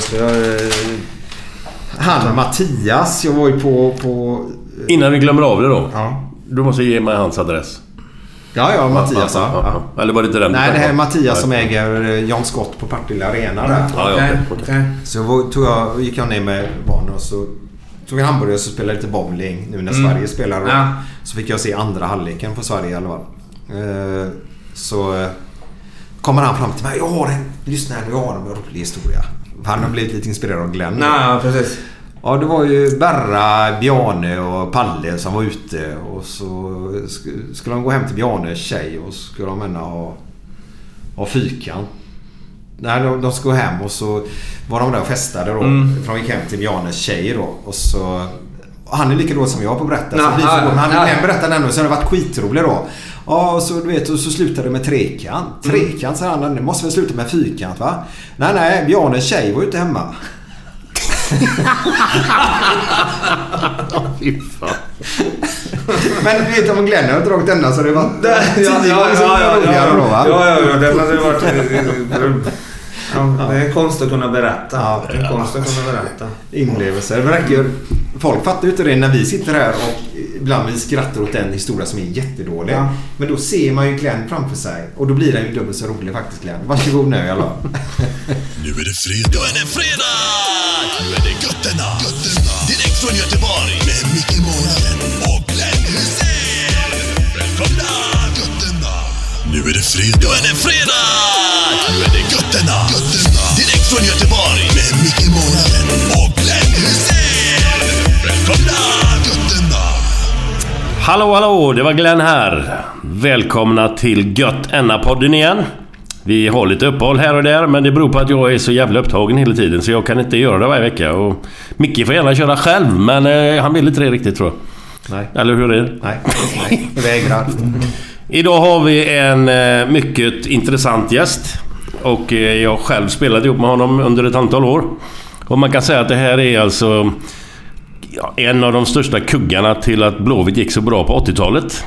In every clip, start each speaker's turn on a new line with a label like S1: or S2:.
S1: Så jag, eh, han Mattias, jag var ju på... på
S2: Innan vi glömmer av det då.
S1: ja.
S2: Du måste ge mig hans adress.
S1: ja, ja, Mattias ja.
S2: Ja,
S1: ja.
S2: Eller var det inte den?
S1: Nej, det här är Mattias som äger eh, John Scott på Partille Arena där.
S2: Ja, okej, okej.
S1: Så tog jag, gick jag ner med barnen och så tog en hamburgare och så spelade lite bowling nu när Sverige spelar.
S3: Ja.
S1: Så fick jag se andra halvleken på Sverige i alla fall. Eh, Så eh, kommer han fram till mig. Jag har en, lyssna här nu, jag har en rolig historia. Han har blivit lite inspirerad av Glenn.
S3: Ja, precis.
S1: Ja, det var ju Berra, Bjarne och Palle som var ute och så sk- skulle de gå hem till Bjarnes tjej och så skulle de gärna ha, ha fyrkant. Nej, de, de skulle gå hem och så var de där och festade då.
S3: Mm.
S1: För de gick hem till Bjarnes tjej då. Och så... och Han är lika dålig som jag på att berätta. Så
S3: Ja,
S1: vi får. Men han berättade ändå så det har varit skitroligt då. Ja, och så du vet och så slutade det med trekant.
S3: Mm.
S1: Trekant sa han. Det måste väl sluta med fyrkant va? Nej, nej. Bjarnes tjej var ju inte hemma.
S2: Fy fan.
S1: Men du vet om Glenn har dragit denna så det var
S3: Ja,
S1: tio
S3: ja,
S1: gånger
S3: ja, ja,
S1: roligare då va?
S3: Ja, ja, ja. Det hade varit... Ja, det är konst att kunna berätta.
S1: Ja.
S3: Det är konst att kunna berätta.
S1: Inlevelser. Räcker, folk fattar ju inte det när vi sitter här och ibland vi skrattar åt en historia som är jättedålig.
S3: Ja.
S1: Men då ser man ju Glenn framför sig och då blir den ju dubbelt så rolig faktiskt Glenn. Varsågod nu i alla fall.
S4: Nu är det fredag. Nu är det fredag! Nu är det götterna. götterna. Direkt från Göteborg. Med Micke Månaden och Glenn Hysén. Välkomna! Götterna. Nu är det fredag. Nu är det fredag! Nu är det götterna. götterna. Från Göteborg. Med Micke Månaden och Glenn Hysén. Välkomna! Götterna.
S2: Hallå, hallå! Det var Glenn här. Välkomna till Gött Enna-podden igen. Vi har lite uppehåll här och där, men det beror på att jag är så jävla upptagen hela tiden så jag kan inte göra det varje vecka. Och Micke får gärna köra själv, men eh, han vill inte det riktigt tror jag.
S1: Nej.
S2: Eller hur är det?
S1: Nej, nej. Vägrar.
S2: Idag har vi en eh, mycket intressant gäst. Och eh, jag har själv spelat ihop med honom under ett antal år. Och man kan säga att det här är alltså ja, en av de största kuggarna till att Blåvitt gick så bra på 80-talet.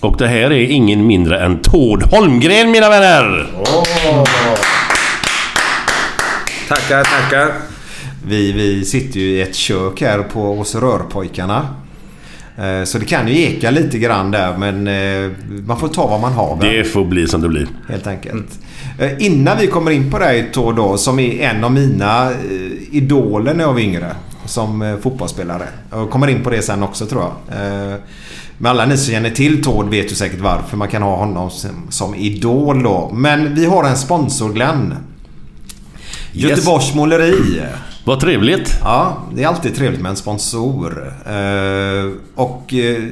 S2: Och det här är ingen mindre än Tord Holmgren mina vänner!
S3: Tackar, tackar.
S1: Vi, vi sitter ju i ett kök här på hos Rörpojkarna. Eh, Så det kan ju eka lite grann där men eh, man får ta vad man har. väl?
S2: Det får bli som det blir.
S1: Helt enkelt. Eh, Innan vi kommer in på dig Tord då, som är en av mina idoler när jag var yngre. Som fotbollsspelare. Jag kommer in på det sen också tror jag. Men alla ni som känner till Tord vet ju säkert varför man kan ha honom som, som idol då. Men vi har en sponsor Glenn.
S2: Yes.
S1: Göteborgs Måleri.
S2: Vad trevligt.
S1: Ja, det är alltid trevligt med en sponsor. Eh, och eh,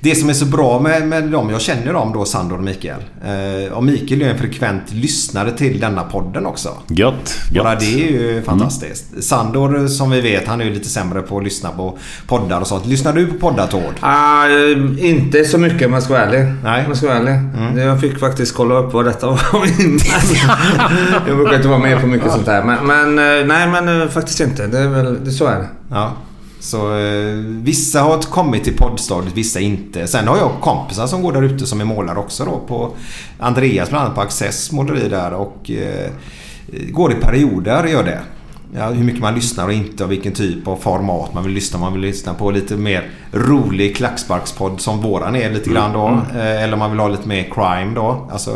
S1: det som är så bra med, med dem, jag känner dem då, Sandor och Mikael. Eh, och Mikael är en frekvent lyssnare till denna podden också.
S2: Gött.
S1: Bara
S2: gött.
S1: det är ju fantastiskt. Sandor som vi vet, han är ju lite sämre på att lyssna på poddar och sånt. Lyssnar du på poddar Tord?
S3: Ah, eh, inte så mycket om jag ska vara ärlig.
S1: Nej.
S3: Om jag ska vara ärlig. Det- Jag fick faktiskt kolla upp vad detta var innan. jag brukar inte vara med på mycket sånt här. Men, men nej, men eh, faktiskt inte. Det är väl, det, så är det.
S1: Ja. Så eh, vissa har kommit till poddstadiet, vissa inte. Sen har jag kompisar som går där ute som är målare också då. På Andreas bland annat på Access måleri där och eh, går i perioder gör det. Ja, hur mycket man lyssnar och inte och vilken typ av format man vill lyssna. Man vill lyssna på lite mer rolig klacksparkspodd som våran är lite grann då. Eh, Eller om man vill ha lite mer crime då. Alltså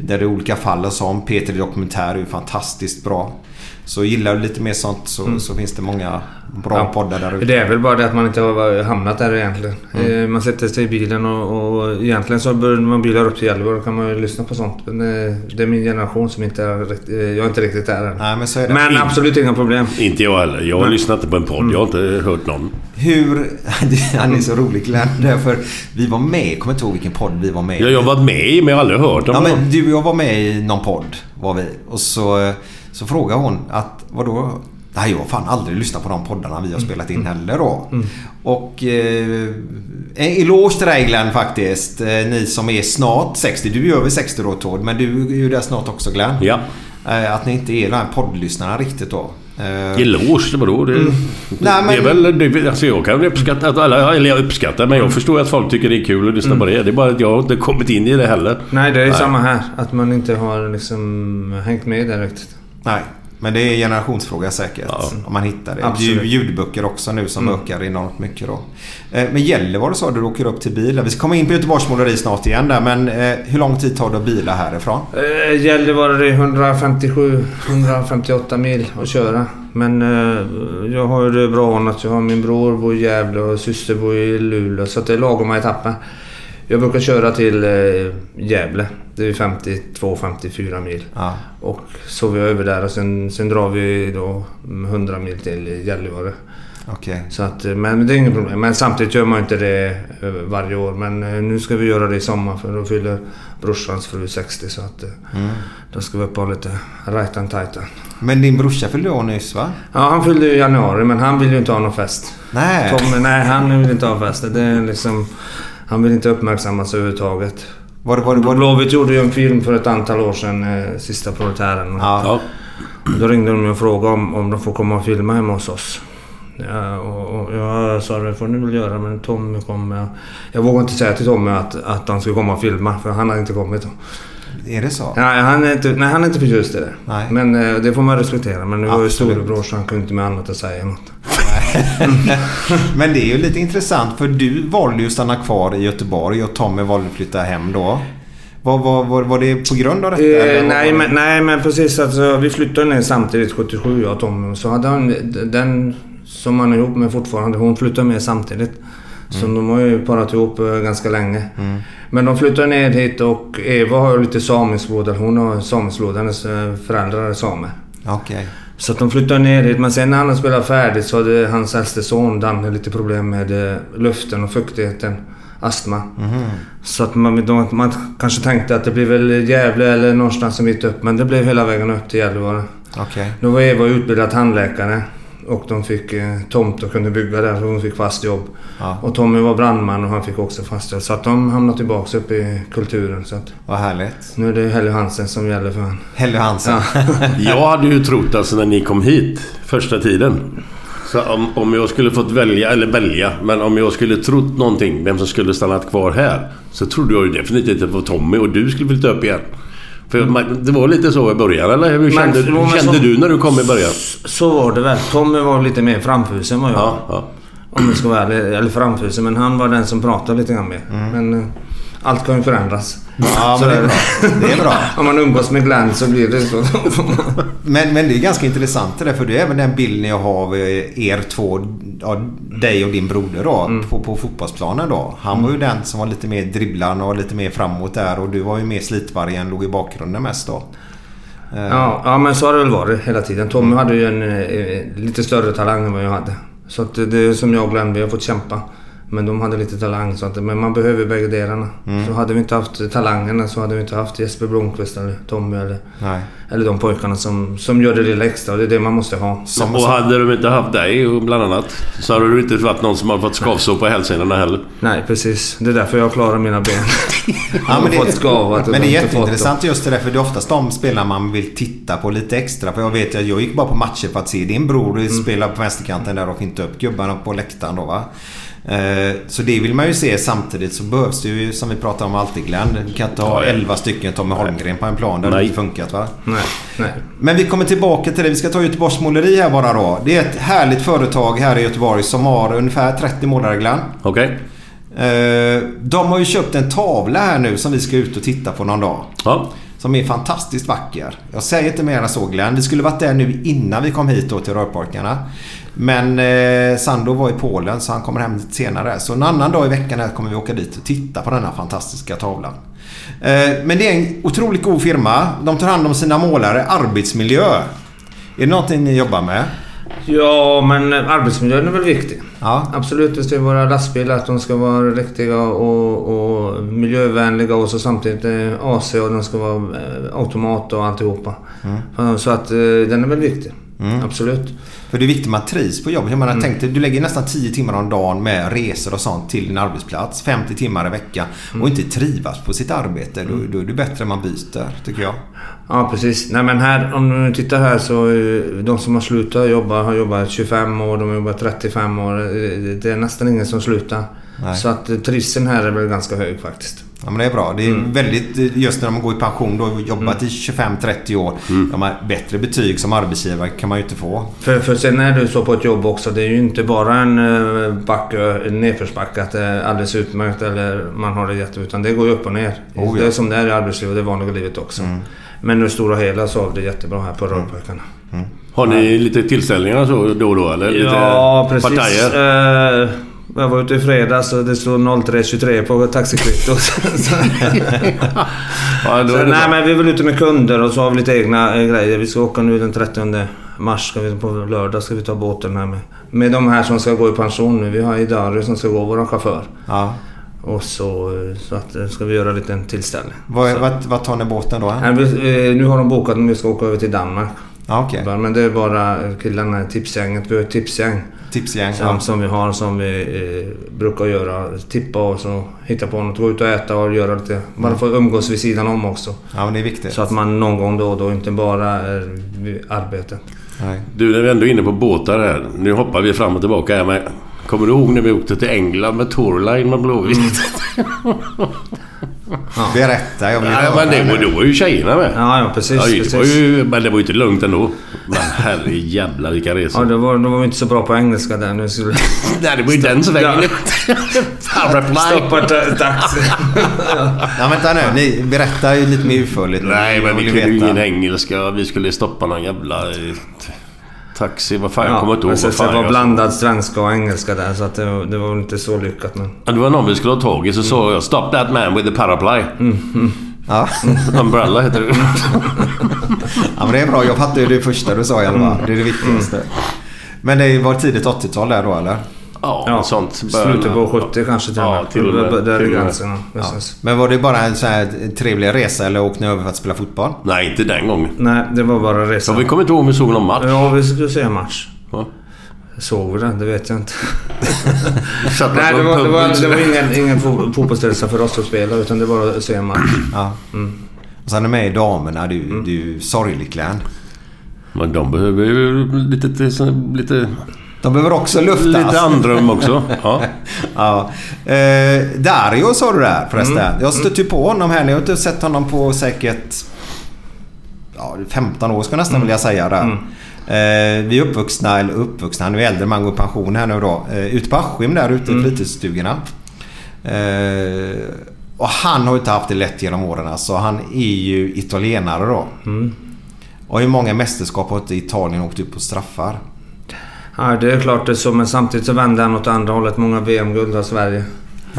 S1: där det är olika fall och som. Peter Dokumentär är ju fantastiskt bra. Så gillar du lite mer sånt så, så finns det många bra
S3: Ja.
S1: poddar där ute.
S3: Det är väl bara det att man inte har hamnat där egentligen.
S1: Mm.
S3: Eh, Man sätter sig i bilen och, och egentligen så börjar man bilar upp till Gällivare då kan man ju lyssna på sånt. Men eh, det är min generation som inte är rikt- eh, Jag är inte riktigt där än.
S1: Nej men så är det.
S3: Men absolut inga problem.
S2: Inte jag heller. Jag har lyssnat inte på en podd. Jag har inte hört någon.
S1: Hur... Han är så rolig Glenn. Därför vi var med, jag kommer inte ihåg vilken podd vi var med i.
S2: Ja, jag har varit med i men jag har aldrig hört om
S1: Ja
S2: någon.
S1: men du och jag var med i någon podd. Var vi. Och så, så frågade hon att vadå? Nej jag har fan aldrig lyssnat på de poddarna vi har spelat in heller då. Och eh, en eloge till dig Glenn faktiskt. Eh, ni som är snart 60. Du är över 60 då Tord. Men du är ju där snart också Glenn.
S2: Ja.
S1: Eh, att ni inte är de här poddlyssnarna riktigt då. Eh,
S2: Eloge, vadå? Det,
S1: Nej,
S2: det
S1: men-
S2: är väl... Det, alltså jag kan uppskatta att alla... Eller jag uppskattar men jag förstår att folk tycker det är kul att lyssna på det. Det är bara att jag har inte kommit in i det heller.
S3: Nej, det är samma här. Att man inte har liksom hängt med riktigt.
S1: Nej, men det är en generationsfråga säkert.
S2: Ja.
S1: Om man hittar det.
S3: Absolut.
S1: Ljud- Ljudböcker också nu som ökar enormt mycket då. Eh, Men Gällivare sa du, du åker upp till bilen. Vi ska komma in på Göteborgs måleri snart igen där. Men eh, hur lång tid tar det att bila härifrån?
S3: Eh, Gällivare det är 157-158 mil att köra. Men jag har ju det bra ordnat. Jag har min bror bor i Gävle och syster bor i Luleå. Så att det är lagom etapper. Jag brukar köra till eh, Gävle. Det är 52-54 mil.
S1: Ja.
S3: Och så vi över där och sen, sen drar vi då 100 mil till Gällivare. Så att, eh, men det är inget problem. Men samtidigt gör man inte det eh, varje år. Men nu ska vi göra det i sommar för då fyller brorsans fru 60. Så att
S1: Mm.
S3: då ska vi upp och lite rajtan tajtan.
S1: Men din brorsa fyllde år nyss va?
S3: Ja, han fyllde i januari men han vill ju inte ha någon fest.
S1: Nej.
S3: Tommy, nej han vill inte ha fest. Det är liksom... Han vill inte uppmärksammas överhuvudtaget.
S1: Var var var
S3: Blåvitt gjorde ju en film för ett antal år sedan, eh, Sista Proletären.
S1: ja.
S3: Då ringde de och frågade om, om de får komma och filma hemma hos oss. Ja, och, och jag sa det får ni väl göra men Tommy kommer... Jag, jag vågade inte säga till Tommy att, att de skulle komma och filma för han hade inte kommit.
S1: Är det så?
S3: Nej, han är inte, nej, han är inte förtjust i det.
S1: Nej.
S3: Men eh, det får man respektera. Men nu var ju storebror så han kunde inte med annat att säga något.
S1: Men det är ju lite intressant för du valde ju att stanna kvar i Göteborg och Tommy valde att flytta hem då. Var, var, var, var det på grund av detta?
S3: Eh, nej, men, nej men precis. Alltså, vi flyttade ner samtidigt 77 jag och Tommy. Så hade han, den som han är ihop med fortfarande, hon flyttade med samtidigt. Så de har ju parat ihop eh, ganska länge. Men de flyttade ner hit och Eva har ju lite samisk eller Hon har samisk blod. Hennes eh, föräldrar är samer.
S1: Okej.
S3: Så att de flyttade ner hit. Men sen när han spelade färdigt så hade hans äldste son Danne lite problem med eh, luften och fuktigheten. Astma. Så att man, de, man kanske tänkte att det blir väl Gävle eller någonstans en bit upp. Men det blev hela vägen upp till Gällivare.
S1: Okej.
S3: Då var Eva utbildad tandläkare. Och de fick eh, tomt och kunde bygga där så hon fick fast jobb.
S1: Ja.
S3: Och Tommy var brandman och han fick också fast jobb. Så att de hamnade tillbaka uppe i kulturen. Så att
S1: Vad härligt.
S3: nu är det Helly Hansen som gäller för honom.
S1: Helly Hansen.
S2: Jag hade ju trott alltså när ni kom hit första tiden. Så om, om jag skulle fått välja, eller välja, men om jag skulle trott någonting, vem som skulle stannat kvar här. Så trodde jag ju definitivt att det var Tommy och du skulle flytta upp igen. För man, det var lite så i början, eller hur
S3: Men-
S2: kände,
S3: men
S2: hur kände
S3: så-
S2: du när du kom i början?
S3: Så var det väl. Tommy var lite mer framfusen än vad jag
S2: Ja, ja.
S3: Om jag ska vara ärlig. Eller framfusen. Men han var den som pratade lite grann mer. Men eh, allt kan ju förändras.
S1: Ja,
S3: Så
S1: men det är bra. Det är bra.
S3: Om man umgås med Glenn så blir det så.
S1: Men, men det är ganska intressant det där för det är även den bilden jag har av er två, ja, dig och din broder då,
S3: Mm.
S1: på, på fotbollsplanen då. Han var ju den som var lite mer dribblande och lite mer framåt där och du var ju mer slitvargen, låg i bakgrunden mest då. Eh,
S3: Ja, ja, men så har det väl varit hela tiden. Tommy hade ju en eh, lite större talang än vad jag hade. Så att det det är som jag och Glenn, vi har fått kämpa. Men de hade lite talang. Så att, men man behöver bägge delarna.
S1: Mm.
S3: Så hade vi inte haft talangerna så hade vi inte haft Jesper Blomqvist eller Tommy eller,
S1: Nej.
S3: eller de pojkarna som, som gör det lilla extra. Och det är det man måste ha.
S1: Som,
S2: Och hade de inte haft dig bland annat så hade du inte varit någon som har fått skavsår på hälsenorna heller.
S3: Nej, precis. Det är därför jag klarar mina ben.
S1: Ja, men,
S3: fått
S1: det,
S3: skavat och
S1: men det är
S3: inte fått
S1: jätteintressant just det där för det är oftast de spelarna man vill titta på lite extra. För jag vet att jag gick bara på matcher för att se din bror
S3: Mm.
S1: spela på vänsterkanten där och finta upp gubbarna på läktaren då va. Eh, Så det vill man ju se samtidigt så behövs det ju som vi pratar om alltid Glenn. Du kan inte ha 11 stycken Tommy Holmgren på en plan. Det hade inte funkat va.
S3: Nej, nej.
S1: Men vi kommer tillbaka till det. Vi ska ta Göteborgs Måleri här bara då. Det är ett härligt företag här i Göteborg som har ungefär 30 målare Glenn.
S2: Okej?
S1: Eh, De har ju köpt en tavla här nu som vi ska ut och titta på någon dag.
S2: Ja.
S1: Som är fantastiskt vacker. Jag säger inte mer än så Glenn. Vi skulle varit där nu innan vi kom hit då till Rörparkarna. Men eh, Sando var i Polen så han kommer hem lite senare. Så en annan dag i veckan här kommer vi åka dit och titta på denna fantastiska tavlan. Eh, men det är en otroligt god firma. De tar hand om sina målare. Arbetsmiljö. Är det någonting ni jobbar med?
S3: Ja, men arbetsmiljön är väl viktig.
S1: Ja.
S3: Absolut, det ska ju vara lastbilar, att de ska vara riktiga och, och miljövänliga och så samtidigt eh, AC och de ska vara eh, automat och alltihopa. Ja, Så att eh, den är väl viktig. Absolut.
S1: För det är viktigt att man trivs på jobbet. Jag menar, tänk dig, du lägger nästan 10 timmar om dagen med resor och sånt till din arbetsplats. 50 timmar i veckan. Och inte trivas på sitt arbete. Då, då är det bättre man byter, tycker jag.
S3: Ja, precis. Nej, men här, om du tittar här så eh, de som har slutat jobba har jobbat 25 år, de har jobbat 35 år. Eh, Det är nästan ingen som slutar.
S1: Nej.
S3: Så att eh, trivseln här är väl ganska hög faktiskt.
S1: Ja, men det är bra. Det är väldigt, just när man går i pension då, och jobbat i 25-30 år. De har bättre betyg som arbetsgivare kan man ju inte få.
S3: För, för sen är det så på ett jobb också. Det är ju inte bara en eh, backe, en nedförsbacke att det är alldeles utmärkt eller man har det jätte... Utan det går ju upp och ner.
S1: Oh, ja. Mm.
S3: Det är som det är i arbetslivet och det vanliga livet också. Men i det stora hela så har vi det jättebra här på Rörpojkarna.
S2: Har ni lite tillställningar så då och då eller? Lite
S3: Ja, precis.
S2: Partier?
S3: Eh, jag var ute i fredags och det stod 03.23 på taxikvittot.
S2: Ja,
S3: så, nej,
S2: bra.
S3: men vi är väl ute med kunder och så har vi lite egna eh, grejer. Vi ska åka nu den 30 mars. Ska vi, på lördag ska vi ta båten här med, med de här som ska gå i pension nu. Vi har Idari som ska gå, vår chaufför.
S1: Ja.
S3: Och så, eh, så att, eh, ska vi göra en liten tillställning.
S1: Vad, vad, vad tar ni båten då?
S3: Nej, vi, nu har de bokat att vi ska åka över till Danmark.
S1: Ja, okej.
S3: Men det är bara killarna i tipsgänget. Vi har ett tipsgäng.
S1: Tipsgäng.
S3: Som,
S1: Ja.
S3: som vi har som vi eh, brukar göra. Tippa och så hitta på något. Gå ut och äta och göra lite. Bara få umgås vid sidan om också.
S1: ja, men det är viktigt.
S3: Så att man någon gång då och då inte bara är vid arbete.
S1: Nej.
S2: Du, när vi ändå är inne på båtar här. Nu hoppar vi fram och tillbaka här med... Kommer du ihåg när vi åkte till England med Torline med Blåvitt?
S1: Berätta, jag vill
S2: Ja, men det då var ju tjejerna med.
S3: Ja, ja precis.
S2: Ja, det
S3: precis.
S2: var ju, men det var ju inte lugnt ändå. Men herre jävlar vilka
S3: Ja,
S2: resor.
S3: det var, de var inte så bra på engelska där. Nu skulle...
S2: Nej, det var ju den svängen. Paraply.
S3: Stoppa ta- taxi.
S1: Ja, vänta nu. Ni berättar ju lite mer utförligt.
S2: Nej, men vi kunde ju ingen engelska. Vi skulle stoppa någon jävla eh, taxi. Vad fan, jag kommer inte ihåg fan
S3: det var blandad svenska och engelska där. Så att det, var- det var inte så lyckat. Men...
S2: Ja, Det var någon vi skulle ha tag i så sa jag Stop that man with the paraply.
S1: Ja.
S2: Umbrella heter det.
S1: ja, men det är bra. Jag fattar ju det första du sa i alla fall. Det är det viktigaste. Men det var tidigt 80-tal där då, eller?
S2: Ja,
S3: Ja,
S2: sånt.
S3: Slutet på 70 kanske till och
S2: Ja,
S3: med.
S2: till och med.
S3: Där är gränsen. Ja.
S1: Men var det bara en så här trevlig resa eller åkte ni över för att spela fotboll?
S2: Nej, inte den gången.
S3: Nej, det var bara
S2: Så
S3: resan.
S2: vi kommer inte ihåg om vi såg någon match.
S3: Ja, vi skulle se en match.
S2: Ja.
S3: Såg vi den? Det vet jag inte.
S2: Satt
S3: Nej, det var, det var, det var ingen, ingen fo- fotbollsresa för oss att spela utan det var att se en match.
S1: Ja. Och sen är med i damerna. Du, du är ju sorgligt Glenn.
S2: Men de behöver ju lite, lite,
S1: De behöver också luftas.
S2: lite andrum också. Ja.
S1: Ja. Eh, Dario sa du där förresten. Jag stötte ju på honom här. Ni har inte sett honom på säkert ja, 15 år ska jag nästan vilja säga. Där. Eh, vi är uppvuxna, eller uppvuxna, han är äldre man går i pension här nu då. Eh, ute på Askim där ute i fritidsstugorna. Eh, och han har ju inte haft det lätt genom åren. Alltså, han är ju italienare då. Och hur många mästerskap har inte Italien åkt ut på straffar?
S3: Ja, det är klart det är så, men samtidigt så vände han åt andra hållet. Många VM-guld har Sverige.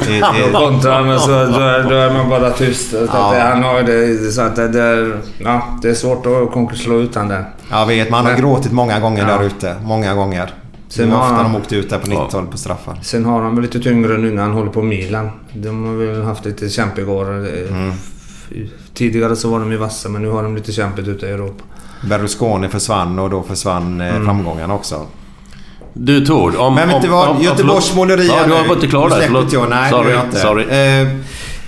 S1: I- i-
S3: han och så då är, då är man bara tyst. Det, han har ju det, så att det, det, är, ja, det är svårt att slå ut han där.
S1: Jag vet, man har
S3: Men-
S1: gråtit många gånger
S3: Ja.
S1: där ute. Många gånger.
S3: Sen har
S1: ofta
S3: han-
S1: de åkte ut där på 90-talet på straffar.
S3: Sen har han väl lite tyngre nu när han håller på Milan. De har väl haft lite kämpigt år.
S1: Mm.
S3: Tidigare så var de ju vassa men nu har de lite kämpigt ute i Europa.
S1: Berlusconi försvann och då försvann eh,
S3: Mm.
S1: framgångarna också.
S2: Du Tord, om...
S1: Men vet du vad?
S2: om- om-
S1: Göteborgs
S2: förlåt.
S1: måleri
S2: Ja, du
S1: nu.
S2: var inte klar där. Förlåt.
S1: jag. Nej,
S2: sorry,
S1: jag inte.
S2: sorry.
S1: Eh,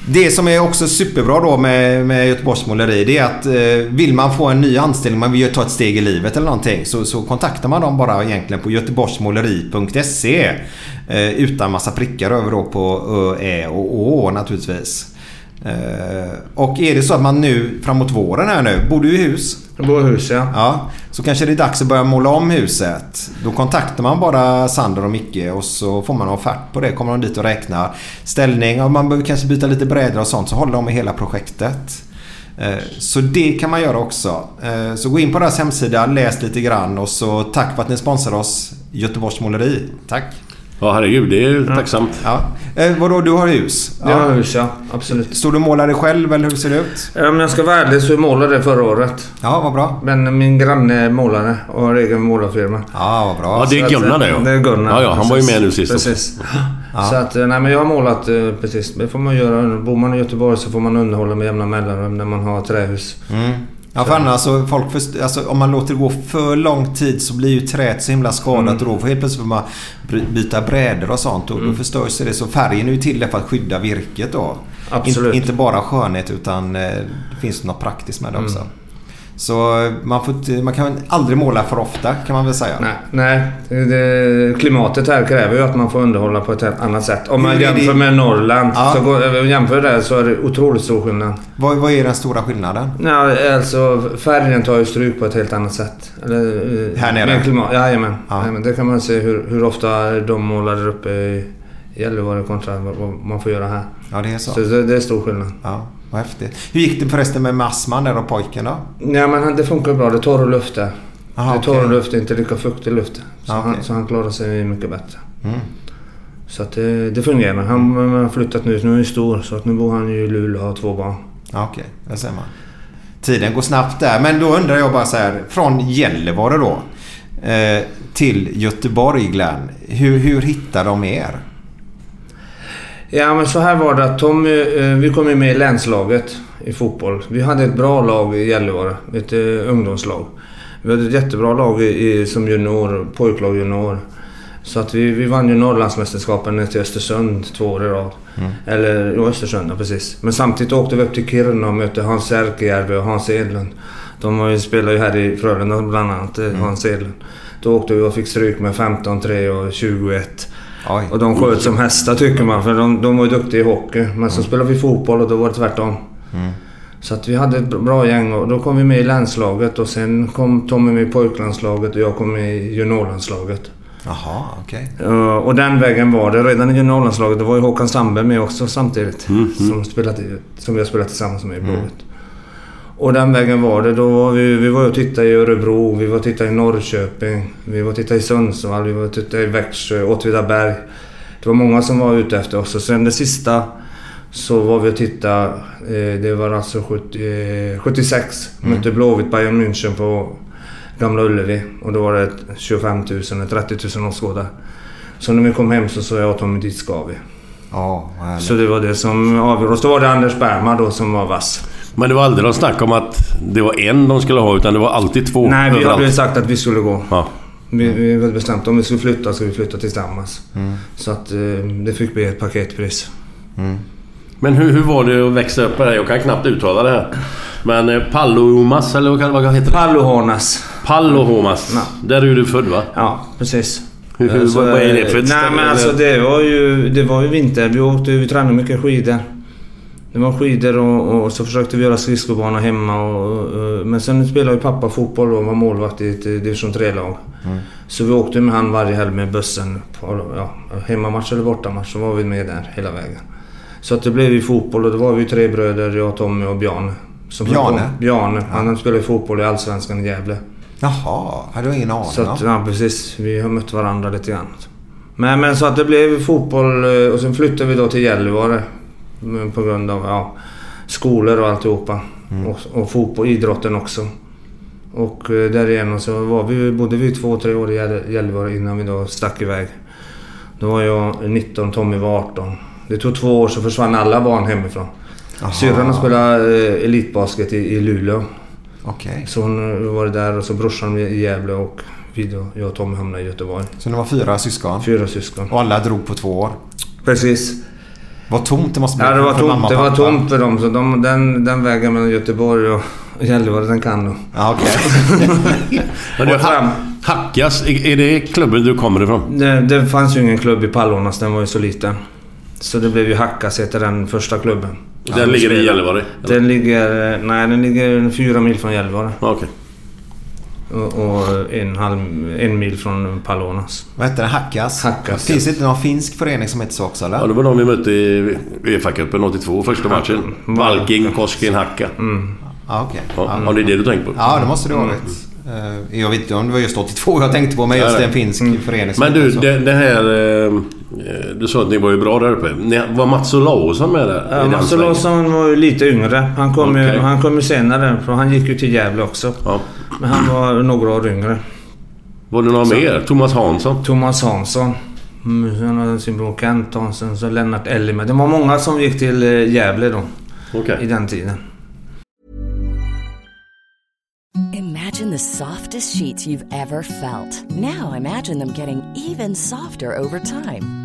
S1: det som är också superbra då med, med Göteborgs måleri det är att eh, vill man få en ny anställning, man vill ta ett steg i livet eller någonting så, så kontaktar man dem bara egentligen på göteborgsmåleri.se eh, utan massa prickar över då på Ö, Ä och Å naturligtvis. Eh, och är det så att man nu framåt våren här nu, bor du i hus?
S3: Jag hus ja.
S1: Ja, så kanske det är dags att börja måla om huset. Då kontaktar man bara Sander och Micke och så får man en offert på det. Kommer de dit och räknar ställning och man behöver kanske byta lite brädor och sånt så håller de med hela projektet. Eh, så det kan man göra också. Eh, så gå in på deras hemsida, läs lite grann och så tack för att ni sponsrar oss Göteborgs Måleri. Tack.
S2: Ja, herregud. Det är ju tacksamt.
S1: Ja. Eh, vadå, du har hus?
S3: Jag har hus ja, absolut.
S1: Står du och målar dig själv eller hur ser det ut?
S3: Om jag ska vara ärlig så målade jag förra året.
S1: Ja, vad bra.
S3: Men min granne är målare och har egen målarfirma.
S1: Ja, vad bra.
S2: Ja, det är Gunnar det ja.
S3: Det är Gunnar.
S2: Ja, ja, han var ju
S3: precis.
S2: med nu sist.
S3: Precis. Så att, nej men jag har målat eh, precis. Det får man göra. Bor man i Göteborg så får man underhålla med jämna mellanrum när man har trähus.
S1: Mm. Ja, för annars så folk först, alltså, om man låter det gå för lång tid så blir ju träet så himla skadat
S3: Mm.
S1: och då får helt plötsligt får man byta brädor och sånt och då förstörs det. Så färgen är ju till för att skydda virket då.
S3: Absolut.
S1: In, inte bara skönhet utan eh, det finns något praktiskt med det också.
S3: Mm.
S1: Så man, får, man kan aldrig måla för ofta kan man väl säga.
S3: Nej, nej det, klimatet här kräver ju att man får underhålla på ett annat sätt. Om man jämför med Norrland.
S1: Ja.
S3: Så går, jämför det så är det otroligt stor skillnad.
S1: Vad, vad är den stora skillnaden?
S3: Ja, alltså färgen tar ju stryk på ett helt annat sätt. Eller, eh,
S1: Här nere?
S3: med Klimat, jajamän.
S1: Ja.
S3: jajamän. Det kan man se hur, hur ofta de målar där uppe i Gällivare kontra vad man får göra här.
S1: Ja, det är så.
S3: Så det, det är stor skillnad.
S1: Ja, vad häftigt. Hur gick det förresten med Massman där och pojken då?
S3: Ja, men det funkar bra. Det är torr luft där.
S1: Aha,
S3: det är torr
S1: okej.
S3: luft, inte lika fuktig luft. Så,
S1: Ah,
S3: han, så han klarar sig mycket bättre.
S1: Mm.
S3: Så att det, det fungerar. Han har flyttat nu, nu är han stor. Så att nu bor han i Luleå och har två barn.
S1: Ja, Okej, där ser man. Tiden går snabbt där. Men då undrar jag bara så här. Från Gällivare då eh, till Göteborg Glenn. Hur, hur hittar de er?
S3: Ja men så här var det att Tommy, eh, vi kom ju med i länslaget i fotboll. Vi hade ett bra lag i Gällivare, ett eh, ungdomslag. Vi hade ett jättebra lag i, som junior, pojklag junior. Så att vi, vi vann ju Norrlandsmästerskapen till Östersund två år i rad. Eller, jo Östersund, ja, precis. Men samtidigt åkte vi upp till Kiruna och mötte Hans Särkijärvi och Hans Edlund. De har ju, spelar ju här i Frölunda bland annat, eh, Hans Edlund. Då åkte vi och fick stryk med 15-3 och 21.
S1: Oj.
S3: Och de sköt som hästar tycker man, för de, de var ju duktiga i hockey. Men så spelade vi fotboll och då var det tvärtom. Så att vi hade ett bra gäng och då kom vi med i länslaget och sen kom Tommy med i pojklandslaget och jag kom med i juniorlandslaget.
S1: Jaha, okej.
S3: Uh, och den vägen var det. Redan i juniorlandslaget, då var ju Håkan Sandberg med också samtidigt. Som, spelat, som vi har spelat tillsammans med i Blåvitt. Och den vägen var det. Då var vi, vi var och tittade i Örebro, vi var och tittade i Norrköping, vi var och tittade i Sundsvall, vi var och tittade i Växjö, Åtvidaberg. Det var många som var ute efter oss. Och sen det sista så var vi och tittade. Eh, det var alltså 70, eh, 76. Mötte Blåvitt Bayern München på Gamla Ullevi. Och då var det 25 000, eller 30 000 åskådare. Så när vi kom hem så sa jag och Tommy, dit ska vi.
S1: Härligt.
S3: Så det var det som avgjorde. Och så var det Anders Bergman då som var vass.
S2: Men det var aldrig någon snack om att det var en de skulle ha, utan det var alltid två
S3: Nej, vi hade sagt att vi skulle gå.
S2: Ja.
S3: Vi, vi hade bestämt om vi skulle flytta så vi flytta tillsammans. Så att eh, det fick bli ett paketpris.
S2: Men hur, hur var det att växa upp med det? Jag kan knappt uttala det här. Men eh, Pallohomas, eller vad, kan- vad heter det?
S3: Pallohonas.
S2: Pallohomas.
S3: Ja.
S2: Där är du född va?
S3: Ja, precis.
S2: Hur, hur,
S3: Alltså,
S2: vad är det för ett
S3: Nej
S2: ställe?
S3: men alltså det var ju, det var ju vinter. Vi åkte, vi tränade mycket skidor. Det var skidor och, och så försökte vi göra skridskobana hemma. Och, och, men sen spelade ju pappa fotboll och var målvakt i ett division 3-lag. Så vi åkte med han varje helg med bussen. På, ja, hemmamatch eller bortamatch så var vi med där hela vägen. Så att det blev ju fotboll och då var vi tre bröder, jag, Tommy och Bjarne. Som
S1: Bjarne?
S3: Bjarne. Han spelade fotboll i Allsvenskan i Gävle.
S1: Jaha, hade jag ingen aning
S3: Så att, ja, precis. Vi har mött varandra lite grann. Men, men så att det blev fotboll eh, och sen flyttade vi då till Gällivare. Mm, På grund av ja, skolor och alltihopa. Och, och fotboll, idrotten också. Och eh, därigenom så var vi, bodde vi två, tre år i Gäll- Gällivare innan vi då stack iväg. Då var jag 19, Tommy var 18. Det tog två år så försvann alla barn hemifrån. Syrran spelade eh, elitbasket i, i Luleå.
S1: Okej.
S3: Så hon var där och så brorsan i Gävle och vi då, jag och Tommy hamnade i Göteborg.
S1: Så ni var fyra syskon?
S3: Fyra syskon.
S1: Och alla drog på två år?
S3: Precis.
S1: Vad tomt det måste bli
S3: Ja, det var
S1: för mamma
S3: tomt,
S1: och
S3: det var tomt för dem. Så de, den, den vägen mellan Göteborg och Gällivare, den kan de.
S1: Ja, okej.
S3: Fram.
S2: ha, Hackas, är är det klubben du kommer ifrån?
S3: Det, det fanns ju ingen klubb i Pallånas, den var ju så liten. Så det blev ju Hackas, heter den första klubben.
S2: Den ligger i Gällivare?
S3: Den ligger... Nej, den ligger fyra mil från Gällivare.
S2: Ja, Okej.
S3: Och, en, halv, en mil från Pallånas.
S1: Vad heter det? Hackas?
S3: Hackas,
S1: Finns det inte någon finsk förening som heter så också eller?
S2: Ja, det var de vi mötte i Uefa-cupen 82, första matchen. Valking, Kosken, Hacka.
S1: Ja, okej.
S2: Ja, det är det du tänker på?
S1: Ja, det måste det ha varit. Eh, Jag vet inte om det var just 82 jag tänkte på, men just en finsk förening som
S2: Men
S1: heter
S2: du,
S1: så.
S2: det, det här... eh, Du sa att ni var ju bra där uppe. Var Mats Olausson med där?
S3: Ja, Mats? Olsson var ju lite yngre. Han kom, ju,
S2: Okej.
S3: han kom ju senare, för han gick ju till Gävle också.
S2: Ja.
S3: Men han var några år yngre.
S2: Var det några mer? Thomas Hansson?
S3: Thomas Hansson. Mm, Sen hade sin bror Kent och sen så Lennart Ellimer. Det var många som gick till eh, Gävle då.
S2: Okej.
S3: I den tiden.
S5: Imagine the softest sheets you've ever felt. Now imagine them getting even softer over time.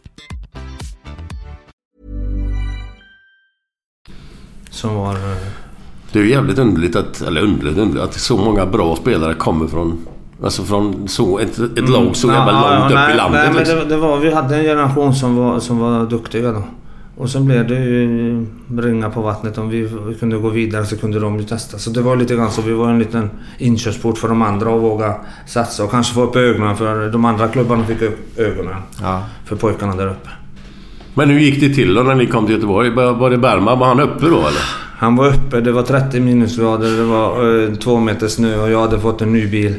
S3: Som var... eh,
S2: Det är ju jävligt underligt att... Eller underligt, underligt att så många bra spelare kommer från... Alltså från så, ett, ett lag så jävla
S3: Mm. Ja,
S2: långt
S3: ja,
S2: upp
S3: nej,
S2: i landet
S3: Nej, men
S2: liksom.
S3: det, det var, vi hade en generation som var, som var duktiga då. Och sen blev det ju ringa på vattnet. Om vi, vi kunde gå vidare så kunde de ju testa. Så det var lite grann så. Vi var en liten inkörsport för de andra att våga satsa och kanske få upp ögonen. För de andra klubbarna fick upp ögonen.
S1: Ja.
S3: För pojkarna där uppe.
S2: Men hur gick det till då när ni kom till Göteborg? Var det Bergman? Var han uppe då eller?
S3: Han var uppe, det var 30 minusgrader, det var eh, två meter snö och jag hade fått en ny bil.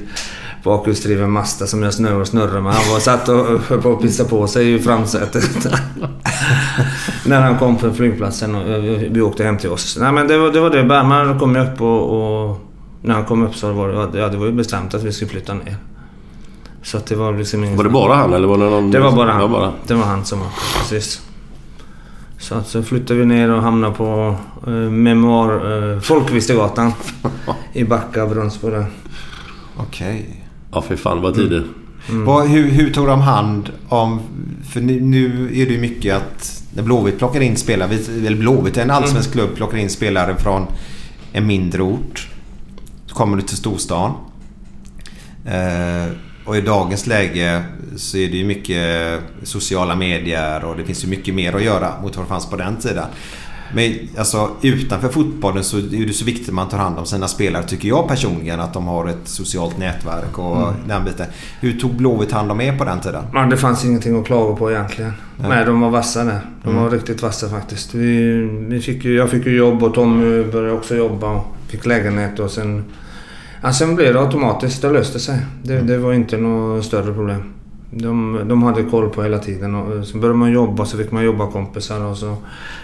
S3: Bakhjulsdriven Mazda som jag snurrar och snurrar med. Han var satt och höll på att pissa på sig i framsätet. När han kom från flygplatsen och eh, vi åkte hem till oss. Nej men det var det. Var det. Bergman kom ju upp och, och... När han kom upp så var det, ja, det var ju bestämt att vi skulle flytta ner. Så att det var liksom ingen...
S2: Var det bara han eller var det någon...
S3: Det var bara han.
S2: Det var bara.
S3: Det var han som var precis. Så att så flyttade vi ner och hamnade på eh, Memoar... Eh, Folkvistegatan. I Backa, Brunnsbo där.
S1: Okej.
S2: Ja, för fan vad tider.
S3: Mm.
S1: Vad- hur, hur tog de hand om... För nu, nu är det ju mycket att när Blåvitt plockar in spelare, eller Blåvitt är en allsvensk
S3: Mm.
S1: klubb, plockar in spelare från en mindre ort. Så kommer du till storstan. Eh, och i dagens läge så är det ju mycket sociala medier och det finns ju mycket mer att göra mot vad det fanns på den tiden. Men alltså utanför fotbollen så är det så viktigt att man tar hand om sina spelare tycker jag personligen. Att de har ett socialt nätverk och
S3: Mm.
S1: den biten. Hur tog Blåvitt hand om er på den tiden?
S3: Men det fanns ingenting att klaga på egentligen.
S1: Nej.
S3: Nej, de var vassa där. De
S1: Mm.
S3: var riktigt vassa faktiskt. Vi, vi fick ju, jag fick ju jobb och Tommy började också jobba och fick lägenhet och sen... Ja, sen blev det automatiskt. Det löste sig. Det,
S1: Mm.
S3: det var inte något större problem. De, de hade koll på hela tiden. Och sen började man jobba så fick man jobba kompisar och så...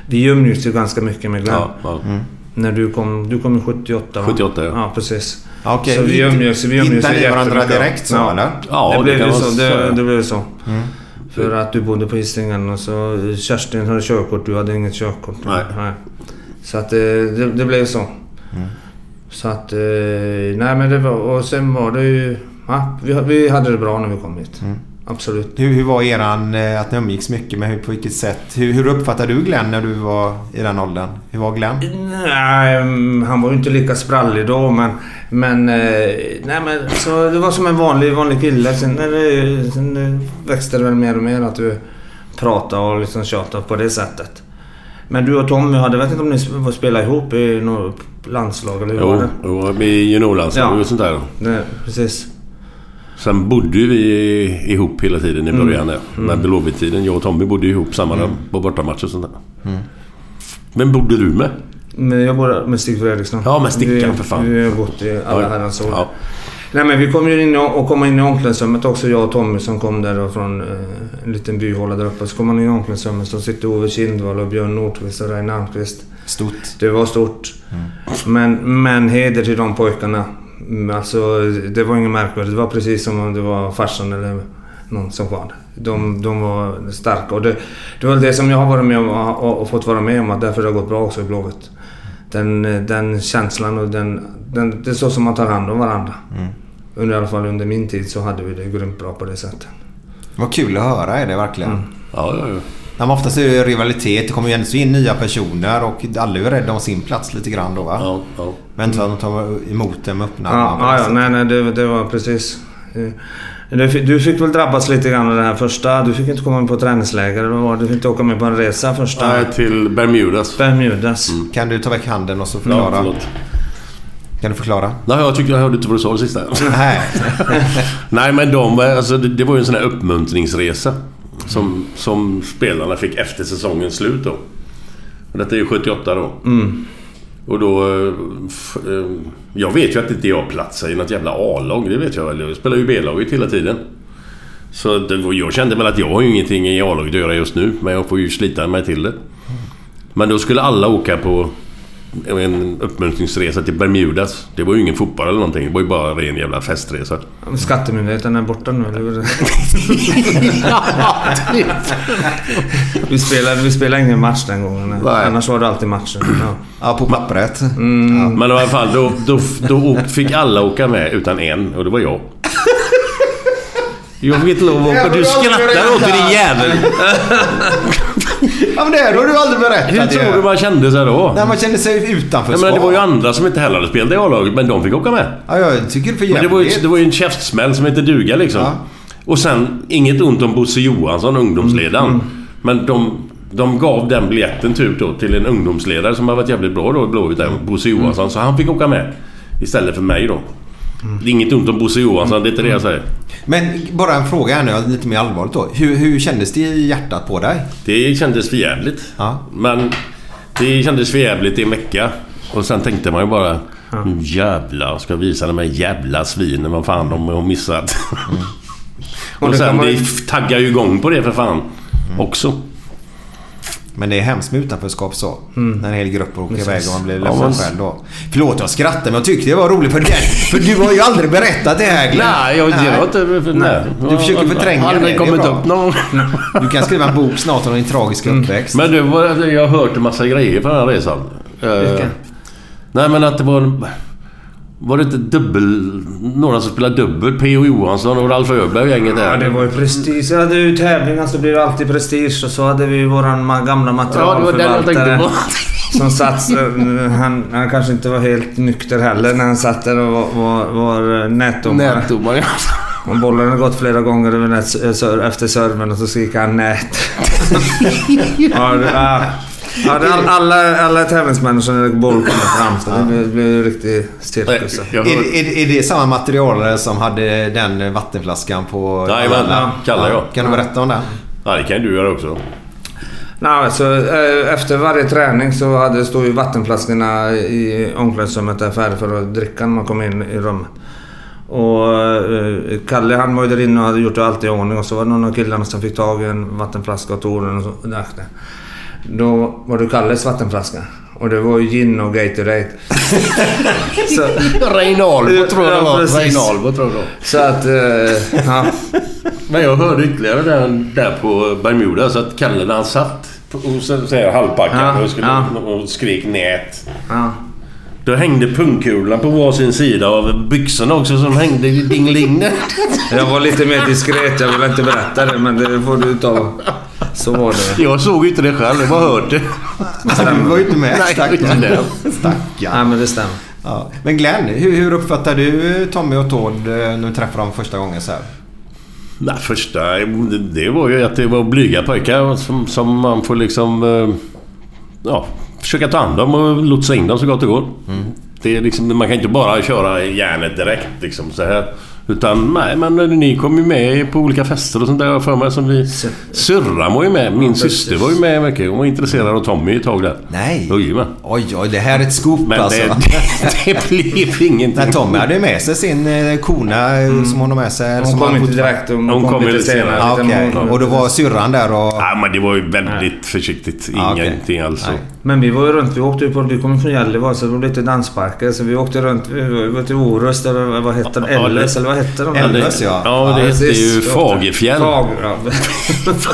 S3: Vi umgicks ju ganska mycket med Glenn.
S2: Ja, ja.
S1: Mm.
S3: När du kom... Du kom i 78 va?
S2: 78 ja.
S3: Ja, precis.
S1: Okej,
S3: Så vi umgicks, vi umgicks
S1: Hittade ni varandra direkt så
S3: Ja.
S1: eller?
S2: Ja,
S3: det, blev ju
S2: man
S3: så.
S2: säga.
S3: Det, det blev så.
S1: Mm.
S3: För att du bodde på Hisingen och så Kerstin hade körkort, du hade inget körkort.
S2: Nej.
S3: Så att eh, det, det blev så.
S1: Mm.
S3: Så att... eh, Nej men det var... Och sen var det ju... Ja, vi, vi hade det bra när vi kom hit.
S1: Mm.
S3: Absolut.
S1: Hur, hur var eran, eh, att ni umgicks mycket hur, på vilket sätt? Hur, hur uppfattade du Glenn när du var i den åldern? Hur var Glenn?
S3: Nej, mm, han var ju inte lika sprallig då men... Men... eh, Nej men så det var som en vanlig, vanlig kille. Sen, är det, sen växte det väl mer och mer att du pratade och liksom tjatade på det sättet. Men du och Tommy hade, vet inte om ni sp- spelade ihop i något landslag eller hur var
S2: Jo,
S3: det?
S2: jo i juniorlandslag och sånt där.
S3: det? Precis.
S2: Sen bodde ju vi ihop hela tiden i
S3: Mm.
S2: början där. När Blåvitt-tiden. Jag och Tommy bodde ihop samma dag på bortamatcher och sånt där. Vem bodde du med?
S3: Men jag bor med Stig Fredriksson.
S2: Ja, med Stickan,
S3: vi,
S2: för fan.
S3: Vi har bott i alla
S2: Ja.
S3: herrans år.
S2: Ja.
S3: Nej men vi kom ju in och, kom in i omklädningsrummet också. Jag och Tommy som kom där då från eh, en liten byhåla där uppe. Så kom man in i omklädningsrummet. Så sitter Ove Kindvall och Björn Nordqvist och Reine Almqvist.
S1: Stort.
S3: Det var stort. Men, men heder till de pojkarna. Mm, Alltså det var inget märkvärdigt. Det var precis som om det var farsan eller någon som var. De, de var starka och det, det var det som jag har varit med om och, och, och fått vara med om. Att därför det har gått bra också i Blåvitt. Den, den känslan och den, den... Det är så som man tar hand om varandra. Under, I alla fall under min tid så hade vi det grymt bra på det sättet.
S1: Vad kul att höra är det verkligen.
S3: Mm.
S2: Ja, ja, ja.
S1: Ja, men oftast är det rivalitet. Det kommer ju ändå in nya personer och alla är rädda om sin plats lite grann då va?
S2: ja, ja.
S1: Vänta att de tar emot dem med öppna
S3: Ja,
S1: det
S3: ja, ja nej, nej, det, det var precis. Du fick, väl drabbas lite grann av det här första. Du fick inte komma med på träningsläger. eller vad? Du fick inte åka med på en resa första...
S2: Nej, till Bermudas.
S3: Bermudas.
S1: Kan du ta väck handen och så
S2: Ja,
S1: förklara?
S2: förlåt.
S1: kan du förklara?
S2: Nej, jag tyckte jag hörde inte vad du sa det sista.
S1: Nej.
S2: Nej, men de, alltså, det, det var ju en sån här uppmuntringsresa. Som, som spelarna fick efter säsongens slut då. Och Detta är ju 78 då.
S3: Mm.
S2: Och då... Eh, jag vet ju att inte jag platsar i något jävla A-lag. Det vet jag väl. Jag spelar ju B-laget hela tiden. Så det, jag kände väl att jag har ju ingenting i A-laget att göra just nu. Men jag får ju slita mig till det. Men då skulle alla åka på en uppmuntringsresa till Bermudas. Det var ju ingen fotboll eller någonting. Det var ju bara ren jävla festresa.
S3: Skattemyndigheten är borta nu, eller hur? vi, spelade, vi spelade ingen match den gången.
S2: Nej.
S3: Annars var det alltid matcher. Ja.
S1: Ja, på pappret.
S2: Men i alla fall, då, då, då fick alla åka med utan en och det var jag. Jag fick inte lov att åka. Du skrattar åt det din jävel!
S1: Ja men det har du aldrig berättat
S2: Hur tror du man kände sig då?
S1: När man kände sig utanför
S2: Jag menar, det var ju andra som inte heller hade spelat i A-laget, men de fick åka med.
S1: Ja, jag tycker det är för
S2: Men det var, ju, det var ju en käftsmäll som inte duga liksom.
S1: Ja.
S2: Och sen, inget ont om Bosse Johansson, ungdomsledaren.
S1: Mm,
S2: Men de, de gav den biljetten typ då till en ungdomsledare som har varit jävligt bra då i Blåvitt, Bosse Johansson. Så han fick åka med. Istället för mig då. Det är inget ont om Bosse Johansson, det är inte det jag säger.
S1: Men bara en fråga här nu, lite mer allvarligt då. Hur, hur kändes det i hjärtat på dig?
S2: Det kändes för jävligt.
S1: Ja.
S2: Men det kändes för jävligt i en vecka. Och sen tänkte man ju bara... Nu jävlar ska jag visa de här jävla svinen vad fan de har missat.
S3: Och
S2: och
S3: det
S2: sen
S3: man-
S2: det taggar ju igång på det för fan. Också.
S1: Men det är hemskt med utanförskap så. När en hel grupp åker iväg och man blir
S2: Ja,
S1: ledsen
S2: men-
S1: själv då. Förlåt jag skrattar men jag tyckte det var roligt för den. För du har ju aldrig berättat det här Glenn.
S2: Nej, jag, jag har inte... Nej.
S1: Du försöker förtränga det, det
S2: kommit
S1: bra.
S2: upp någon.
S1: Du kan skriva en bok snart om din tragiska uppväxt.
S2: Men du, jag har hört en massa grejer från den här resan. Eh,
S3: Vilka?
S2: Nej men att det var... Var det inte dubbel... Några som spelade dubbel? P.O. Johansson och Ralf Öberg och gänget där.
S3: Ja, det var ju prestige. Hade ju tävlingar så blir det alltid prestige. Och så hade vi våran ma- gamla
S2: Ja,
S3: materialförvaltare.
S2: på.
S3: Som satt... eh, Han, han kanske inte var helt nykter heller när han satt där och var, var, var eh, nätdomare.
S2: Nätdomare, ja.
S3: Och bollen hade gått flera gånger över nät, eh, efter serven och så skrek han nät. ja, det, ja, det, all- alla, alla tävlingsmänniskor när boll kommer fram. Så det blir, det blir riktig cirkus.
S2: Hör-
S1: Är, är, är det samma materialare som hade den vattenflaskan på...
S2: Jajamän, ja, Kalle, ja.
S1: Kan du berätta om den?
S2: Ja, det kan du göra också.
S3: Nej, alltså, eh, efter varje träning så hade, stod ju vattenflaskorna i omklädningsrummet där färdiga för att dricka när man kom in i rummet. Och eh, Kalle han var ju där inne och hade gjort allt i ordning och så var det någon av killarna som fick tag i en vattenflaska och tog den och så. Då var det Kalles vattenflaska. Och det var ju gin och Gatorade. så,
S2: Reinaldo tror jag det var. Reinaldo tror jag
S3: så att... Eh, ja.
S2: Men jag hörde ytterligare där, där på Bermuda så att Kalle när han satt på- och så säger halvpackad
S3: Ja,
S2: och, skulle,
S3: ja.
S2: och skrek nät.
S3: ja.
S2: Då hängde pungkulorna på varsin sida av byxorna också som hängde i dingeling.
S3: Jag var lite mer diskret. Jag vill inte berätta det men det får du ta. Så var det.
S2: Jag såg ju inte det själv, jag bara hört det.
S1: Du var ju inte med.
S2: Nej,
S1: Stackarn. Stackarn.
S3: Ja men det stämmer.
S1: Ja. Men Glenn, hur, hur uppfattar du Tommy och Todd eh, när du träffade dem första gången så här?
S2: Nej, första det, det var ju att det var blyga pojkar som, som man får liksom... eh, Ja, försöka ta hand om och lotsa in dem så gott det går. Det är liksom, man kan inte bara köra järnet direkt liksom så här. Utan nej, men ni kom ju med på olika fester och sånt där för mig som vi... Syrran var ju med. Min syster var ju med mycket. Hon var intresserad av Tommy ett tag där.
S1: Nej.
S2: Jajamän.
S1: Oj, oj, det här är ett scoop
S2: Men
S1: alltså.
S2: det, det, det blev ingenting.
S1: Nej, Tommy hade med sig sin eh, kona eh, som hon har med sig.
S3: Hon
S1: som
S3: kom inte direkt. Hon,
S2: Hon
S3: kom,
S2: kom
S3: lite senare.
S1: okej.
S3: månader.
S1: Och då var syrran där och...
S2: Ja, men det var ju väldigt försiktigt.
S1: Ja, okej.
S2: Ingenting alls.
S1: Nej.
S3: Men vi var ju runt. Vi åkte ju på... Vi kom från Gällivare så det var lite dansparker. Så vi åkte runt. Vi var till Orust eller vad hette den?
S2: Ja,
S3: Elves eller vad hette de?
S1: Elves, ja.
S2: Ja, det hette
S3: precis.
S2: ju Fagerfjäll.
S3: Fag,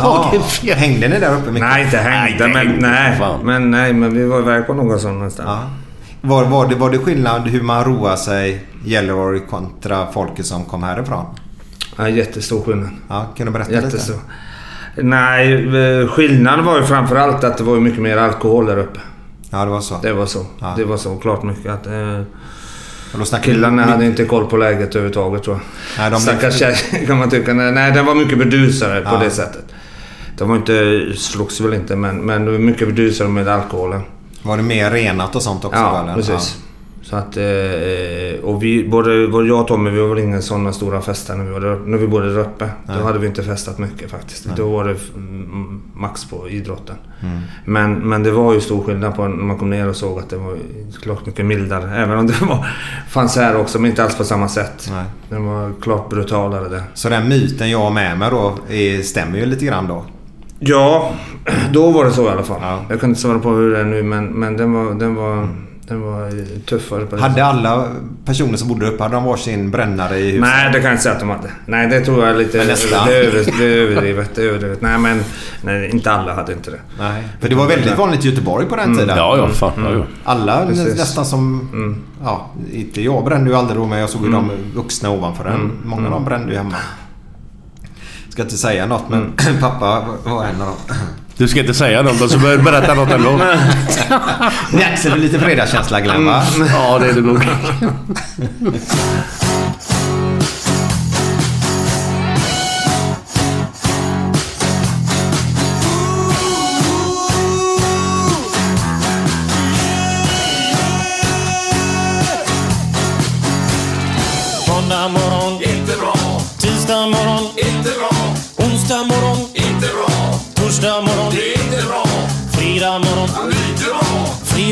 S3: ja.
S1: Ja, hängde ni där uppe mycket?
S3: nej, inte hängde.
S2: inte
S3: men, nej. men nej, men vi var iväg på någon sån någonstans.
S1: Ja. Var, var, det, var det skillnad hur man roar sig Gällivare kontra folket som kom härifrån?
S3: Ja, jättestor skillnad.
S1: Ja, kan du berätta
S3: Jättestor.
S1: lite?
S3: Nej, eh, skillnaden var ju framförallt att det var mycket mer alkohol där uppe.
S1: Ja, det var så.
S3: Det var så.
S1: Ja.
S3: Det var så. Klart mycket att... Eh, killarna
S1: vi-
S3: hade inte koll på läget överhuvudtaget tror jag.
S1: Nej, de-
S3: Stackars tjejer kan man tycka. Nej, det var mycket berdusare på
S1: Ja.
S3: det sättet. De var inte... Slogs väl inte men, men mycket berdusare med alkoholen.
S1: Var det mer renat och sånt också?
S3: Ja,
S1: eller?
S3: precis. Så att, eh, och vi, både, både jag och Tommy, vi var inga sådana stora fester när vi, var när vi bodde där uppe.
S1: Nej.
S3: Då hade vi inte festat mycket faktiskt. Då var det mm, max på idrotten.
S1: Mm.
S3: Men, men det var ju stor skillnad på när man kom ner och såg att det var klart mycket mildare. Även om det var, fanns här också, men inte alls på samma sätt.
S1: Nej.
S3: Det var klart brutalare där.
S1: Så den myten jag har med mig då är, stämmer ju lite grann då?
S3: Ja, då var det så i alla fall.
S1: Ja.
S3: Jag kan inte svara på hur det är nu, men, men den var, den var, den var tuffare på det
S1: Hade alla personer som bodde där uppe, hade de varsin brännare i huset?
S3: Nej, det kan jag inte säga att de hade. Nej, det tror jag är lite...
S1: Men nästan.
S3: Det är, över, det är överdrivet. Det är överdrivet. Nej, men nej, inte alla hade inte det.
S1: Nej. För det var väldigt vanligt i Göteborg på den tiden.
S2: Ja, ja, fan. Ja, ja.
S1: Alla
S3: Precis. Mm.
S1: nästan som... Ja, inte jag brände ju aldrig då men jag såg ju de vuxna ovanför den.
S3: Mm.
S1: Många av dem brände ju hemma. Ska inte säga något men
S3: Mm.
S1: pappa var en av dem.
S2: Du ska inte säga något, så börjar du berätta något ändå.
S1: Det är lite fredagskänsla Glenn va?
S2: Ja, det är det nog.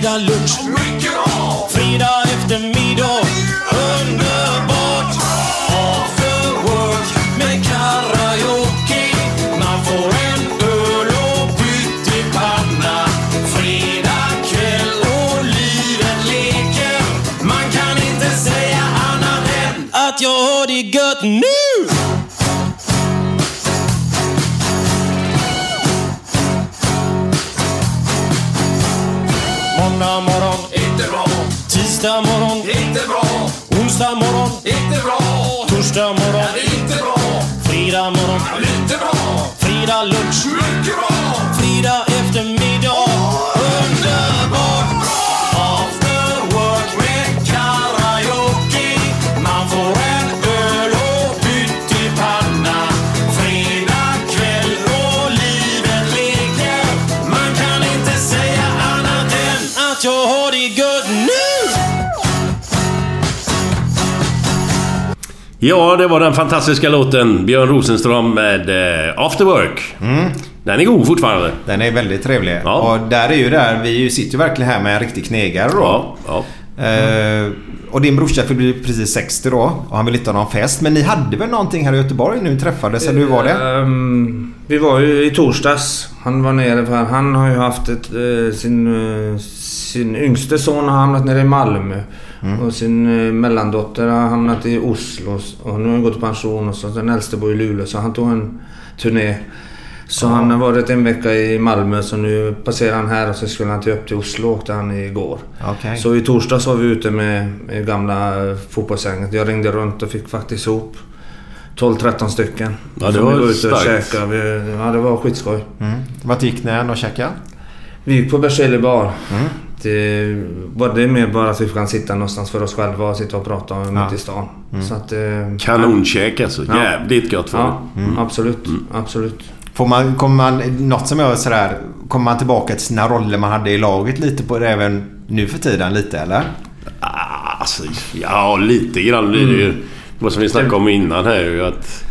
S6: Fredag lunch, Fredag morgon, lite bra. Fredag lunch, mycket bra.
S2: Ja, det var den fantastiska låten Björn Rosenström med eh, After Work. Den är god fortfarande.
S1: Den är väldigt trevlig.
S2: Ja.
S1: Och där är ju där, vi sitter ju verkligen här med en riktig knegare då.
S2: Ja, ja.
S1: Eh, och din brorsa fyllde precis 60 då och han ville inte ha någon fest. Men ni hade väl någonting här i Göteborg nu träffades? Eller hur var det?
S3: Ehm, vi var ju i torsdags. Han var nere för han har ju haft ett, eh, sin, eh, sin yngste son har hamnat nere i Malmö. Och sin eh, mellandotter har hamnat i Oslo. Och nu har han gått i pension och så den äldste bor i Luleå. Så han tog en turné. Så han har varit en vecka i Malmö så nu passerar han här och så skulle han till upp till Oslo åkte han igår.
S1: Okej.
S3: Så i torsdags var vi ute med, med gamla fotbollsgänget. Jag ringde runt och fick faktiskt ihop 12-13 stycken.
S2: Ja, det var
S3: vi var ute och
S2: starkt.
S3: käkade. Vi, ja, det var skitskoj.
S1: Mm. Vart gick ni och käkade?
S3: Vi gick på Berzelii bar.
S1: Mm.
S3: Det, var det mer bara att vi kan sitta någonstans för oss själva och sitta och prata om
S1: Ja.
S3: i stan.
S1: Mm.
S3: Så att, eh,
S2: Kanonkäk alltså.
S3: Ja.
S2: Jävligt gott det.
S3: Ja, absolut. Absolut.
S1: Får man, kommer man, något som jag sådär, kommer man tillbaka till sina roller man hade i laget lite på det även nu för tiden lite eller?
S2: Ah, Alltså, ja, lite grann blir det ju. Det var som vi snackade om innan här ju att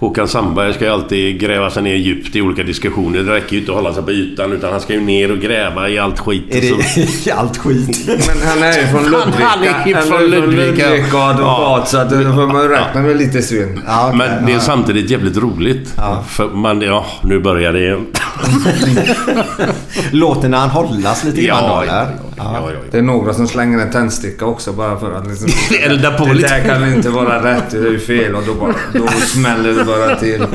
S2: Håkan Sandberg ska ju alltid gräva sig ner djupt i olika diskussioner. Det räcker ju inte att hålla sig på ytan utan han ska ju ner och gräva i allt skit.
S1: Är det i allt skit?
S3: Men han är ju från Ludvika.
S2: han är ju från Ludvika.
S3: Ludvika och advokat. Så att då får man räkna med lite svinn.
S1: Ja, okej,
S2: Men det är
S1: ja.
S2: samtidigt jävligt roligt. För man, ja, nu börjar det igen.
S1: Låter när han hållas lite grann då eller?
S2: ja, ja.
S3: Det är några som slänger en tändsticka också bara för att liksom...
S2: Elda på
S3: det
S2: lite.
S3: där kan inte vara rätt, det är ju fel och då, bara, då smäller det bara till.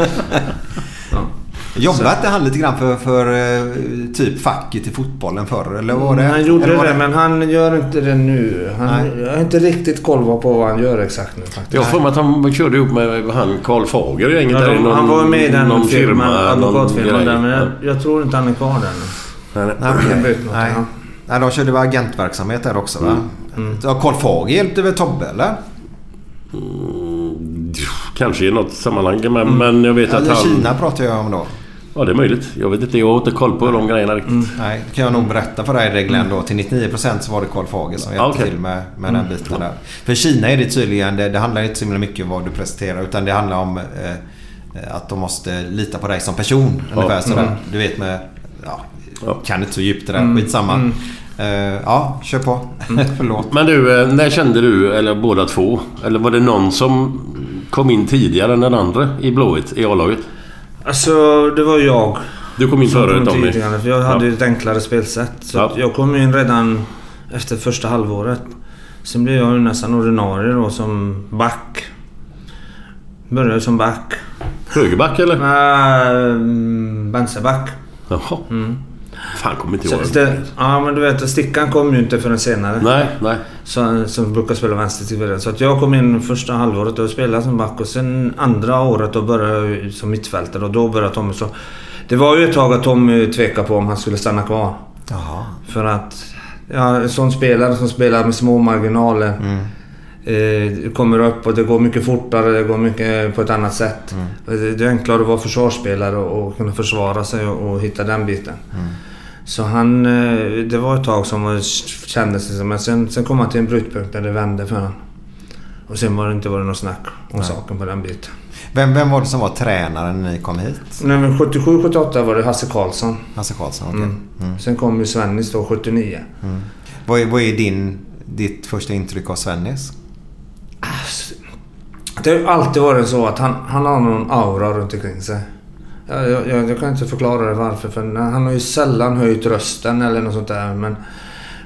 S1: Jobbade han lite grann för, för eh, typ facket i fotbollen förr? Eller var det?
S3: Han gjorde
S1: var
S3: det, men han gör inte det nu. Han,
S1: Nej.
S3: jag har inte riktigt koll på vad han gör exakt nu faktiskt.
S2: Jag har för mig att han körde ihop med han Karl Fager i gänget
S3: Ja, de,
S2: någon,
S3: han var med i den
S2: någon
S3: firman,
S2: firma.
S3: advokatfirman där, men jag, jag tror inte han är kvar där nu.
S2: Nej, nej.
S1: Nej,
S3: något,
S1: Nej.
S3: ja.
S1: Nej, de körde väl agentverksamhet där också va?
S3: Mm.
S1: Ja, Karl Fager hjälpte väl Tobbe eller?
S2: Kanske i något sammanhang men, men jag vet att
S1: Eller
S2: han...
S1: Kina pratar jag om då.
S2: Ja det är möjligt. Jag vet inte. Jag har inte koll på de grejerna riktigt.
S1: Nej, det kan jag nog berätta för dig Glenn då. Till 99% så var det Karl Fager som hjälpte
S2: Okej.
S1: till med, med den biten där. För Kina är det tydligen, det, det handlar inte så mycket om vad du presenterar utan det handlar om eh, att de måste lita på dig som person. Ungefär sådär. Du vet med... Ja,
S2: Ja.
S1: kan inte så djupt det där. Skitsamma. Eh, ja, kör på. Förlåt.
S2: Men du, eh, när kände du, eller båda två? Eller var det någon som kom in tidigare än den andra i Blåvitt, i A-laget?
S3: Alltså, det var jag.
S2: Du kom in före Tommy.
S3: tidigare, För jag hade
S2: Ja.
S3: ett enklare spelsätt. Så
S2: Ja.
S3: jag kom in redan efter första halvåret. Sen blev jag ju nästan ordinarie då som back. Började som back.
S2: Högerback eller?
S3: Äh, vänsterback.
S2: Jaha. Fan, kommer inte
S3: Så
S2: ihåg.
S3: det, ja men du vet, stickan kom ju inte förrän senare.
S2: Nej, nej.
S3: Så, som brukar spela vänster. Så att jag kom in första halvåret och spelade som back och sen andra året då började jag som mittfältare och då började Tommy så... Det var ju ett tag att Tommy tvekade på om han skulle stanna kvar.
S1: Jaha.
S3: För att... Ja, en sån spelare som spelar med små marginaler.
S1: Mm.
S3: Eh, kommer upp och det går mycket fortare, det går mycket på ett annat sätt.
S1: Mm.
S3: Det, det är enklare att vara försvarsspelare och, och kunna försvara sig och, och hitta den biten.
S1: Mm.
S3: Så han... eh, Det var ett tag som kändes som... Men sen, sen kom han till en brytpunkt där det vände för honom. Och sen var det inte varit något snack om saken på den biten.
S1: Vem, vem var det som var tränaren när ni kom hit?
S3: Nej, men 77-78 var det Hasse Karlsson.
S1: Hasse Karlsson, okej.
S3: Mm.
S1: Mm.
S3: Sen kom ju Svennis då 79.
S1: Vad, är, vad är din, ditt första intryck av Svennis?
S3: Det har alltid varit så att han, han har någon aura runt omkring sig. Jag, jag, jag, kan inte förklara det varför. För han har ju sällan höjt rösten eller något sånt där. Men,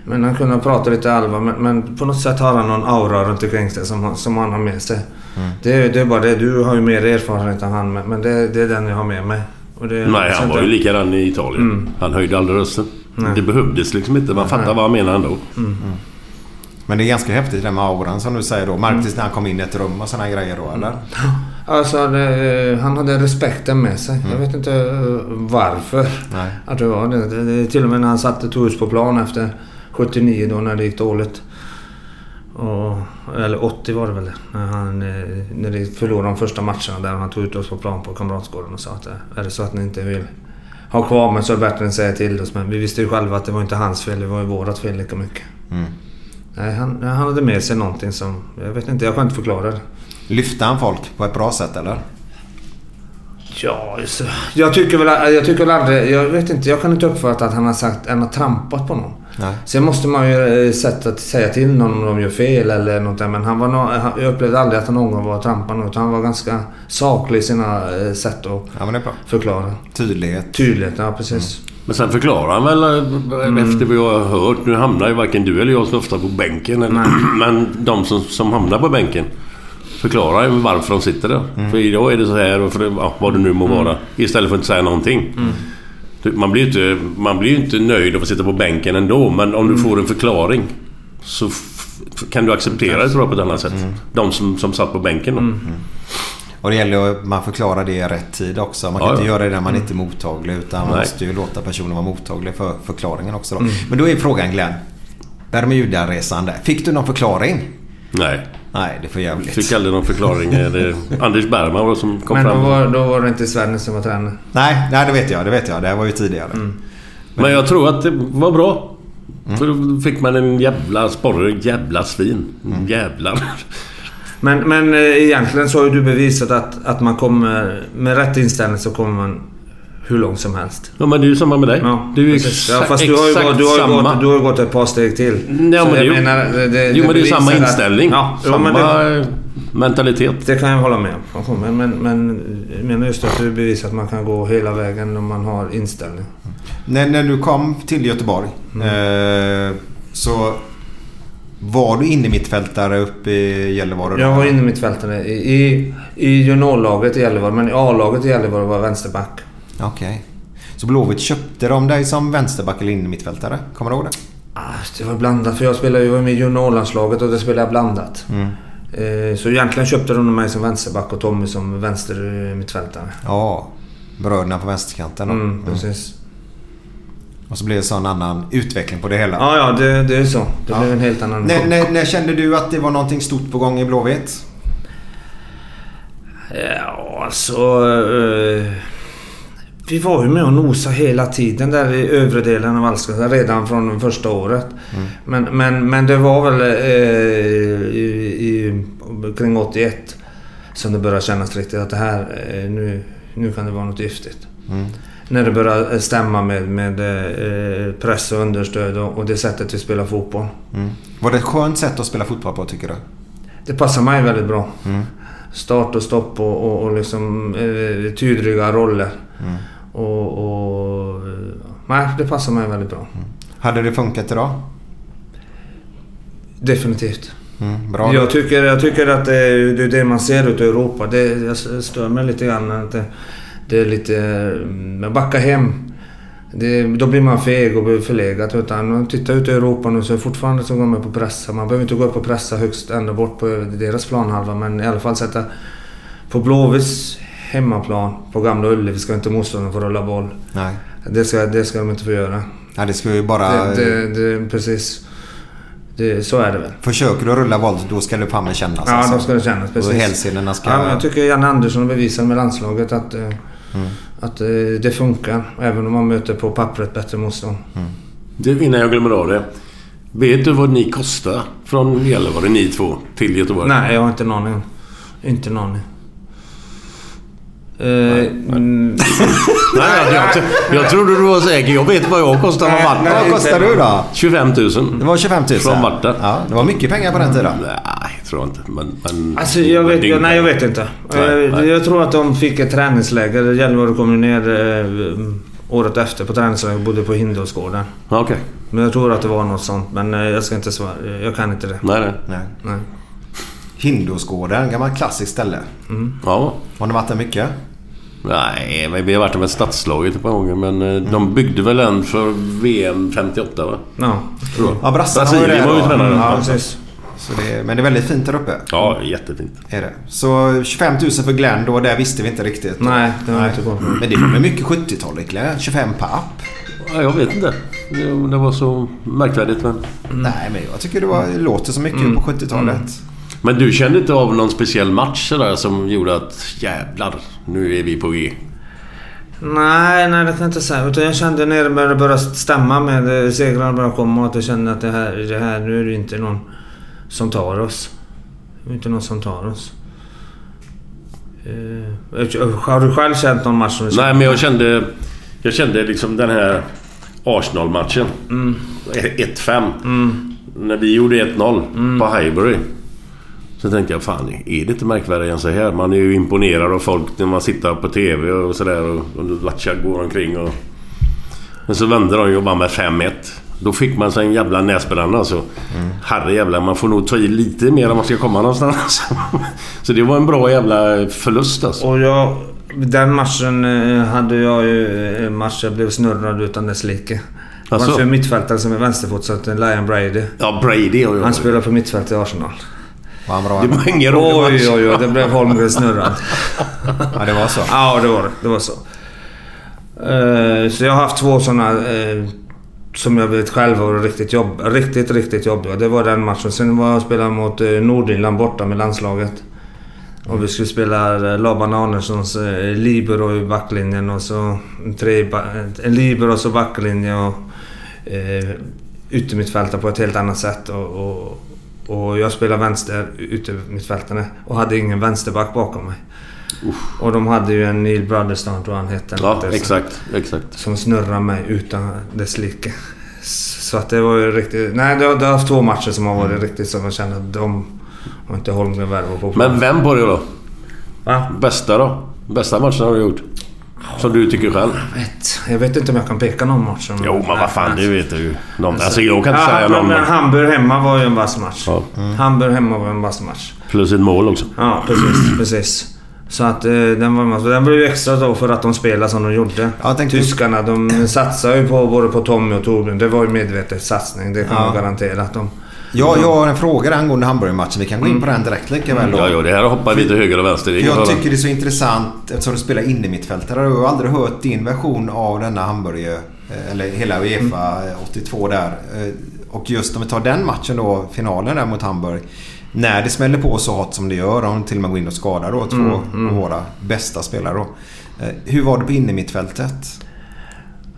S3: men han kunde prata lite allvar. Men, men på något sätt har han någon aura runt omkring sig som, som han har med sig. Det, är- det är bara det. Du har ju mer erfarenhet än han. Men, det, det är den jag har med mig. Det,
S2: Nej, han var ju
S3: det-
S2: likadan i Italien.
S3: Mm.
S2: Han höjde aldrig rösten.
S3: Nej.
S2: Det behövdes liksom inte. Man fattar
S3: Nej.
S2: vad han menar ändå.
S1: Men det är ganska häftigt det med auran som du säger då. Märktes när han kom in i ett rum och sådana grejer då eller?
S3: Alltså, det, han hade respekten med sig. Jag vet inte eh, varför.
S1: Nej.
S3: Att det var det. det, det till och med när han satte Tours på plan efter 79 då när det gick dåligt. Och, eller 80 var det väl när, han, eh, när de förlorade de första matcherna där han tog ut oss på plan på Kamratgården och sa att eh, är det så att ni inte vill ha kvar mig så är det bättre än att säga till oss. Men vi visste ju själva att det var inte hans fel, det var ju vårat fel lika mycket.
S1: Mm.
S3: Nej, han, han hade med sig någonting som... Jag vet inte, jag kan inte förklara det.
S1: Lyfte han folk på ett bra sätt eller?
S3: Ja, jag tycker väl jag tycker väl aldrig... Jag vet inte, jag kan inte uppfatta att han har sagt han har trampat på någon.
S1: Nej.
S3: Sen måste man ju eh, sätta, säga till någon om de gör fel eller något där. Men han var jag upplevde aldrig att han någon gång var trampande. Utan han var ganska saklig i sina eh, sätt att
S1: Ja,
S3: förklara.
S1: Tydlighet.
S3: Tydlighet, ja precis.
S2: Men sen förklarar han väl eh, efter vad jag har hört. Nu hamnar ju varken du eller jag så ofta på bänken. eller- Men de som, som hamnar på bänken förklarar ju varför de sitter där. För idag är det så här och för, ja, vad det nu må vara. Istället för att inte säga någonting. Du, Man blir ju inte, man blir ju inte nöjd av att sitta på bänken ändå. Men om du får en förklaring så kan du acceptera det tror jag på ett annat sätt. De som, som satt på bänken då.
S1: Och det gäller att man förklarar det i rätt tid också. Man kan
S2: Ja,
S1: inte
S2: ja.
S1: göra det när man inte är mottaglig. Utan man
S2: Nej.
S1: måste ju låta personen vara mottaglig för förklaringen också. Då.
S2: Mm.
S1: Men då är frågan Glenn. Bermudaresan där. Fick du någon förklaring?
S2: Nej.
S1: Nej, det är för jävligt.
S2: Fick aldrig någon förklaring. Det, Anders Bergman var som kom
S3: Men då
S2: fram.
S3: var, då var det inte Sven som var tränare.
S1: Nej, nej, det vet jag. Det vet jag. Det här var ju tidigare.
S2: Men jag tror att det var bra. För då fick man en jävla sporre, jävla svin. Jävlar.
S3: Men, men eh, egentligen så har ju du bevisat att, att man kommer... Med rätt inställning så kommer man hur långt som helst.
S2: Ja men det är ju samma med dig.
S3: Ja,
S2: det är ju exa-
S3: ja, fast du har, ju
S2: exakt
S3: gått, du, har ju
S2: samma.
S3: gått, du har ju gått ett par steg till.
S2: Ja, men det, är ju-
S3: menar, det, det,
S2: jo men det är samma
S3: bevisar att-
S2: inställning.
S3: Ja,
S2: samma
S3: men det,
S2: mentalitet.
S3: det kan jag hålla med om. Men, men, men jag menar just att du bevisar att man kan gå hela vägen om man har inställning.
S1: När, när du kom till Göteborg eh, så var du inne mittfältare uppe i Gällivare?
S3: Jag var inne mittfältare i, i, i juniorlaget i Gällivare, men i A-laget i Gällivare var jag vänsterback.
S1: Okej. Så Blåvitt köpte de dig som vänsterback eller inne mittfältare? Kommer du ihåg det?
S3: Ah, Det var blandat, för jag spelade ju med juniorlandslaget och det spelade jag blandat.
S1: Mm.
S3: Eh, Så egentligen köpte de mig som vänsterback och Tommy som vänster eh.
S1: Ja. Bröderna på vänsterkanten då.
S3: Mm, precis.
S1: Och så blev det så en annan utveckling på det hela.
S3: Ja, ja, det, det är så. Det
S1: Ja.
S3: blev en helt annan...
S1: När, när, när kände du att det var någonting stort på gång i Blåvitt?
S3: Ja, alltså... Eh, vi var ju med och nosade hela tiden där i övre delen av Allsvenskan redan från första året. Men, men, men det var väl eh, i, i, kring 81 som det började kännas riktigt att det här, eh, nu, nu kan det vara något giftigt. När det började stämma med, med eh, press och understöd och, och det sättet vi spelar fotboll.
S1: Mm. Var det ett skönt sätt att spela fotboll på tycker du?
S3: Det passar mig väldigt bra.
S1: Mm.
S3: Start och stopp och, och, och liksom eh, tydliga roller.
S1: Mm.
S3: Och, och... eh, Nej, det passar mig väldigt bra.
S1: Hade det funkat idag?
S3: Definitivt.
S1: Mm, bra.
S3: Jag tycker, jag tycker att det det, är det man ser ute i Europa. Det jag stör mig lite grann. Att det, det är lite... mm, Backa hem. Det, då blir man feg och blir förlegad. Utan titta ut i Europa nu så är det fortfarande så går man på pressa. Man behöver inte gå upp och pressa högst ända bort på deras planhalva. Men i alla fall sätta... På Blåvitts hemmaplan på Gamla Ullevi ska inte motståndaren få rulla boll.
S1: Nej.
S3: Det ska, det ska de inte få göra.
S1: Ja, det ska ju bara...
S3: Det, det, det, precis. Det, så är det väl.
S1: Försöker du rulla boll då ska det fan med kännas.
S3: Ja,
S1: alltså.
S3: då ska det kännas. Precis.
S1: Och hälsenorna ska...
S3: Ja, jag tycker Janne Andersson bevisar med landslaget att, eh,
S1: Mm.
S3: att eh, det funkar. Även om man möter på pappret bättre motstånd.
S2: Du, innan jag glömmer av det. Vet du vad ni kostar från Gällivare, ni två, till Göteborg?
S3: Nej, jag har inte en aning. Inte en aning. Eh, mm,
S2: Nej, jag, jag trodde du var säker. Jag vet vad jag kostar från Varta.
S1: Vad kostar du då?
S2: 25 000.
S1: Det var 25 000?
S2: Från Varta.
S1: Ja, det var mycket pengar på den tiden.
S2: Tror jag inte. Men, men,
S3: Alltså jag vet, jag, nej, jag vet inte.
S2: Nej,
S3: Eh,
S2: nej.
S3: Jag tror att de fick ett träningsläger. Gällivare kom ner eh, året efter på träningsläger och bodde på Hindåsgården.
S2: Okej.
S3: Men jag tror att det var något sånt. Men eh, jag ska inte svara. Jag kan inte det.
S2: Nej, nej.
S1: Nej.
S3: Nej.
S1: Hindåsgården, gammalt klassiskt ställe.
S2: Ja.
S1: Har ni varit där mycket?
S2: Nej, men vi har varit med stadslaget ett par gånger. Men eh, de byggde väl en för VM 58 va?
S3: Ja.
S2: Tror jag.
S1: Ja, brassarna var ju
S2: Brasilien
S1: där
S2: var ju
S1: då.
S2: tränare.
S3: Ja,
S2: Ja,
S3: precis.
S1: Så det, men det är väldigt fint där uppe.
S2: ja, jättefint.
S1: Är det. Så 25 000 för Glenn då, det visste vi inte riktigt.
S3: Nej, det jag inte på.
S1: Men det var väl mycket 70-talet Glenn? 25 papp?
S2: Ja, jag vet inte. Det, det var så märkvärdigt. Men...
S1: Nej, men jag tycker det, var, det låter så mycket på 70-talet.
S2: men du kände inte av någon speciell match sådär som gjorde att jävlar, nu är vi på G?
S3: Nej, nej det kan jag inte säga. Utan jag kände när det började börja stämma med segrarna började komma att jag kände att det här, det här, nu är det inte någon som tar oss. Inte någon som tar oss. Eh, har du själv känt någon match som du
S2: Nej, men jag kände... Jag kände liksom den här Arsenal-matchen.
S3: Mm.
S2: 1-5. När vi gjorde 1-0 på Highbury. Så tänkte jag, fan är det inte märkvärdigare än så här? Man är ju imponerad av folk när man sitter på TV och sådär och, och Lacha går omkring och... Men så vände de ju och vann med 5-1. Då fick man sig en jävla näsbränna alltså. Mm. Herre jävla, man får nog ta i lite mer om man ska komma någonstans. så det var en bra jävla förlust alltså.
S3: Och jag... Den matchen eh, hade jag ju eh, en match jag blev snurrad utan dess like. Det var
S2: Asså?
S3: för mittfältare som är vänsterfotsatt, Lion Brady.
S2: Ja, Brady och jag.
S3: Han spelar på mittfält i Arsenal.
S1: Var han bra?
S2: Det var ingen rolig match.
S3: Oj, oj, oj. Det blev Holmgren snurrad.
S1: Ja, det var så.
S3: Ja, det var det. Det var så. Eh, så jag har haft två sådana eh, som jag vet själv var riktigt jobb, riktigt, riktigt jobbiga. Det var den matchen. Sen var jag och spelade mot eh, Nordirland borta med landslaget. Och vi skulle spela eh, Laban Arnessons eh, libero i backlinjen och så en, tre, en libero och så backlinje och eh, yttermittfältare på ett helt annat sätt. Och, och, och jag spelade vänster yttermittfältare och hade ingen vänsterback bakom mig. Och de hade ju en Neil Brotherston tror jag han hette.
S2: Ja, exakt. Exakt.
S3: Som snurrade mig utan dess like. Så att det var ju riktigt... Nej, det har, det har haft två matcher som har varit riktigt som jag känner att de har inte Holmgren värva på.
S2: Men vem på det då?
S3: Va?
S2: Bästa då? Bästa matchen har du gjort? Som du tycker själv?
S3: Vet. Jag vet inte om jag kan peka någon match. Som
S2: Jo, men vad fan, det vet du ju. Någon, alltså, jag kan inte
S3: ja,
S2: säga någon.
S3: men Hamburg hemma var ju en vass match.
S2: ja.
S3: Hamburg hemma var en vass match.
S2: Plus ett mål också.
S3: Ja, precis. precis. Så att eh, den var Den blev ju extra då för att de spelade som de gjorde. Tyskarna de satsar ju på både på Tommy och Torbjörn. Det var ju medvetet satsning. Det kan
S1: Ja.
S3: garantera att de...
S1: Ja, jag har en fråga angående Hamburg-matchen. Vi kan gå in på den direkt lika väl då.
S2: Ja, ja, det här hoppar vi till höger och vänster.
S1: För jag tycker det är så intressant eftersom du spelar innermittfältare. Jag har aldrig hört din version av denna Hamburger, eh, eller hela Uefa eh, 82 där. Eh, Och just om vi tar den matchen då, finalen där mot Hamburg. När det smäller på så hårt som det gör, om de till och med går in och skadar då två av våra bästa spelare då. Eh, Hur var det på innermittfältet?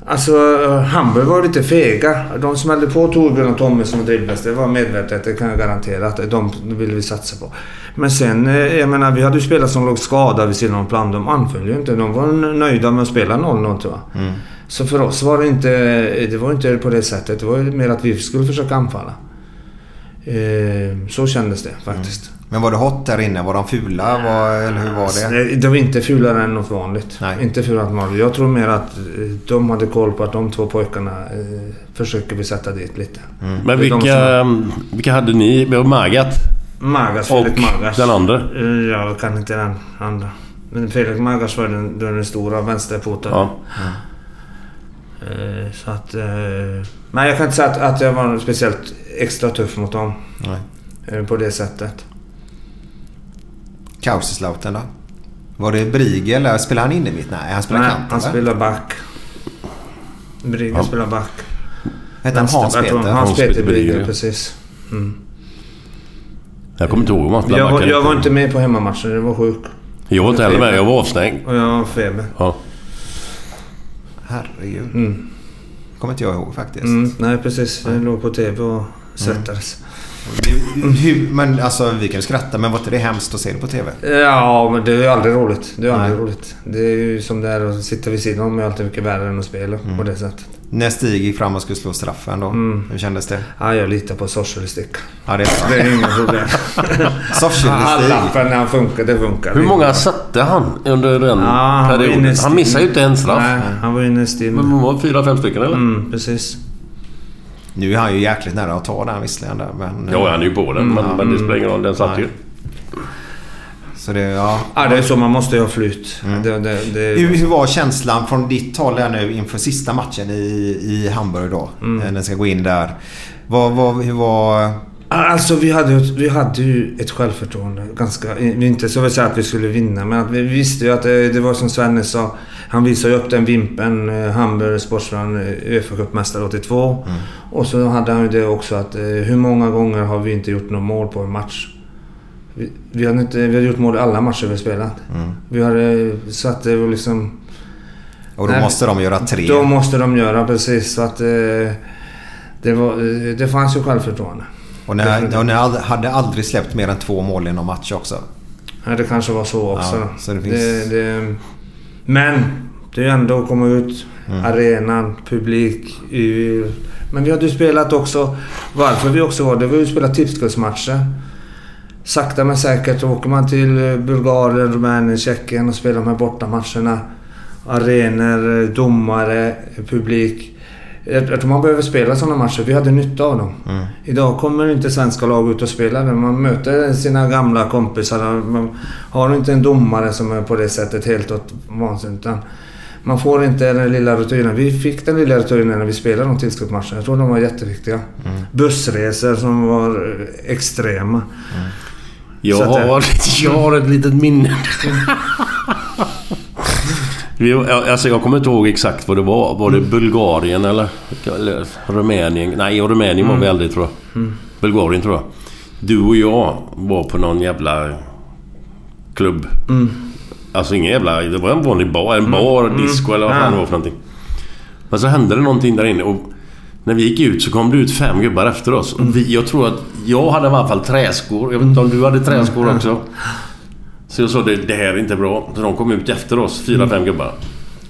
S3: Alltså, Hamburg var lite fega. De smällde på Torbjörn och Tommy som dribblades. Det var medvetet, det kan jag garantera. Att de ville vi satsa på. Men sen, eh, jag menar, vi hade ju spelare som låg skadade vid sidan av plan. De anföll ju inte. De var nöjda med att spela 0-0 tror jag. Så för oss var det inte... Det var inte på det sättet. Det var ju mer att vi skulle försöka anfalla. Eh, så kändes det faktiskt.
S1: Men var det hot där inne? Var de fula? Var, eller hur var det?
S3: De var inte fulare än något vanligt.
S1: Nej.
S3: Inte fulare än vanligt. Jag tror mer att eh, de hade koll på att de två pojkarna eh, försöker vi sätta dit lite.
S2: Men
S3: Det är de
S2: vilka, vilka hade ni? Vi har Magat
S3: Magas,
S2: och
S3: Felix Magas.
S2: den andra.
S3: Eh, Jag kan inte den andra. Men Felix Magas var den, den, den stora vänsterfoten.
S2: Ja.
S3: Eh, Så att... eh, Nej, jag kan inte säga att, att jag var speciellt extra tuff mot dem.
S1: Nej.
S3: eh, På det sättet.
S1: Kaiserslautern då? Var det Brige eller spelade han innermitt? Nej, han spelade
S3: Nej,
S1: kant
S3: han spelar back. Brygge
S2: Ja.
S3: spelar back.
S1: Hette han Hans Peter?
S3: Hans
S2: Hans-Peter
S3: Peter Brygge. precis. Mm.
S2: Jag kommer inte ihåg om han spelade
S3: Jag, var-
S2: back
S3: jag var inte med på hemmamatchen, jag var sjuk.
S2: Jag var inte heller med. Jag var avstängd.
S3: Och jag har feber.
S2: Ja.
S1: Herregud.
S3: Mm.
S1: kommer inte jag ihåg faktiskt.
S3: Mm, nej, precis. Jag låg på TV och svettades.
S1: Det- Hur, men alltså vi kan skratta men var inte det hemskt att se det på TV?
S3: Ja, men det är ju aldrig roligt. Det är aldrig
S1: Nej.
S3: roligt. Det är ju som det är att sitta vid sidan om är alltid mycket värre än att spela
S1: Mm.
S3: på det sättet.
S1: När Stig gick fram och skulle slå straffen då.
S3: Mm.
S1: Hur kändes det?
S3: Ja, jag litar på Sorsele-stick.
S1: Ja, det är
S3: Det är inga problem.
S1: Sorsele-Stig.
S3: Lappen när han funkar, det funkar.
S2: Hur många satte han under den
S3: Ja, han
S2: perioden?
S3: i
S2: Han missade ju inte en straff.
S3: Nej, han var inne i stim.
S2: Men var fyra, fem stycken eller?
S3: Mm, precis.
S1: Nu är han ju jäkligt nära att ta den visserligen men...
S2: Ja, han är ju på den. Men, men det spelar ingen roll. Den satt ju.
S1: Så det, ja.
S3: Ja, det är så. Man måste ju ha flyt.
S1: Mm.
S3: Det, det, det,
S1: Hur, var känslan från ditt håll här nu inför sista matchen i, i Hamburg då?
S3: Mm.
S1: När den ska gå in där. Vad, vad, hur var...
S3: Alltså vi hade, vi hade ju ett självförtroende. Ganska, inte så att säga att vi skulle vinna, men att vi visste ju att det, det var som Svenne sa. Han visade ju upp den vimpen. eh, Hamburg Sportsman, eh, Uefa Cupmästare 82. Och så hade han ju det också att eh, hur många gånger har vi inte gjort något mål på en match? Vi, vi, hade, inte, vi hade gjort mål i alla matcher vi spelat. Vi hade så att det var liksom...
S1: Och då
S3: Nej,
S1: måste de göra tre.
S3: Då måste de göra precis. Så att eh, det, var, eh, det fanns ju självförtroende.
S1: Och ni, och ni hade aldrig släppt mer än två mål i någon match också?
S3: Ja, det kanske var så också.
S1: Ja, så det finns-
S3: det, det, men det är ju ändå att komma ut,
S1: Mm.
S3: arenan, publik. Men vi hade ju spelat också... Varför vi också var det var ju att spela tipscupsmatcher. Sakta men säkert åker man till eh, Bulgarien, Rumänien, Tjeckien och spelar de här bortamatcherna. Arenor, domare, publik. Jag tror man behöver spela sådana matcher. Vi hade nytta av dem.
S1: Mm.
S3: Idag kommer inte svenska lag ut och spelar det. Man möter sina gamla kompisar. Man har inte en domare som är på det sättet helt åt vansinnigt. Man får inte den lilla rutinen. Vi fick den lilla rutinen när vi spelade de tillskottsmatcherna. Jag tror de var jätteviktiga.
S1: Mm.
S3: Bussresor som var eh, extrema.
S2: Jag
S3: Så att det-
S2: har, jag har ett litet minne. Alltså jag kommer inte ihåg exakt vad det var. Var det Bulgarien eller, eller Rumänien? Nej, Rumänien var vi aldrig tror jag.
S3: Mm.
S2: Bulgarien tror jag. Du och jag var på någon jävla klubb.
S3: Mm.
S2: Alltså ingen jävla... Det var en vanlig bar. En bar,
S3: Mm.
S2: disco eller vad fan det var för någonting. Men så hände det någonting där inne och när vi gick ut så kom det ut fem gubbar efter oss. Och vi, jag tror att jag hade i alla fall träskor. Jag vet inte om du hade träskor också. Så jag sa det, det här är inte bra. Så de kom ut efter oss, fyra, fem gubbar.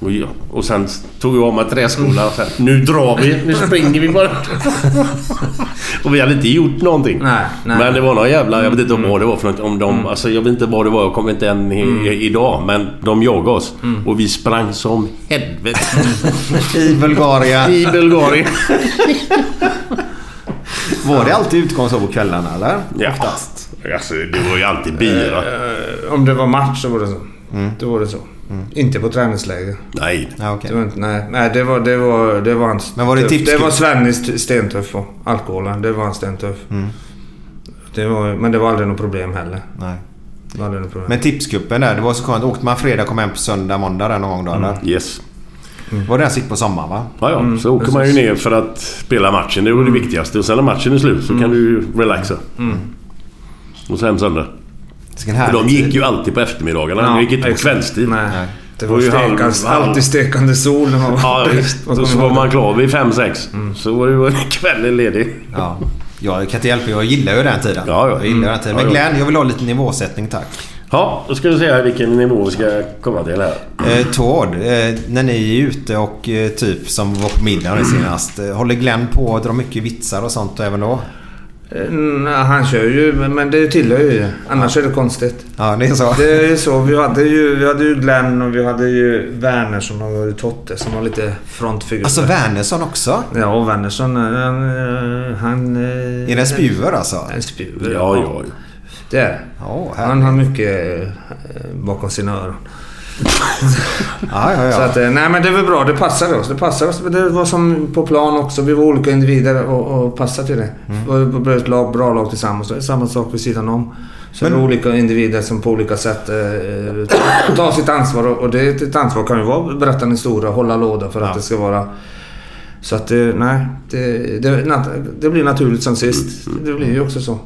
S2: Och, jag, och sen tog jag av mig träskorna och sa nu drar vi, nu springer vi bara. och vi hade inte gjort någonting.
S3: Nej, nej.
S2: Men det var någon jävla, jag vet inte vad det var för något. Om de, alltså jag vet inte vad det var, jag kommer inte än
S3: Mm.
S2: idag. Men de jagade oss. Och vi sprang som helvete.
S1: I Bulgarien.
S2: I Bulgarien.
S1: Var det alltid så på kvällarna eller?
S2: Ja. Alltså det var ju alltid bira.
S3: Eh, Om det var match så var det så. Då var det så. Inte på träningsläger.
S2: Nej.
S1: Ja, okej.
S3: Det var inte, nej, nej det var, det var, det var han
S1: Men var det
S3: tuff.
S1: tipskupp?
S3: Det var Svennis stentuff på. Alkoholen, det var han stentuff. Det var, men det var aldrig något problem heller.
S1: Nej.
S3: Det var aldrig något problem.
S1: Men tipskuppen där, det var så skönt. Åkte man fredag kom hem på söndag, måndag där någon gång då eller?
S2: Yes.
S1: Var det den sitt på sommaren va?
S2: Ja, ja. så åker man ju ner för att spela matchen. Det var det viktigaste. Och sen när matchen är slut så kan du ju relaxa. Och sen söndag. För de gick
S1: tid.
S2: ju alltid på eftermiddagarna.
S3: Ja,
S2: de gick inte på kvällstid.
S3: Nej. Det
S2: var
S3: var
S2: ju
S3: stekande,
S2: halv- halv-
S3: alltid stekande sol var
S2: Ja, visst. Och så var man
S3: det.
S2: klar vid 5-6. Så var ju kvällen ledig.
S1: Ja. Jag kan inte hjälpa, jag gillar ju den tiden.
S2: Ja, ja.
S1: Jag gillar den tiden. Men. Glenn, jag vill ha lite nivåsättning tack.
S2: Ja, då ska vi se här vilken nivå vi ska komma till här.
S1: Eh, Tord, eh, när ni är ute och eh, typ som var på middagen senast. Eh, håller Glenn på att dra mycket vitsar och sånt även då?
S3: Eh, nej, Han kör ju, men- det tillhör ju Annars är det konstigt.
S1: Ja, det är så.
S3: Det är ju så. Vi hade ju, vi hade ju Glenn och vi hade ju Wernersson och Totte som var lite frontfigurer.
S1: Alltså Wernersson också?
S3: Ja, och Wernersson han... eh, han eh,
S1: Är det en spjuver alltså?
S3: En spjuver.
S2: Ja, ja. ja.
S3: Det är.
S1: Ja,
S3: Han har mycket bakom sina öron.
S1: Ja, ja, ja.
S3: Så att, eh, nej men det är väl bra. Det passar oss. Det passar oss. Det var som på plan också. Vi var olika individer och, och passade till det.
S1: Mm.
S3: Blev ett lag, bra lag tillsammans. Det är samma sak vid sidan om. Så
S1: Men-
S3: det är olika individer som på olika sätt eh, tar- sitt ansvar. Och, det, ett ansvar kan ju vara att berätta en historia, hålla låda för att
S1: Ja.
S3: det ska vara... Så att det, nej. Det, det, det blir naturligt som sist. Det blir ju också så.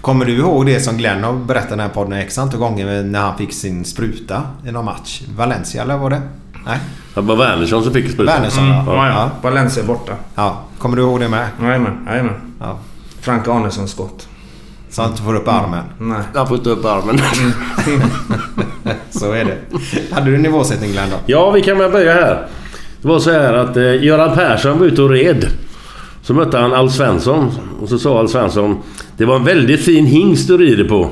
S1: Kommer du ihåg det som Glenn har berättat i den här podden x antal gånger när han fick sin spruta i någon match? Valencia eller var det? Nej?
S2: Det var Wernersson som fick sprutan.
S1: Wernersson ja.
S3: Ja,
S1: ja.
S3: ja. Valencia är borta.
S1: ja. Kommer du ihåg det med?
S3: Jajamän, jajamän.
S1: Ja.
S3: Frank Arnessons skott.
S1: Så han inte får upp armen.
S3: Nej.
S2: Han får inte upp armen.
S1: Så är det. Hade du nivåsättning Glenn då?
S2: Ja, vi kan väl börja här. Det var så här att eh, Göran Persson var ute och red. Så mötte han Alf Svensson. Och så sa Alf Svensson Det var en väldigt fin hingst du rider på.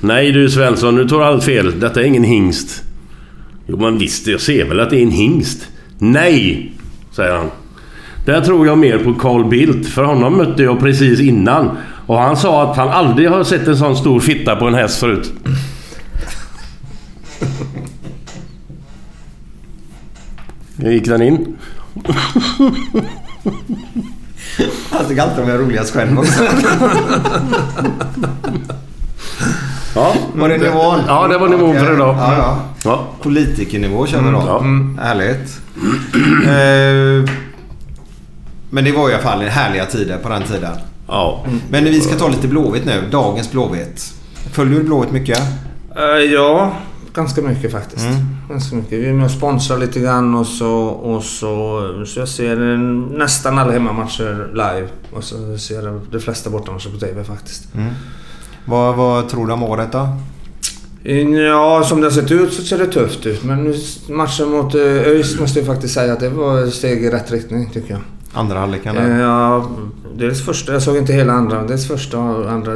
S2: Nej du Svensson, nu tar du allt fel. Detta är ingen hingst. Jo men visst, jag ser väl att det är en hingst. Nej! Säger han. Där tror jag mer på Carl Bildt. För honom mötte jag precis innan. Och han sa att han aldrig har sett en sån stor fitta på en häst förut. Gick den in?
S1: Han tycker alltid om jag är roligast själv också.
S2: Ja.
S1: Var det nivån?
S2: Ja, det var nivån för idag.
S1: Ja, ja.
S2: Ja.
S1: Politikernivå kör vi då.
S2: Ja.
S1: Härligt. Eh, Men det var i alla fall härliga tider på den tiden.
S2: Ja.
S1: Men vi ska ta lite Blåvitt nu. Dagens Blåvitt. Följer du Blåvitt mycket?
S3: Eh, ja, ganska mycket faktiskt. Ganska mycket. Vi är med och sponsrar lite grann och så, och så, så jag ser nästan alla hemmamatcher live. Och så ser jag de flesta bortamatcher på TV faktiskt.
S1: Vad, vad tror du om året då?
S3: Ja, som det har sett ut så ser det tufft ut. Men matchen mot eh, ÖIS måste jag faktiskt säga att det var ett steg i rätt riktning tycker jag.
S1: Andra halvleken
S3: Eh,
S1: där.
S3: Ja, dels första. Jag såg inte hela andra. Dels första och andra.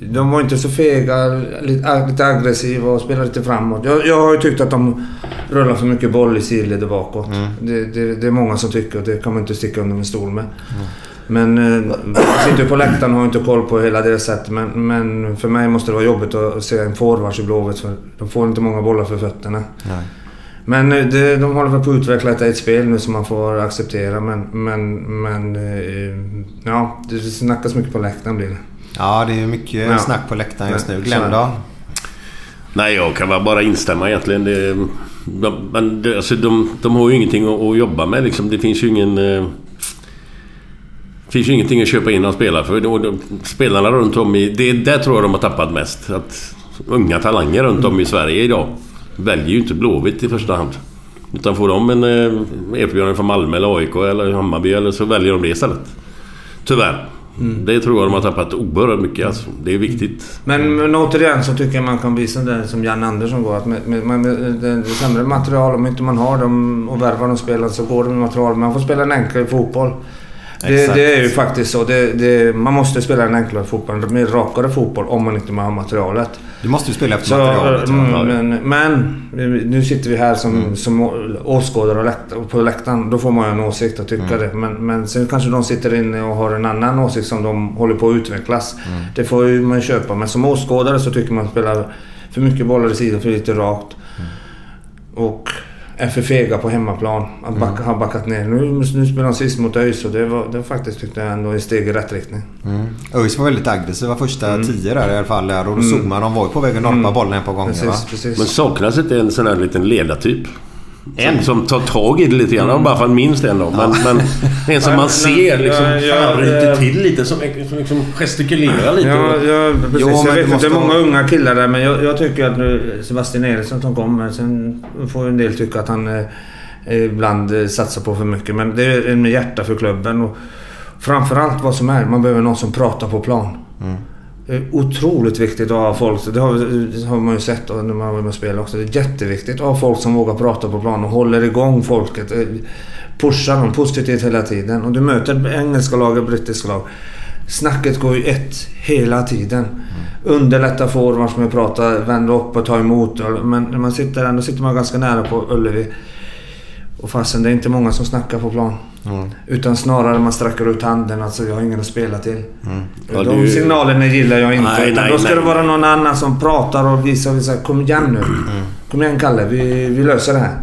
S3: De var inte så fega. Lite, lite aggressiva och spelade lite framåt. Jag, jag har ju tyckt att de rullar för mycket boll i sidled och bakåt. Det, det, det är många som tycker och det kan man inte sticka under en stol med. Men eh, sitter på läktaren och har inte koll på hela det sättet. Men, men för mig måste det vara jobbigt att se en forwards i Blåvitt. För de får inte många bollar för fötterna.
S1: Nej.
S3: Men eh, det, de håller väl på att utveckla ett, ett spel nu som man får acceptera. Men, men, men eh, ja, det snackas mycket på läktaren blir det.
S1: Ja, det är mycket
S3: Ja.
S1: snack på läktaren just nu. Glenn
S3: det.
S1: då?
S2: Nej, jag kan bara instämma egentligen. Det, de, men det, alltså, de, de har ju ingenting att, att jobba med liksom. Det finns ju ingen... Eh, finns ju ingenting att köpa in och spela för. Och de, spelarna runt om i... Det, där tror jag de har tappat mest. Att unga talanger runt om i Sverige idag väljer ju inte Blåvitt i första hand. Utan får de en eh, erbjudande från Malmö eller AIK eller Hammarby eller så väljer de det istället. Tyvärr. Det tror jag de har tappat oerhört mycket. Alltså. Det är viktigt.
S3: Men, men återigen så tycker jag man kan visa det som Jan Andersson går. Att med, med, med, med det, det sämre material, om inte man har dem och värvar de spelarna så går det med material. Man får spela en enklare fotboll. Det, det är ju faktiskt så. Det, det, man måste spela en enklare fotboll, en mer rakare fotboll om man inte har materialet.
S1: Du måste ju spela efter
S3: Så,
S1: materialet.
S3: mm, men, men nu sitter vi här som, som åskådare och på läktaren. Då får man ju en åsikt och tycka det. Men, men sen kanske de sitter inne och har en annan åsikt som de håller på att utvecklas. Det får ju man köpa. Men som åskådare så tycker man att spelar för mycket bollar i sidan, för lite rakt. Och är för fega på hemmaplan. Att backa, har backat ner. Nu, nu spelar de sist mot ÖIS och det var, det var faktiskt tyckte jag ändå ett steg i rätt riktning.
S1: Mm. ÖIS var väldigt aggressiva första
S3: Mm.
S1: tio där i alla fall. Där. Och då såg man de var ju på väg att norpa bollen ett par gånger. va?
S3: Precis, precis.
S2: Men saknas inte en sån här liten ledartyp?
S1: En?
S2: Som, tar tag i det lite grann. Bara för att minst en då. Men, men en som
S3: Ja,
S2: man
S3: men-
S2: ser liksom
S3: ja, ja,
S2: ryter till lite. Som, som liksom gestikulerar lite.
S3: Ja, ja precis.
S1: Jo, men
S3: jag vet det är många unga killar där men jag, jag tycker att nu Sebastian Eriksson som kommer. Sen får en del tycka att han eh, ibland eh, satsar på för mycket. Men det är en hjärta för klubben. Och framförallt vad som är, man behöver någon som pratar på plan. Är otroligt viktigt att ha folk, det har, det har man ju sett när man var med och spelade också. Det är jätteviktigt att ha folk som vågar prata på plan och håller igång folket. Eh, pushar dem positivt hela tiden. Och du möter engelska lag och brittiska lag. Snacket går ju ett hela tiden. Underlätta forwards med att prata, vända upp och ta emot. Men när man sitter där, då sitter man ganska nära på Ullevi. Och fastän det är inte många som snackar på plan.
S1: Mm.
S3: Utan snarare man sträcker ut handen. Alltså jag har ingen att spela till.
S2: Ja,
S3: De
S2: det-
S3: signalerna gillar jag inte.
S2: Nej,
S3: utan
S2: nej,
S3: då ska
S2: nej.
S3: det vara någon annan som pratar och visar. visar kom igen nu. Kom igen Kalle, vi, vi löser det här.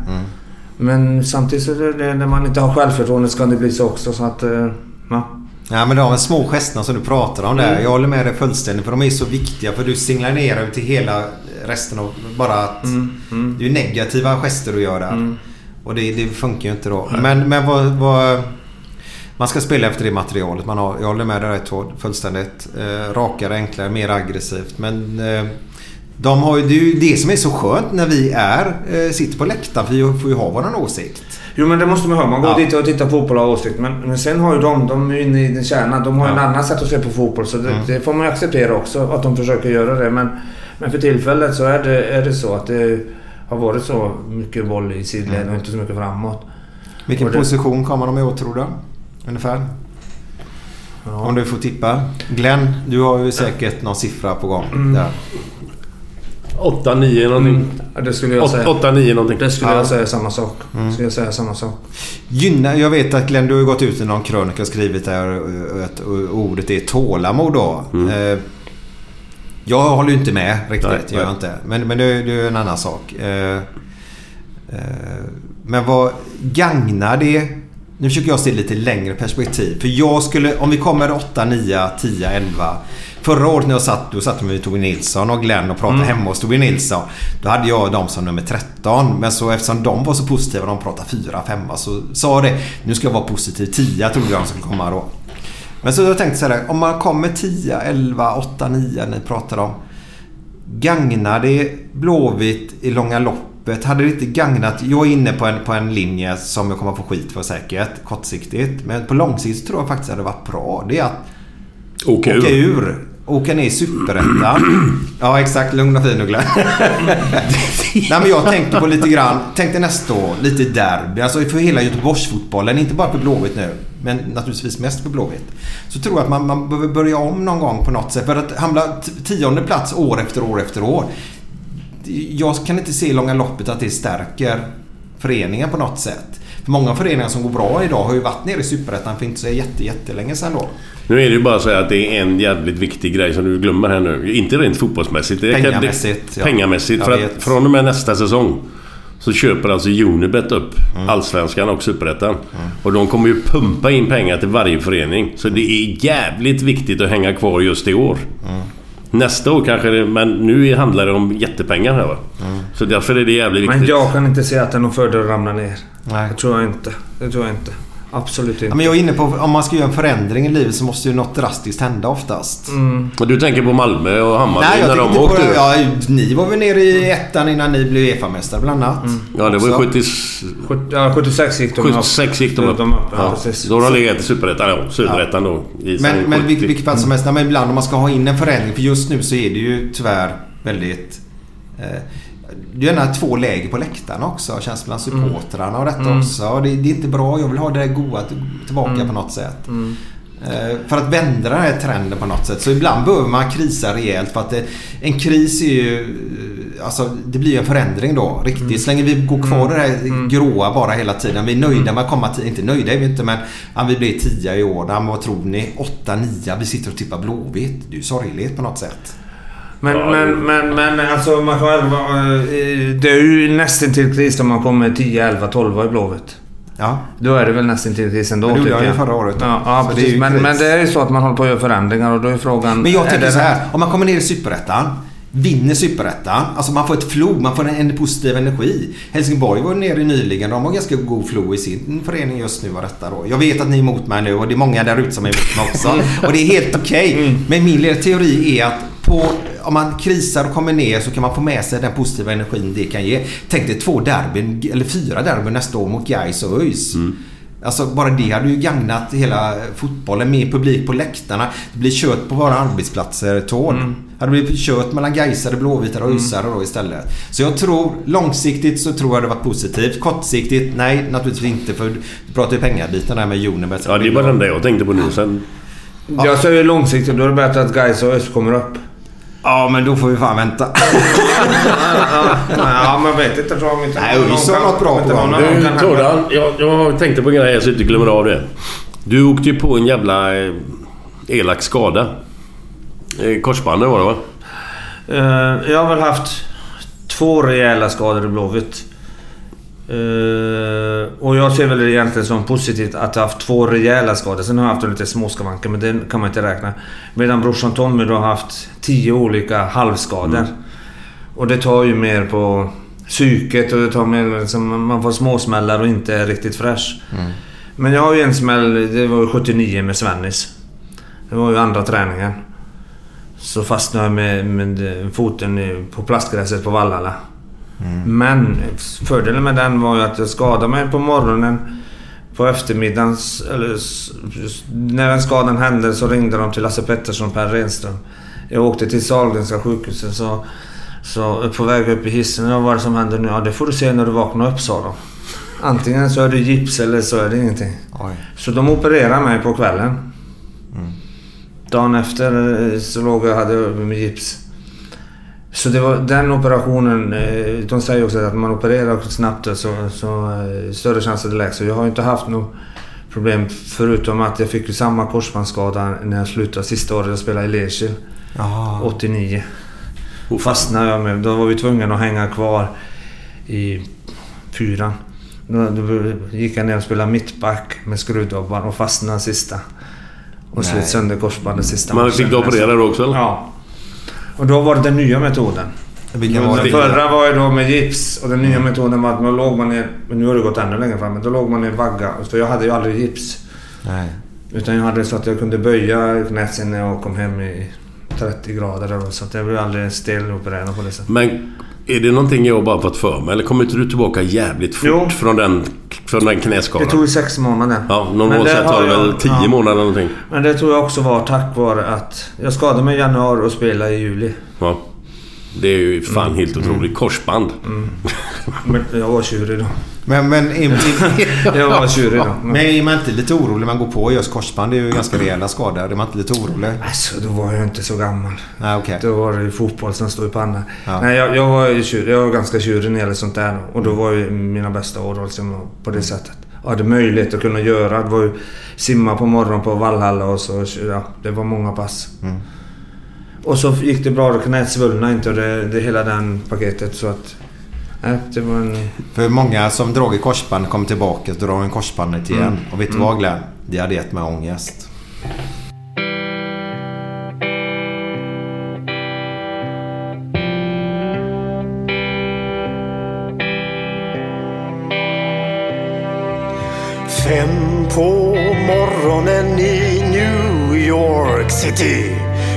S3: Men samtidigt så är det, när man inte har självförtroende så kan det bli så också. Så att, eh, ja.
S1: Ja men de små gesterna som du pratar om där.
S3: Mm.
S1: Jag håller med dig fullständigt för de är så viktiga för du signalerar ju till hela resten av bara att
S3: Mm,
S1: det är ju negativa gester du gör där. Och det, det funkar ju inte då. Men, men vad, vad... Man ska spela efter det materialet man har. Jag håller med dig Todd, fullständigt. Eh, rakare, enklare, mer aggressivt. Men eh, de har ju, det är ju det som är så skönt när vi är, eh, sitter på läktaren. För vi får ju ha våran åsikt.
S3: Jo men det måste man ha. Man går
S1: Ja.
S3: dit och tittar på fotboll och har åsikt. Men, men sen har ju de, de är inne i den kärnan. De har
S1: Ja.
S3: en annan sätt att se på fotboll. Så det,
S1: Mm.
S3: det får man ju acceptera också. Att de försöker göra det. Men, men för tillfället så är det, är det så att det har varit så mycket boll i sidled och inte så mycket framåt.
S1: Vilken
S3: det-
S1: position kommer de i år tror du? Ungefär? Om du får tippa. Glenn, du har ju säkert någon siffra på gång.
S3: Mm.
S1: Där.
S2: 8-9 någonting.
S3: Ja, det skulle jag säga.
S2: 8-9 någonting.
S3: Det skulle
S1: Ja.
S3: jag säga samma sak. Skulle jag säga samma sak.
S1: Gynna, jag vet att Glenn, du har ju gått ut i någon krönika och skrivit där att ordet är tålamod då. Eh, Jag håller ju inte med riktigt.
S2: Nej,
S1: jag
S2: nej.
S1: inte. Men, men det, är- en annan sak. Eh, eh, Men vad gagnar det? Nu försöker jag se lite längre perspektiv. För jag skulle, om vi kommer 8, 9, 10, 11. Förra året när jag satt, då satt med Tobbe Nilsson och Glenn och pratade hemma hos Tobbe Nilsson. Då hade jag dem som nummer 13. Men så eftersom de var så positiva, de pratade 4, 5 så sa det. Nu ska jag vara positiv. 10 trodde jag de skulle komma då. Men så har jag tänkt så här. Om man kommer 10, 11, 8, 9 ni pratar om. Gagnar det Blåvitt i långa loppet? Hade det inte gagnat... Jag är inne på en, på en linje som jag kommer få skit för säkert. Kortsiktigt. Men på lång sikt tror jag faktiskt att det hade varit bra. Det är att
S2: Åka
S1: åka
S2: ur
S1: åka ner i Superettan. Ja exakt, lugn och fin Uggla. Nej men jag tänkte på lite grann, tänkte nästa år, lite derby. Alltså för hela Göteborgsfotbollen, inte bara för Blåvitt nu. Men naturligtvis mest för Blåvitt. Så tror jag att man, man behöver börja om någon gång på något sätt. För att hamna tionde plats år efter år efter år. Jag kan inte se i långa loppet att det stärker föreningen på något sätt. För många föreningar som går bra idag har ju varit nere i Superettan för inte så jätte, jättelänge sedan då.
S2: Nu är det ju bara så här att det är en jävligt viktig grej som du glömmer här nu. Inte rent fotbollsmässigt. Det
S1: Pengamässigt,
S2: Det,
S1: ja.
S2: pengamässigt.
S1: Jag
S2: För att från och med nästa säsong så köper alltså Unibet upp Allsvenskan och Superettan. Och de kommer ju pumpa in pengar till varje förening. Så det är jävligt viktigt att hänga kvar just i år. Nästa år kanske det, men nu handlar det om jättepengar här va. Så därför är det jävligt viktigt.
S3: Men jag kan inte se att det är någon fördel att ramla ner.
S1: Nej.
S3: Det tror jag inte. Det tror jag inte. Absolut inte.
S1: Ja, men jag är inne på om man ska göra en förändring i livet så måste ju något drastiskt hända oftast.
S3: Mm.
S2: Men du tänker på Malmö och Hammarby
S1: Nej, jag
S2: när de
S1: på
S2: åkte?
S1: Ja, ni var väl nere i ettan innan ni blev Uefa-mästare bland annat.
S2: Ja, det var ju
S1: Också.
S2: 70...
S3: Sjut- Ja, 76 gick de upp.
S2: 76 gick de upp.
S3: De upp, ja,
S2: Ja,
S3: precis.
S2: då har de legat i Superettan, ja, Superettan då. I
S1: Men, men
S2: 70.
S1: vilket, vilket fall som helst, nej, men ibland om man ska ha in en förändring. För just nu så är det ju tyvärr väldigt... Eh, det är gärna två läger på läktarna också. Känns bland supportrarna och detta
S3: Mm.
S1: också. Det, det är inte bra. Jag vill ha det goa till- tillbaka
S3: Mm.
S1: på något sätt. Eh, För att vända den här trenden på något sätt. Så ibland behöver man krisa rejält. För att det, en kris är ju... eh, Alltså det blir ju en förändring då. Riktigt.
S3: Mm.
S1: Så länge vi går kvar i det här gråa bara hela tiden. Vi är nöjda med att komma till... Inte nöjda är vi inte men... Vi blir tia i år. Vad tror ni? Åtta, nio. Vi sitter och tippar Blåvitt. Det är ju sorgligt på något sätt.
S3: Men, men, men, men alltså man kan väl eh, Det är ju nästan till kris om man kommer 10, 11, 12 i Blåvitt.
S1: Ja.
S3: Då är det väl nästan till kris ändå
S1: Men det gjorde jag ju förra året.
S3: Ja, ja
S1: det
S3: precis.
S1: ju
S3: Men, men det är ju så att man håller på att göra förändringar och då är frågan...
S1: Men jag tänker
S3: det
S1: så här. Om man kommer ner i Superettan. Vinner Superettan. Alltså man får ett flow. Man får en, en positiv energi. Helsingborg var nere nyligen. De har ganska god flow i sin förening just nu. Var detta då. Jag vet att ni är emot mig nu och det är många där ute som är emot mig också. Och det är helt okej. Men min teori är att på, om man krisar och kommer ner så kan man få med sig den positiva energin det kan ge. Tänk dig två derbyn, eller fyra derbyn nästa år mot Gais och ÖIS. Alltså bara det hade ju gagnat hela fotbollen. Mer publik på läktarna. Det blir kött på våra arbetsplatser. Tål.
S3: Mm.
S1: Hade blivit kött mellan Gaisare, Blåvita och Öisare då istället. Så jag tror långsiktigt så tror jag det var positivt. Kortsiktigt nej naturligtvis inte för du pratar ju pengabiten där med Unibet.
S2: Ja, det var den där jag tänkte på nu. Sen...
S3: Jag säger långsiktigt. Då är det bättre att Gais och ÖIS kommer upp.
S1: Ja men då får vi fan vänta.
S3: ja, man vet inte. Tror jag inte.
S1: Nej, ÖIS har något bra på gång.
S2: Du, Tordan, jag, jag tänkte på en grej här så jag inte glömmer av det. Du åkte ju på en jävla eh, elak skada. Eh, Korsbandet var det va?
S3: Eh, jag har väl haft två rejäla skador i Blåvitt. Eh, och jag ser väl egentligen som positivt att jag haft två rejäla skador. Sen har jag haft lite småskavanker men det kan man inte räkna. Medan brorsan Tommy då har haft tio olika halvskador. Och det tar ju mer på psyket och det tar mer liksom, man får småsmällar och inte är riktigt fräsch. Men jag har ju en smäll, det var ju 79 med Svennis. Det var ju andra träningen. Så fastnade jag med, med foten på plastgräset på Vallala. Men fördelen med den var ju att jag skadade mig på morgonen. På eftermiddagen, eller när den skadan hände så ringde de till Lasse Pettersson och Per Renström. Jag åkte till Sahlgrenska sjukhuset så, så på väg upp i hissen. Vad var det som hände nu? Ja, det får du se när du vaknar upp sa de. Antingen så är det gips eller så är det ingenting.
S1: Oj.
S3: Så de opererade mig på kvällen. Dagen efter eh, så låg jag hade med gips. Så det var den operationen. eh, De säger också att man opererar snabbt så, så eh, större chans att det läks. Så jag har inte haft något problem förutom att jag fick samma korsbandsskada när jag slutade sista året jag spelade i Lerkil.
S1: Jaha.
S3: 89. Och fastnade jag med. Då var vi tvungna att hänga kvar i fyran. Då, då gick jag ner och spelade mittback med skruvdobbar och fastnade sista. Och slet sönder korsbandet sista matchen.
S2: fick du operera då också eller?
S3: Ja. Och då var det den nya metoden.
S1: Vilken var
S3: Den förra var ju då med gips och den nya metoden var att man låg man ner... Men nu har det gått ännu längre fram. Men då låg man ner vagga. För jag hade ju aldrig gips.
S1: Nej.
S3: Utan jag hade så att jag kunde böja knät sen när jag kom hem i 30 grader. Då, så att jag blev aldrig stel opererad på det sättet.
S2: Men Är det någonting jag bara fått för mig? Eller kommer inte du tillbaka jävligt fort
S3: Jo.
S2: från den, från den
S3: Det
S2: knäskadan?
S3: tog ju sex månader.
S2: Ja, normalt
S3: det
S2: sett tar det väl 10
S3: ja.
S2: månader eller någonting.
S3: Men det tror jag också var tack vare att jag skadade mig i januari och spelade i juli.
S2: Ja. Det är ju fan
S3: Mm.
S2: helt otroligt. Korsband.
S3: Men jag var tjurig då.
S1: Men, men, i-
S3: Jag var tjurig då.
S1: men är man inte lite orolig man går på just korsband? Det är ju ganska rejäla skador. Är man inte lite orolig?
S3: Alltså, då var jag inte så gammal.
S1: Nej, okej.
S3: Då var det ju fotboll som stod i pannan.
S1: Ja.
S3: Nej, jag, jag, var ju tjurig, jag var ganska tjurig när det gäller sånt där. Och då var ju mina bästa år liksom, på det sättet. Jag hade möjlighet att kunna göra. Det var ju simma på morgonen på Vallhalla och så. Ja, det var många pass. Och så gick det bra. Knät svullnade inte och det, det hela den paketet. Så att... Nej, det var en...
S1: För många som dragit korsband kommer tillbaka och drar en korsbandet igen.
S3: Mm.
S1: Och vet du vad Glenn? Det hade gett mig ångest.
S7: Fem på morgonen i New York City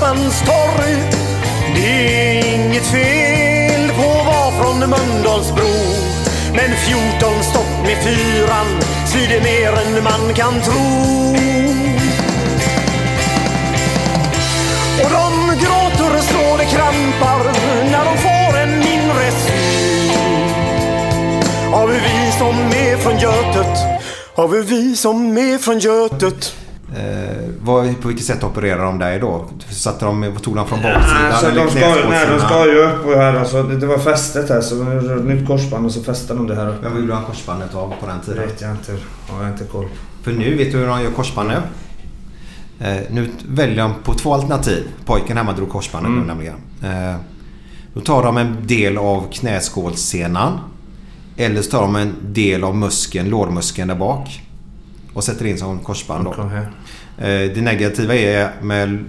S7: Buss torg. Det är inget fel på att vara från Mölndalsbro. Men 14 stopp med fyran svider mer än man kan tro. Och de gråter så det krampar när de får en inre syn av hur vi som är från Götet, av hur vi som är från Götet
S1: vad, på vilket sätt opererade de dig då? Satte de, tog de från baksidan?
S3: Alltså,
S1: eller
S3: de ska, nej, de ska ju upp och här. Alltså, det, det var fästet här så det var ett nytt korsband och så fäste de det här uppe.
S1: Vem vill du ha korsbandet av på den
S3: Det
S1: tiden?
S3: vet jag inte. Har jag inte koll.
S1: För nu, vet du hur de gör korsband nu? Eh, nu väljer de på två alternativ. Pojken hemma drog korsbandet
S3: Mm.
S1: nu nämligen. Eh, då tar de en del av knäskålssenan. Eller så tar de en del av muskeln, lårmuskeln där bak. Och sätter in som korsband då. Eh, det negativa är med,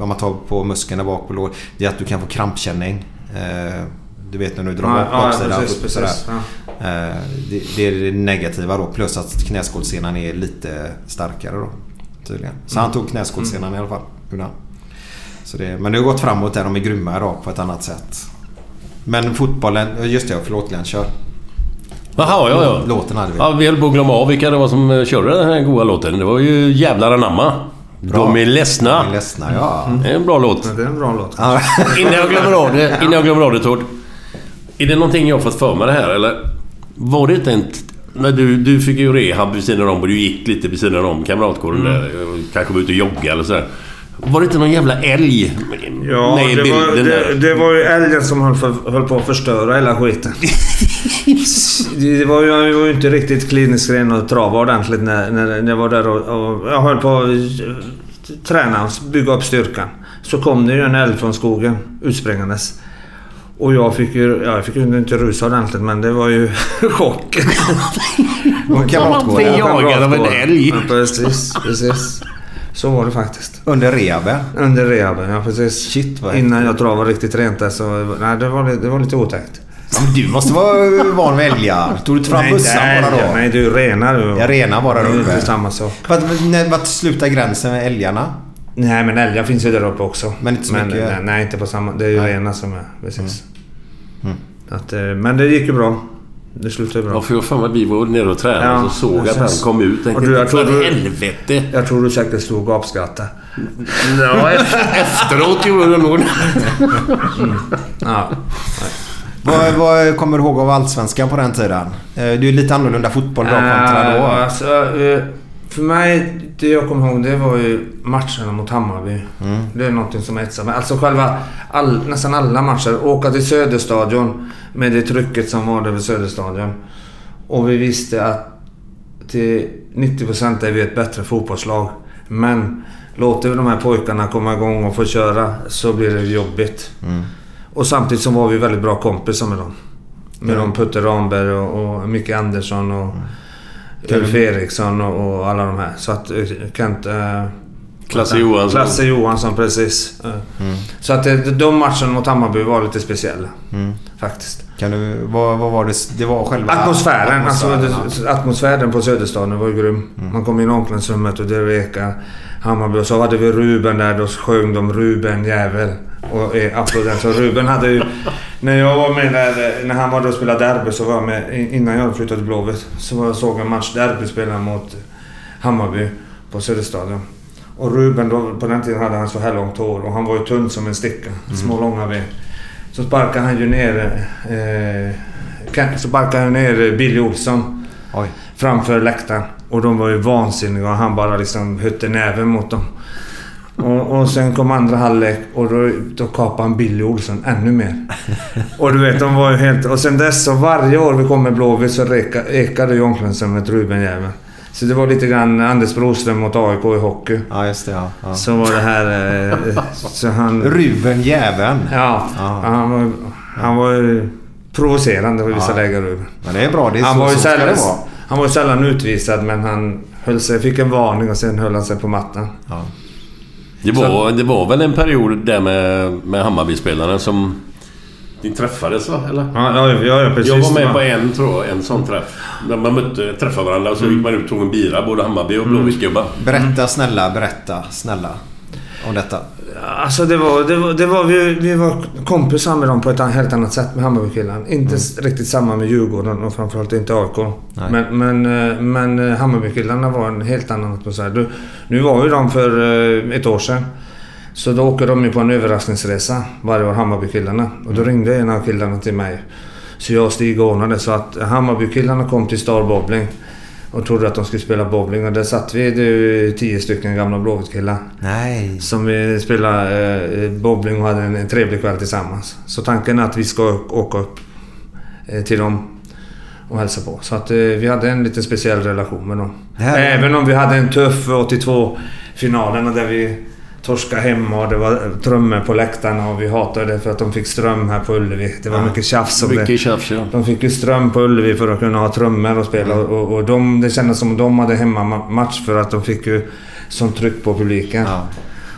S1: om man tar på muskeln där bak på lår. Det är att du kan få krampkänning. Eh, du vet när du drar
S3: Ja,
S1: bak
S3: ja,
S1: baksidan.
S3: precis,
S1: sådär.
S3: precis,
S1: Eh, det, det är det negativa då. Plus att knäskålssenan är lite starkare då. Tydligen. Så han
S3: Mm.
S1: tog knäskålssenan i alla fall. han. Så det, men det har gått framåt där. De är grymma idag på ett annat sätt. Men fotbollen, just det, förlåt Glenn, kör.
S2: Jaha, ja, ja.
S1: Låten hade vi.
S2: Ja, vi höll på att glömma av vilka det var som eh, körde den här goa låten. Det var ju Jävlar anamma. De är ledsna.
S1: De är ledsna, ja.
S2: Det är en bra låt.
S3: Det är en bra låt.
S2: Innan jag glömmer av det, innan jag glömmer av det Tord. Är det någonting jag har fått för mig det här eller? Var det inte en... När du, du fick ju rehab vid sidan om och du gick lite vid sidan om kamratkåren
S3: Mm.
S2: där. Kanske var ute och jogga eller sådär. Var det inte någon jävla älg
S3: Ja,
S2: med i
S3: det var,
S2: bilden
S3: det,
S2: där?
S3: det var ju älgen som höll, för, höll på att förstöra hela skiten. det var ju, jag var ju inte riktigt klinisk ren och trava ordentligt när, när, när jag var där och, och jag höll på att träna och bygga upp styrkan. Så kom det ju en älg från skogen utspringandes. Och jag fick ju, ja, jag fick ju inte rusa ordentligt men det var ju chock.
S1: Och kamratgården.
S2: blir jagad av en älg.
S3: Ja, precis, precis. Så var det faktiskt.
S1: Under rehaben.
S3: Under rehaben, ja precis.
S1: Shit, vad
S3: Innan jag travade riktigt rent där så... Nej, det var, det var lite otäckt.
S1: Men du måste vara van vid älgar. Tog du inte fram bössan bara då?
S3: Nej, du renar du.
S1: Jag renar bara
S3: Det
S1: där
S3: är inte
S1: uppe.
S3: samma sak.
S1: Vart, slutar gränsen med älgarna?
S3: Nej, men älgar finns ju där uppe också.
S1: Men inte så mycket?
S3: Nej, nej, inte på samma... Det är ju
S1: Nej.
S3: renar som är... Precis.
S1: Mm.
S3: Att, eh, men det gick ju bra. Det slutade bra.
S2: Ja, för jag för mig vi var nere och tränade
S3: Ja,
S2: och så såg att han kom ut.
S3: Och
S2: Tänkte,
S3: du, jag tror
S2: för
S3: du-
S2: helvete!
S3: Jag tror du säkert stod och gapskrattade.
S2: Ja, efteråt gjorde du nog
S3: Ja.
S1: Vad, vad kommer du ihåg av Allsvenskan på den tiden? Eh, Det är ju lite annorlunda fotboll då kontra då.
S3: Äh, alltså, eh, för mig, det jag kommer ihåg det var ju matcherna mot Hammarby.
S1: Mm.
S3: Det är någonting som etsar mig. Alltså själva, all, nästan alla matcher. Åka till Söderstadion med det trycket som var där vid Söderstadion. Och vi visste att till 90% är vi ett bättre fotbollslag. Men låter vi de här pojkarna komma igång och få köra så blir det jobbigt.
S1: Mm.
S3: Och samtidigt så var vi väldigt bra kompisar med dem. Med
S1: Mm.
S3: dem Putte Ramberg och, och Micke Andersson och
S1: Kan
S3: Ulf Eriksson och, och alla de här. Så att eh, Kent... Eh,
S2: Klasse Johansson.
S3: Klasse Johansson, precis. Eh,
S1: Mm.
S3: Så att eh, de matcherna mot Hammarby var lite speciella.
S1: Mm.
S3: Faktiskt.
S1: Kan du, vad, vad var det? Det var själva...
S3: Atmosfären,
S1: atmosfären,
S3: alltså, atmosfären på Söderstaden var ju grym.
S1: Mm.
S3: Man kom in i omklädningsrummet och det rekade Hammarby. Och så hade vi Ruben där. Då sjöng de Ruben jävel. Och eh, applåderade. Så Ruben hade ju... När jag var med där, eh, när han var där och spelade derby så var jag med innan jag flyttade till Blåvitt. Så var jag såg en match derby spela mot Hammarby på Söderstaden. Och Ruben då, på den tiden hade han så här långt hår och han var ju tunn som en sticka. Små långa ben. Så sparkade han ju ner... Eh, Ken- så sparkade han ner Billy Olsson
S1: Oj.
S3: framför läktaren. Och de var ju vansinniga och han bara liksom hötte näven mot dem. Och, och sen kom andra halvlek och då, då kapade han Billy Olsson ännu mer. Och du vet, de var ju helt... Och sen dess så varje år vi kom med Blåvitt så ekade ju omklädningsrummet Ruben jäveln. Så det var lite grann Anders Broström mot AIK i hockey.
S1: Ja, just det. Ja. Ja.
S3: Så var det här... Eh, så han...
S1: Ruben Jäveln.
S3: Ja,
S1: Ja.
S3: Han, var, han var ju provocerande i vissa
S1: Ja.
S3: lägen Ruben.
S1: Men det är bra. Det är
S3: Han
S1: så,
S3: var, ju
S1: så ska det vara.
S3: Han var ju sällan utvisad men han höll sig, fick en varning och sen höll han sig på mattan.
S1: Ja.
S2: Det var, det var väl en period där med, med Hammarbyspelarna som... Ni träffades va? Eller?
S3: Ja, ja, ja, precis.
S2: Jag var med på en, tror jag, en sån träff. När man mötte, träffade varandra och så gick man ut och tog en bira, både Hammarby och Blåvittgubbar.
S1: Berätta snälla, berätta snälla om detta.
S3: Alltså det var, det var, det var vi, vi var kompisar med dem på ett helt annat sätt med Hammarbykillarna. Inte s- riktigt samma med Djurgården och framförallt inte AIK. Men, men, eh, men eh, Hammarbykillarna var en helt annan atmosfär. Nu var ju de för eh, ett år sedan. Så då åker de ju på en överraskningsresa varje år, Hammarbykillarna. Och då ringde en av killarna till mig. Så jag och Stig ordnade så att Hammarbykillarna kom till Star Bowling. Och trodde att de skulle spela bowling och där satt vi det, tio stycken gamla Blåvittkillar.
S1: Nej.
S3: Som vi spelade eh, bowling och hade en, en trevlig kväll tillsammans. Så tanken är att vi ska åka upp eh, till dem och hälsa på. Så att eh, vi hade en lite speciell relation med dem. Även om vi hade en tuff 82-finalerna där vi torskade hemma och det var trummor på läktarna och vi hatade det för att de fick ström här på Ullevi. Det var
S1: Ja.
S3: mycket tjafs om det.
S2: Mycket tjafs ja.
S3: De fick ju ström på Ullevi för att kunna ha trummor och spela.
S1: Mm.
S3: Och, och de, det kändes som att de hade hemmamatch för att de fick ju sånt tryck på publiken.
S1: Ja.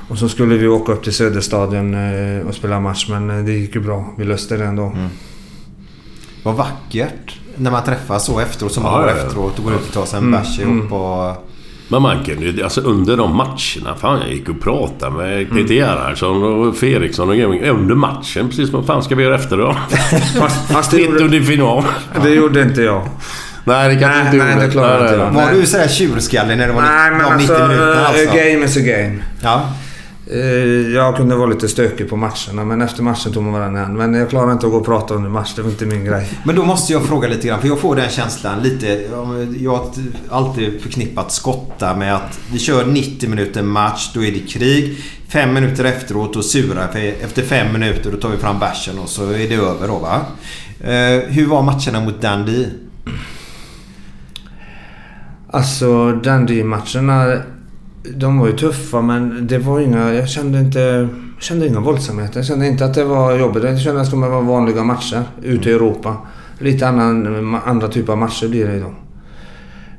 S3: Och så skulle vi åka upp till Söderstadion eh, och spela match men eh, det gick ju bra. Vi löste det ändå.
S1: Mm. Vad vackert. När man träffas så efteråt som man
S2: Ja, ja.
S1: efteråt och går ut och tar sig en
S3: Mm,
S1: bärs
S3: mm.
S1: ihop och...
S2: Men man kunde ju, alltså under de matcherna, fan jag gick och pratade med Peter Gerhardsson och Feriksson och Grönving under matchen. Precis som vad fan ska vi göra efter då?
S3: Fast, fast det, gjorde,
S2: final.
S3: det gjorde inte jag.
S2: Nej, det kan
S3: Nej,
S2: inte
S3: nej, det klarar inte jag.
S1: Var du sådär tjurskallig när det var
S3: Nej, men
S1: de
S3: alltså,
S1: 90 minuterna
S3: eh,
S1: alltså?
S3: game is a game.
S1: Ja.
S3: Eh, Jag kunde vara lite stökig på matcherna, men efter matchen tog man varandra hand. Men jag klarar inte att gå och prata under match. Det var inte min grej.
S1: Men då måste jag fråga lite grann, för jag får den känslan lite... Jag har alltid förknippat skotta med att vi kör 90 minuter match, då är det krig. Fem minuter efteråt, surar för Efter fem minuter, då tar vi fram bärsen och så är det över då va. Eh, hur var matcherna mot Dundee?
S3: Alltså Dundee-matcherna, de var ju tuffa men det var inga... Jag kände inte... Jag kände inga våldsamheter. Jag kände inte att det var jobbigt. Jag kände att det var vanliga matcher ute i Europa. Lite annan, andra typer av matcher blir det då.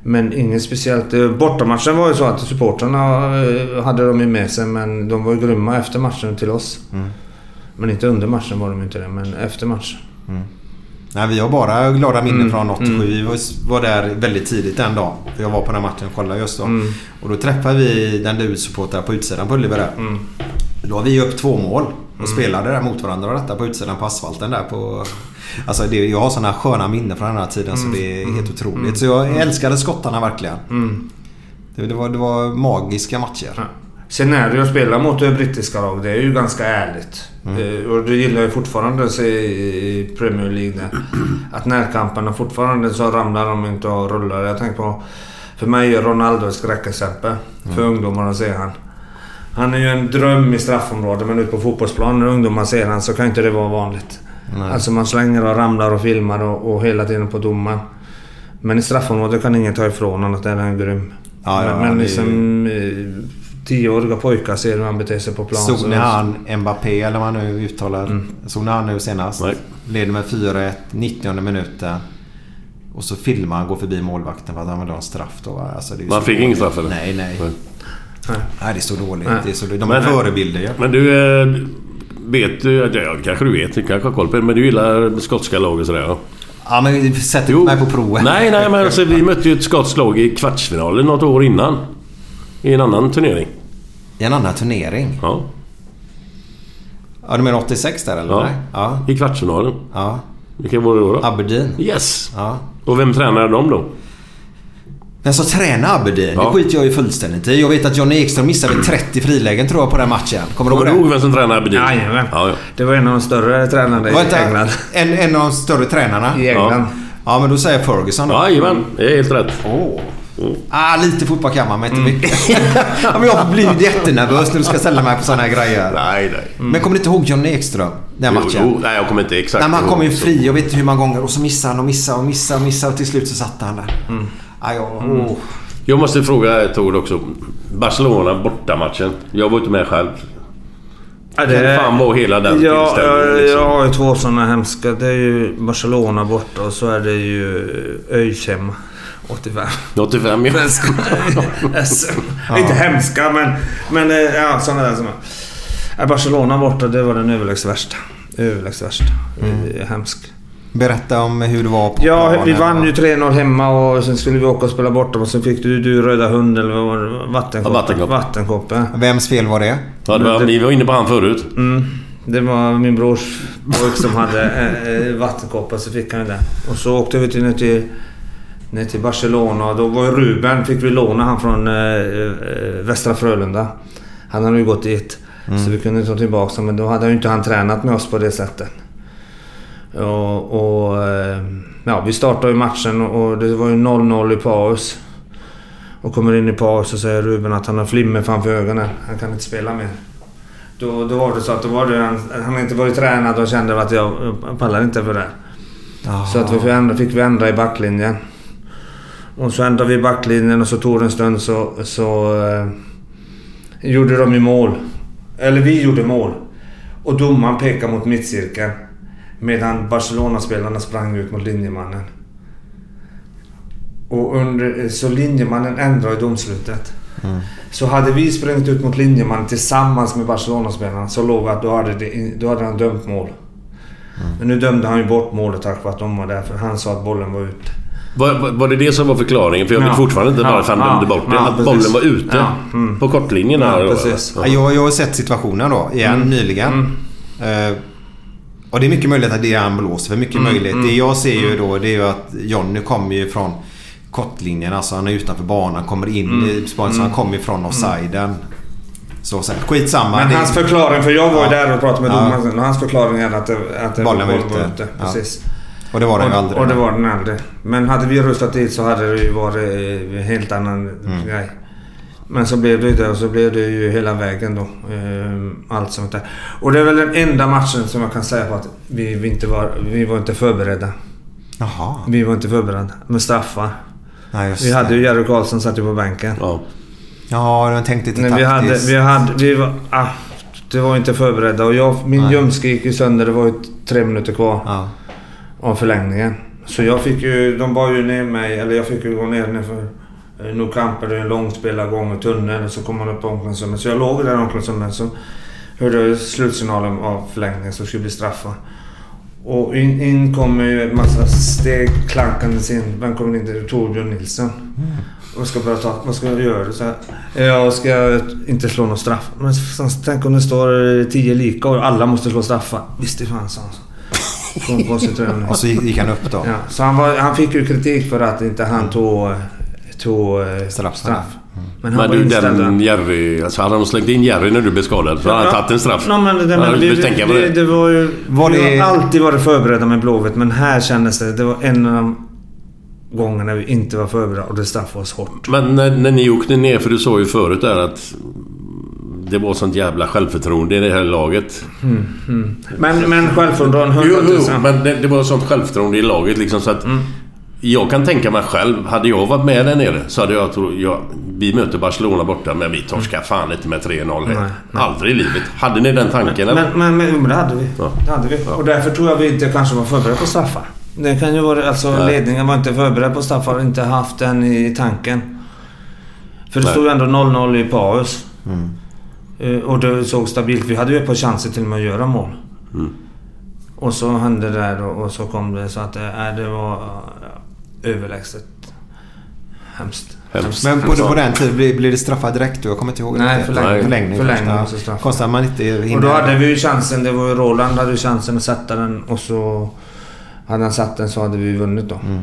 S3: Men inget speciellt. Eh, Bortamatchen var ju så att supportrarna eh, hade de ju med sig men de var ju grymma efter matchen till oss.
S1: Mm.
S3: Men inte under matchen var de inte det, men efter matchen.
S1: Nej, vi har bara glada minnen
S3: Mm,
S1: från 87.
S3: mm.
S1: Vi var, där väldigt tidigt den dagen. För jag var på den matchen och kollade just då.
S3: Mm.
S1: Och då träffade vi Dundee-supportrar på utsidan på Ullevi där.
S3: Mm.
S1: Då har vi upp två mål och spelade där mot varandra och detta på utsidan på asfalten där på... Alltså det, jag har sådana sköna minnen från den här tiden så det är helt otroligt. Så jag älskade skottarna verkligen.
S3: Mm.
S1: Det, det, var, det var magiska matcher.
S3: Sen är det ju att spela mot det brittiska lag. Det är ju ganska ärligt. Eh, Och det gillar jag fortfarande att se i Premier League. Där. Att närkamperna fortfarande så ramlar de inte och rullar. Jag tänker på... För mig är Ronaldo ett skräckexempel. För ungdomar att se han. Han är ju en dröm i straffområdet men ute på fotbollsplanen när ungdomar ser han så kan inte det vara vanligt.
S1: Nej.
S3: Alltså man slänger och ramlar och filmar och, och hela tiden på domaren. Men i straffområdet kan ingen ta ifrån honom att den är grym.
S1: Ja, ja,
S3: men men liksom... Eh, tioåriga pojkar ser hur han beter sig på plan.
S1: Såg
S3: så-
S1: ni han Mbappé eller vad han nu uttalar?
S3: Mm.
S1: Såg ni han nu senast?
S2: Nej.
S1: Leder med 4-1, 90 minuten. Och så filmar han, går förbi målvakten för att han vill ha en straff då. Alltså, det är ju
S2: Man fick ingen
S1: dåligt.
S2: straff eller?
S1: Nej,
S2: nej.
S3: Nej.
S1: Nej. Det är så dåligt.
S3: Nej.
S1: Det är så, de är
S2: Men-
S1: förebilder ju.
S2: Men du... eh, Vet du... Ja, kanske du vet. Du kanske har koll på det. Men du gillar skotska lag och sådär ja.
S1: Ja, men sätt
S2: Jo.
S1: mig på provet.
S2: Nej, nej men alltså, vi mötte ju ett skotskt lag i kvartsfinalen något år innan. I en annan turnering.
S1: I en annan turnering.
S2: Ja.
S1: Ja, du menar 86 där eller?
S2: Ja.
S1: Nej? Ja.
S2: I kvartsfinalen.
S1: ja.
S2: Vilka var det då? då?
S1: Aberdeen.
S2: Yes!
S1: Ja.
S2: Och vem tränade de då?
S1: Men så tränar Aberdeen,
S2: Ja.
S1: det skiter jag ju fullständigt i. Jag vet att Johnny Ekström missade 30 frilägen tror jag på den matchen. Kommer du
S2: Kommer du
S1: ihåg
S2: ihåg vem som tränade Aberdeen?
S3: Jajamän.
S2: Ja, ja.
S3: Det var en av de större tränarna
S1: Var
S3: i
S1: inte
S3: England.
S1: en, en av de större tränarna?
S3: I England.
S1: Ja, men då säger jag Ferguson då.
S2: Jajamän, det är helt rätt.
S1: Åh. Ah, lite fotboll kan man, men inte mycket. ja, men jag blir ju jättenervös när du ska ställa mig på såna här grejer.
S2: Nej, nej.
S1: Men kommer du inte ihåg Johnny Ekström? Den
S2: Jo,
S1: matchen?
S2: jo, nej, jag kommer inte exakt
S1: Nej, men han kom ju fri, jag vet inte hur många gånger. Och så missade han och missade och missade och missade och till slut så satte han där. Mm. Ah, ja, åh.
S2: Jag måste fråga ett ord också. Barcelona bortamatchen. Jag var inte med själv.
S3: Ja,
S2: Hur fan var hela den
S3: ja,
S2: tillställningen?
S3: jag,
S2: Liksom?
S3: jag har ju två sådana hemska. Det är ju Barcelona borta och så är det ju ÖIS hemma. 85.
S2: 85 ja.
S3: SM. Inte hemska men, men eh, ja, sådana där som... Barcelona borta, det var den överlägset värsta. Överlägset värsta. Mm. Hemsk.
S1: Berätta om hur det var på
S3: Ja,
S1: planen.
S3: vi vann ju 3-0 hemma och sen skulle vi åka och spela borta och sen fick du, du röda hund eller vad var det? Vattenkoppe.
S2: Ja, vattenkoppe.
S3: Vattenkoppe.
S1: Vems fel var det?
S2: Ja, det var, ni var inne på han förut.
S3: Mm. Det var min brors pojk som hade eh, eh, vattenkoppar så fick han det. Och så åkte vi till, till, ner till Barcelona då var Ruben, fick vi låna han från eh, eh, Västra Frölunda. Han hade ju gått dit. Så vi kunde ta tillbaka men då hade ju inte han tränat med oss på det sättet. Och, och eh, ja, vi startade ju matchen och det var ju 0-0 i paus. Och kommer in i paus och säger Ruben att han har flimmer framför ögonen. Han kan inte spela mer. Då, då var det så att då var det, han, han inte varit tränad och kände att jag, pallar inte för det. Så att vi fick ändra, fick vi ändra i backlinjen. Och så ändrade vi backlinjen och så tog det en stund så, så eh, gjorde de i mål. Eller vi gjorde mål. Och domaren pekade mot mittcirkeln. Medan Barcelona-spelarna sprang ut mot linjemannen. Och under, så linjemannen ändrade domslutet. Så hade vi sprungit ut mot linjemannen tillsammans med Barcelona-spelarna så låg att då hade, det, då hade han dömt mål. Men nu dömde han ju bort målet tack vare att de var där för han sa att bollen var ute.
S2: Var, var- det det som var förklaringen? För jag vet
S3: Ja.
S2: fortfarande inte varför han dömde bort det.
S3: ja,
S2: att
S3: precis.
S2: bollen var ute
S3: Ja, mm.
S2: på kortlinjen.
S3: Ja,
S2: här
S3: precis.
S1: Jag, jag har sett situationen då igen
S3: Mm.
S1: nyligen. Eh, och det är mycket möjligt att det är han blåser för. Mycket
S3: Mm,
S1: möjligt.
S3: mm,
S1: Det jag ser ju då det är ju att Jonny kommer ju från kortlinjen. Alltså han är utanför banan. Kommer in
S3: Mm,
S1: i spaningen. Så
S3: mm.
S1: han kommer ju från offsiden. Så sen, skitsamma.
S3: Men hans förklaring, för jag var ju där och pratade med
S1: Ja.
S3: domaren hans förklaring är att, att det
S1: Bollen var ute. Ja. Och det var den
S3: och,
S1: aldrig.
S3: Och det var den aldrig. Men hade vi rustat dit så hade det ju varit eh, en helt annan
S1: Mm.
S3: grej. Men så blev det ju det och så blev det ju hela vägen då. Eh, Allt sånt där. Och det är väl den enda matchen som jag kan säga på att vi, vi, inte, var, vi var inte förberedda.
S1: Jaha.
S3: Vi var inte förberedda med straffar.
S1: Nej, just
S3: Vi
S1: det.
S3: hade ju Jerry Karlsson satt ju på bänken.
S2: Ja.
S1: Ja, jag tänkte lite
S3: Nej, vi hade,
S1: taktiskt.
S3: vi hade, vi var, ah, det var inte förberedda och jag, min ljumske gick ju sönder. Det var ju tre minuter kvar
S1: Ja.
S3: Av förlängningen. Så jag fick ju, de bar ju ner mig, eller jag fick ju gå ner för eh, Nu är en långspelargång och tunnel och så kom man upp på omklädningsrummet. Så jag låg där i omklädningsrummet så hörde jag slutsignalen av förlängningen så det skulle bli straffar. Och in, in kommer ju en massa steg klankandes in. Vem kommer in? Det Torbjörn Nilsson. Vad ska jag ta? Vad ska jag göra? Så här, jag ska inte slå någon straff. Men tänk om det står tio lika och alla måste slå straffar. Visst det fan han. Från tränaren.
S1: Och så gick han upp då.
S3: Ja, så han, var, han fick ju kritik för att inte han tog, tog eh,
S1: Straff.
S3: straff. Men han
S2: Men
S3: var
S2: du,
S3: inställd.
S2: den Jerry... Alltså hade de slängt in Jerry när du blev skadad så hade han tagit en straff.
S3: Ja, men det,
S2: Ja,
S3: men det,
S2: tänker på
S3: det,
S2: det.
S3: det var ju...
S1: Var
S3: vi
S1: det-
S3: har alltid varit förberedda med Blåvitt men här kändes det... Det var en av de gångerna vi inte var förberedda och det straffade oss hårt.
S2: Men när, när ni åkte ner, för du sa ju förut där att det var sånt jävla självförtroende i det här laget.
S3: Mm, mm. Men, men självförtroende,
S2: Jo,
S3: 100 000.
S2: jo, men det, det var sånt självförtroende i laget liksom så att...
S3: Mm.
S2: Jag kan tänka mig själv, hade jag varit med där nere så hade jag trott... Ja, vi möter Barcelona borta men vi torskar fan inte med 3-0 här.
S3: Nej, nej.
S2: Aldrig i livet. Hade ni den tanken eller?
S3: Men, men, men, men det hade vi.
S2: Ja.
S3: Det hade vi. Och därför tror jag vi inte kanske var förberedda på straffar. Det kan ju vara... Alltså
S2: Nej.
S3: ledningen var inte förberedd på straffar. Inte haft den i tanken. För det
S2: Nej.
S3: stod ju ändå 0-0 i paus.
S1: Mm.
S3: Eh, Och det såg stabilt. Vi hade ju ett par chanser till och med att göra mål.
S2: Mm.
S3: Och så hände det där och, så kom det så att äh, det var äh, överlägset. Hemskt.
S2: Hemskt.
S1: Men på,
S3: Hemskt.
S1: på den tiden blev det straffat direkt? Jag kommer inte ihåg.
S3: Nej, förlängning.
S1: Förlängning.
S3: Förlängning
S1: först,
S3: och så straff.
S1: Konstigt att man inte hinner...
S3: Och då hade vi ju chansen. Det var ju Roland hade ju chansen att sätta den och så... Hade han satt den så hade vi vunnit då.
S1: Mm.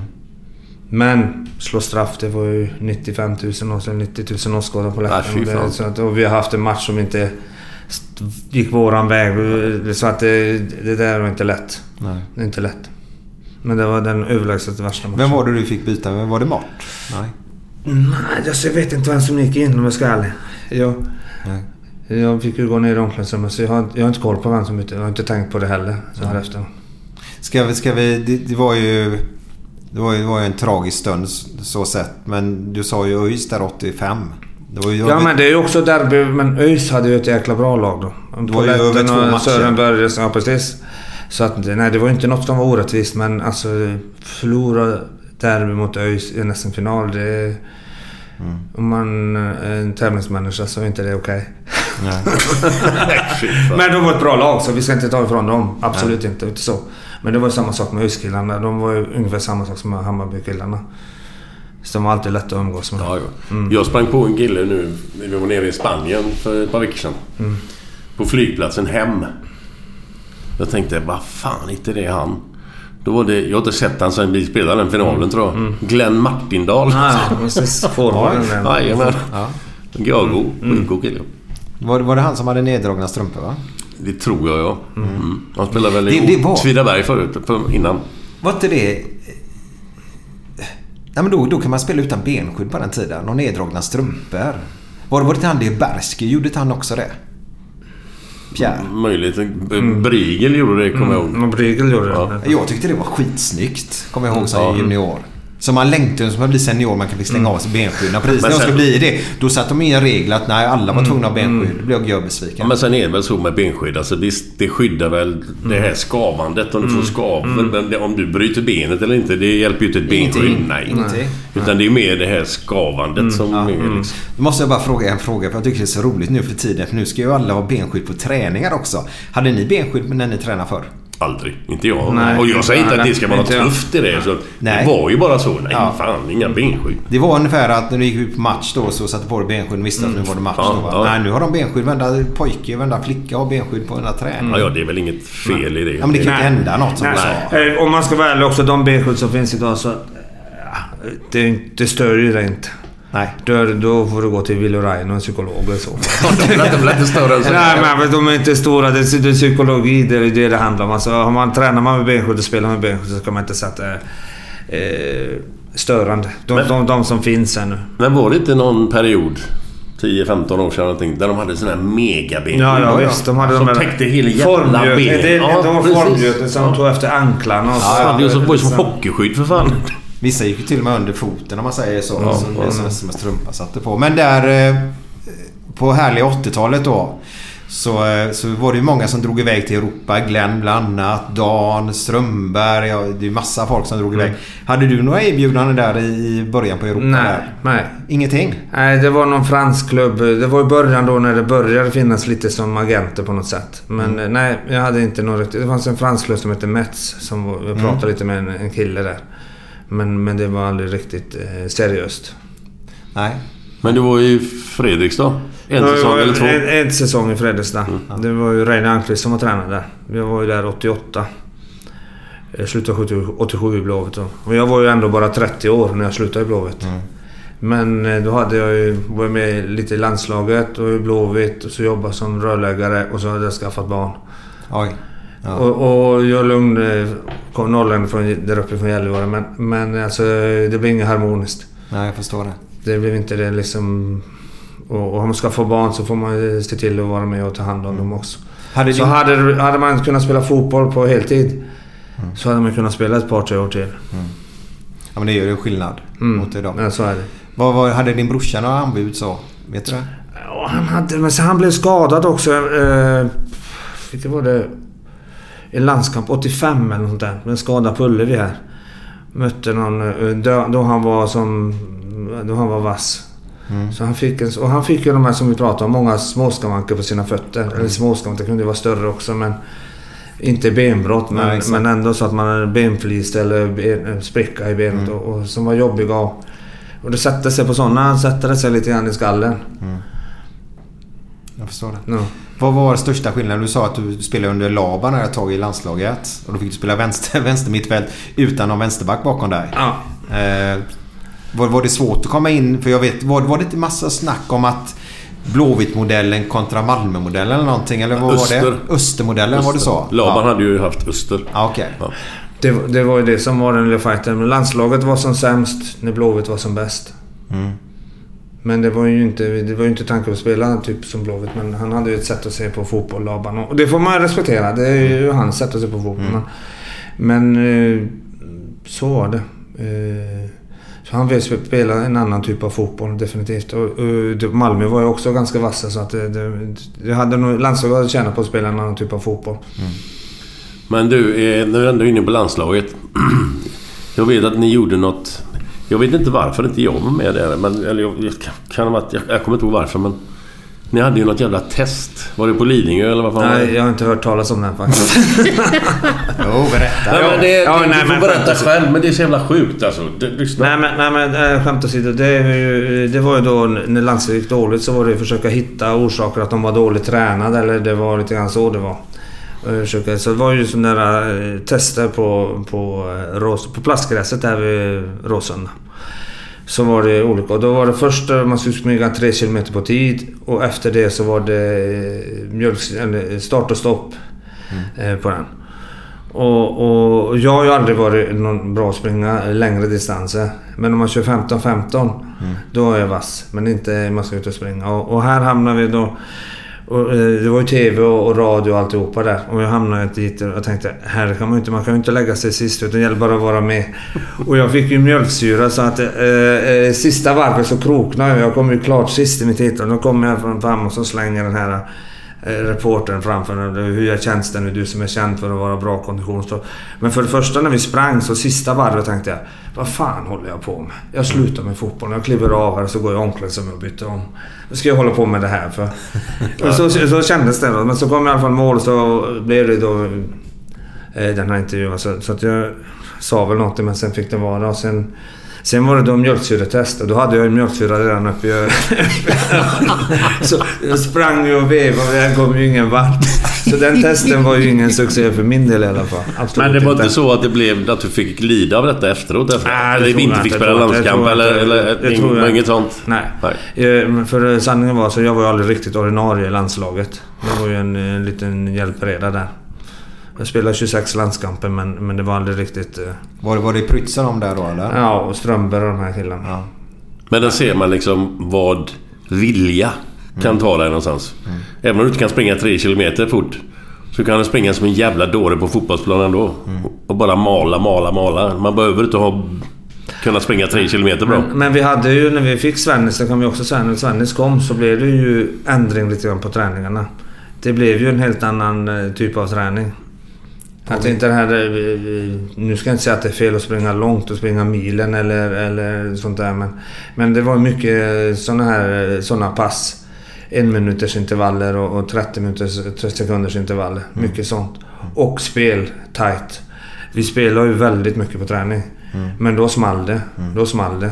S3: Men slå straff, det var ju 95 000 och så 90 000 åskådare på läktaren. så att- och vi har haft en match som inte gick våran väg. Så att det, det där var inte lätt.
S1: Nej.
S3: Det är inte lätt. Men det var den överlägset värsta matchen.
S1: Vem var det du fick byta med? Var det Mart? Nej.
S3: Nej, alltså, jag vet inte vem som gick in om jag ska vara ärlig. Jag,
S1: Nej.
S3: jag fick ju gå ner i omklädningsrummet så jag har, jag har inte koll på vem som bytte. Jag har inte tänkt på det heller så här efter.
S1: Ska vi... Ska vi det, det var ju... Det var ju, det var ju en tragisk stund så sett. Men du sa ju ÖIS där 85. Det var ju...
S3: Ja men det är ju också derby. Men ÖIS hade ju ett jäkla bra lag då.
S1: Det var ju över två
S3: och
S1: matcher.
S3: Sören Börjesson, ja precis. Så att nej, det var ju inte något som var orättvist men alltså förlora derby mot ÖIS i nästan final. Det är,
S1: Mm.
S3: Om man är en tävlingsmänniska så är inte det okej.
S1: Nej.
S2: Fan.
S3: Men de var ett bra lag så vi ska inte ta ifrån dem. Absolut inte. inte så. Men det var ju samma sak med ÖIS-killarna. De var ju ungefär samma sak som med Hammarby-killarna. Så de var alltid lätta att umgås med.
S2: Ja, ja. Jag sprang på en kille nu. Vi var nere i Spanien för ett par veckor sedan.
S3: Mm.
S2: På flygplatsen hem. Jag tänkte, vad fan, inte det är han? Då var det, jag har inte sett han sen vi spelade den finalen tror jag. Glenn Martindal.
S3: Ja, ja, precis. Forwarden.
S2: Jajamän.
S1: Ja.
S2: Gago. Skitgod kille.
S1: Var, var det han som hade neddragna strumpor va?
S2: Det tror jag ja. Mm. Han spelade väl
S1: Det-
S2: i
S1: det var-
S2: Åtvidaberg förut, för, innan.
S1: Var inte det... Nej men då, då kan man spela utan benskydd på den tiden. Och neddragna strumpor. Var det, var det inte han Deberski? Gjorde inte han också det? Pierre?
S2: Möjligt. Brigel gjorde det, kommer jag ihåg.
S3: Mm, Brygel gjorde det.
S2: Ja.
S1: Jag tyckte det var skitsnyggt. Kommer jag ihåg som
S2: Ja.
S1: junior. Så man längtar som att bli senior. Man kan fick slänga av sig benskydden. Precis när jag skulle bli det. Då satte de in en regel att nej, alla var tvungna att ha benskydd. Då blev jag görbesviken.
S2: Ja, men sen är det väl så med benskydd. Alltså det, det skyddar väl det här skavandet. Om du får skavel. Men om du bryter benet eller inte, det hjälper ju inte ett benskydd. Nej.
S1: Ingenting.
S2: Utan det är mer det här skavandet som är liksom...
S1: Då måste jag bara fråga en fråga för jag tycker det är så roligt nu för tiden. För nu ska ju alla ha benskydd på träningar också. Hade ni benskydd när ni tränade förr?
S2: Aldrig. Inte jag.
S1: Nej.
S2: och jag säger inte
S1: Nej,
S2: att det ska vara något
S1: inte
S2: tufft i det. Så
S1: Nej.
S2: Det var ju bara så. Nej,
S1: Ja.
S2: fan. Inga benskydd.
S1: Det var ungefär att när du gick ut på match då så satte på dig benskydd och visste att nu var det match.
S2: Ja,
S1: då,
S2: ja.
S1: Nej, nu har de benskydd. Varenda pojke, varenda flicka har benskydd på varenda träning.
S2: Ja, ja, det är väl inget fel i det.
S1: Ja, men det kan inte hända något som
S3: Nej. Eh, Om man ska vara ärlig också, de benskydd som finns idag så... Det, det stör ju dig inte.
S1: Nej.
S3: Då, då får du gå till Willy Ryan och en psykolog och så.
S2: de lät inte större än så.
S3: Nej, men de är inte stora. Det är, det är psykologi, det är det det handlar om. Alltså, har man, tränar man med benskydd och spelar med benskydd så kan man inte sätta eh, störande. De,
S2: Men-
S3: de, de som finns här nu.
S2: Men var det inte någon period 10-15 år sedan någonting, där de hade sån här megabenskydd?
S3: Ja, ja, visst. De hade
S2: som
S3: de
S2: täckte hela jävla
S3: formgöt-
S2: ben.
S3: Det,
S2: Ja,
S3: de var
S2: precis.
S3: formgöten som de tog efter anklarna. Och så.
S2: Ja, det var ju som hockeyskydd för fan.
S1: Vissa gick ju till och med under foten om man säger så.
S2: Ja,
S1: så
S2: ja.
S1: det är som, som en strumpa satte på. Men där eh, på härliga 80-talet då. Så, eh, så var det ju många som drog iväg till Europa. Glenn bland annat. Dan, Strömberg. Ja, det är ju massa folk som drog iväg. Hade du några erbjudanden där i början på Europa?
S3: Nej,
S1: där?
S3: nej.
S1: Ingenting?
S3: Nej, det var någon fransk klubb. Det var i början då när det började finnas lite som agenter på något sätt. Men eh, nej, jag hade inte riktigt... Det fanns en fransk klubb som hette Metz. Som jag pratade
S1: Mm.
S3: lite med en, en kille där. Men, men det var aldrig riktigt eh, seriöst.
S1: Nej.
S2: Men du var i Fredrikstad? En
S3: Ja,
S2: säsong eller två?
S3: En, en säsong i Fredrikstad. Det var ju Reine Almqvist som var tränare där. Jag var ju där 88. Jag slutade 70 87 i Blåvitt. Och jag var ju ändå bara 30 år när jag slutade i Blåvitt. Men eh, då hade jag ju, var jag med lite i landslaget och i Blåvitt och så jobbade som rörläggare och så hade jag skaffat barn.
S1: Oj. Ja.
S3: Och, och jag Lugn kom norrlänning från, där uppe från Gällivare men, men alltså det blev inget harmoniskt.
S1: Nej, jag förstår det.
S3: Det blev inte det liksom... Och, och om man ska få barn så får man se till att vara med och ta hand om dem också.
S1: Hade
S3: så
S1: din-
S3: hade, hade man kunnat spela fotboll på heltid så hade man kunnat spela ett par, tre år till.
S1: Ja, men det gör ju skillnad
S3: Mm.
S1: mot idag.
S3: Ja, så är det.
S1: Vad, vad, hade din brorsa några anbud så? Vet du det?
S3: Ja, han, hade, men han blev skadad också. Eh, vilket var det? I landskamp 85 eller något sånt där. En skada på Ullevi här. Mötte någon eh, då, då han var som... Då han var vass.
S1: Mm.
S3: Så han fick en, och han fick ju de här som vi pratade om, många småskavanker på sina fötter.
S1: Mm.
S3: Eller småskavanker, det kunde ju vara större också men... Inte benbrott
S1: Nej,
S3: men,
S1: exakt.
S3: men ändå så att man hade benflist eller ben, spricka i benet
S1: Mm.
S3: och, och som var jobbiga. Och, och det sätter sig på sådana, sätter det sig lite grann i skallen.
S1: Jag förstår det.
S3: Ja.
S1: Vad var största skillnaden? Du sa att du spelade under Laban ett tag i landslaget. Och då fick du spela vänster, vänster mittfält utan någon vänsterback bakom dig.
S3: Ja.
S1: Eh, var, var det svårt att komma in? För jag vet, var, var det inte massa snack om att Blåvitt-modellen kontra Malmö-modellen eller någonting? Eller vad var
S2: Öster.
S1: det? Östermodellen var det så?
S2: Laban
S1: ja.
S2: hade ju haft Öster.
S1: Ja, okej.
S2: Ja.
S3: Det, det var ju det som var den lilla fighten. Landslaget var som sämst när Blåvitt var som bäst.
S1: Mm.
S3: Men det var ju inte, det var ju inte tanken att spela typ som Blåvitt. Men han hade ju ett sätt att se på fotboll, Laban. Och det får man respektera. Det är ju hans sätt att se på fotboll.
S1: Mm.
S3: Men, men eh, så var det. Eh, Så han vill spela en annan typ av fotboll definitivt. Och, och Malmö var ju också ganska vassa så att det, det, det hade nog, landslaget hade tjänat på att spela en annan typ av fotboll.
S2: Men du, eh, nu är du ändå inne på landslaget. Jag vet att ni gjorde något... Jag vet inte varför inte jag var med där. Men, eller jag, jag, kan ha varit, jag, jag kommer inte ihåg varför men... Ni hade ju något jävla test. Var det på Lidingö eller vad fan?
S3: Nej, jag har inte hört talas om den faktiskt.
S1: Jo, berätta.
S2: Nej, men det,
S3: Ja,
S2: du,
S3: nej,
S2: du får
S3: men
S2: berätta själv, men det är så jävla sjukt alltså. Det, lyssna.
S3: nej men, nej, men äh, skämt åsido. Det, ju, det var ju då när landslaget gick dåligt så var det att försöka hitta orsaker att de var dåligt tränade. Eller det var lite grann så det var. Försöka- Så det var ju sådana där eh, tester på, på, eh, på plastgräset där vid Råsunda. Så var det olika. Då var det först eh, man skulle springa 3 km på tid och efter det så var det eh, mjölk, start och stopp eh, på den. Och, och jag har ju aldrig varit någon bra att springa längre distanser. Men om man kör 15-15 då är jag vass. Men inte man ska ut och springa. Och, och här hamnar vi då... Och, eh, det var ju TV och, radio och alltihopa där. Och jag hamnade dit och tänkte här kan man inte, man kan ju inte lägga sig sist utan det gäller bara att vara med. Och jag fick ju mjölksyra så att eh, eh, sista varvet så kroknade jag. Jag kom ju klart sist i mitt hit och då kommer jag fram- och så slänger den här reportern framför mig. Hur känns det nu? Du som är känd för att vara bra konditionsstöd. Men för det första när vi sprang så sista varvet tänkte jag vad fan håller jag på med? Jag slutar med fotbollen. Jag kliver av här och så går jag i omklädningsrummet och byter om. Vad ska jag hålla på med det här för? Och så, så kändes det då. Men så kom i alla fall mål så blev det då eh, den här intervjun. Så, så att jag sa väl något men sen fick det vara. Och sen, sen var det då mjölksyretest och då hade jag ju mjölksyra redan uppe i Så jag sprang ju och vevade och jag kom ju ingen vart. Så den testen var ju ingen succé för min del i alla fall. Absolut
S2: Men det var inte så att det blev att du fick lida av detta efteråt? Efter,
S3: Nej, det
S2: eller inte fick spela landskamp eller, eller, inget sånt?
S3: Nej. Eh, men För sanningen var så jag var ju aldrig riktigt ordinarie i landslaget. Det var ju en, en liten hjälpreda där. Jag spelade 26 landskamper men, men det var aldrig riktigt... eh,
S1: Var, var det Prytzen om där då eller?
S3: Ja, och Strömberg och de här killarna.
S2: Men där ser man liksom vad vilja kan ta dig någonstans. Även om du inte kan springa tre kilometer fort så kan du springa som en jävla dåre på fotbollsplanen ändå. Och bara mala, mala, mala. Man behöver inte ha... Kunna springa tre kilometer bra.
S3: Men, men vi hade ju när vi fick Svennis, det kan vi också säga, när Svennis kom så blev det ju ändring lite grann på träningarna. Det blev ju en helt annan eh, typ av träning. Att inte det här... Nu ska jag inte säga att det är fel att springa långt och springa milen eller, eller sånt där men... Men det var mycket såna här såna pass. En minuters intervaller och, och 30, minuters, 30 sekunders intervaller. Mycket sånt. Och spel tight. Vi spelar ju väldigt mycket på träning. Men då small det. Då small det.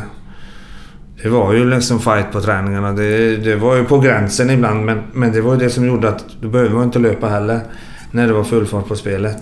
S3: Det var ju liksom fight på träningarna. Det, det var ju på gränsen ibland men, men det var ju det som gjorde att du behöver man inte löpa heller. När det var full fart på spelet.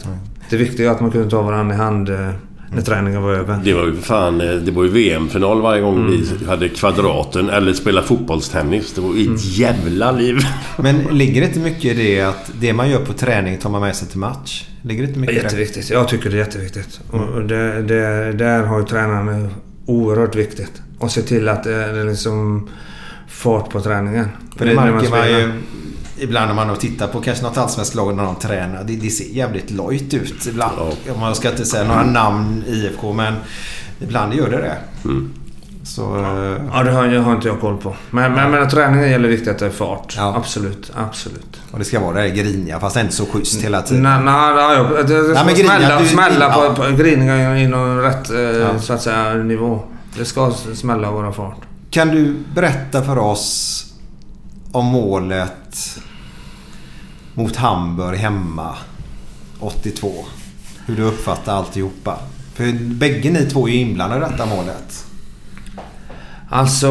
S3: Det viktiga är att man kunde ta varandra i hand eh, när träningen var över.
S2: Det var ju för fan... eh, Det var ju VM-final varje gång vi hade kvadraten eller spelade fotbollstennis. Det var ju ett jävla liv.
S1: Men ligger det inte mycket i det att det man gör på träning tar man med sig till match? Ligger det inte
S3: Det är
S1: mycket det?
S3: jätteviktigt. Jag tycker det är jätteviktigt. Och och det, det, där har ju tränarna oerhört viktigt. Och se till att det är liksom fart på träningen.
S1: För det
S3: när
S1: märker man
S3: spelar.
S1: ju ibland när man har tittat på kanske något allsvenskt lag när de tränar. Det, det ser jävligt lojt ut ibland. Man ska inte säga några namn IFK men ibland gör det det. Så... eh,
S3: Ja, det har, jag har inte jag koll på. Men, men, men träningen gäller viktigt att det är fart. Absolut, absolut.
S1: Och det ska vara det där griniga fast inte så schysst hela tiden.
S3: Nej, nej, nej, det, ska
S1: griniga,
S3: smälla,
S1: du-
S3: smälla
S1: ja.
S3: på, på grinningar inom rätt eh, så att säga, nivå. Det ska smälla och vara fart.
S1: Kan du berätta för oss om målet mot Hamburg hemma 82? Hur du uppfattar alltihopa. För bägge ni två är ju inblandade i detta målet.
S3: Alltså...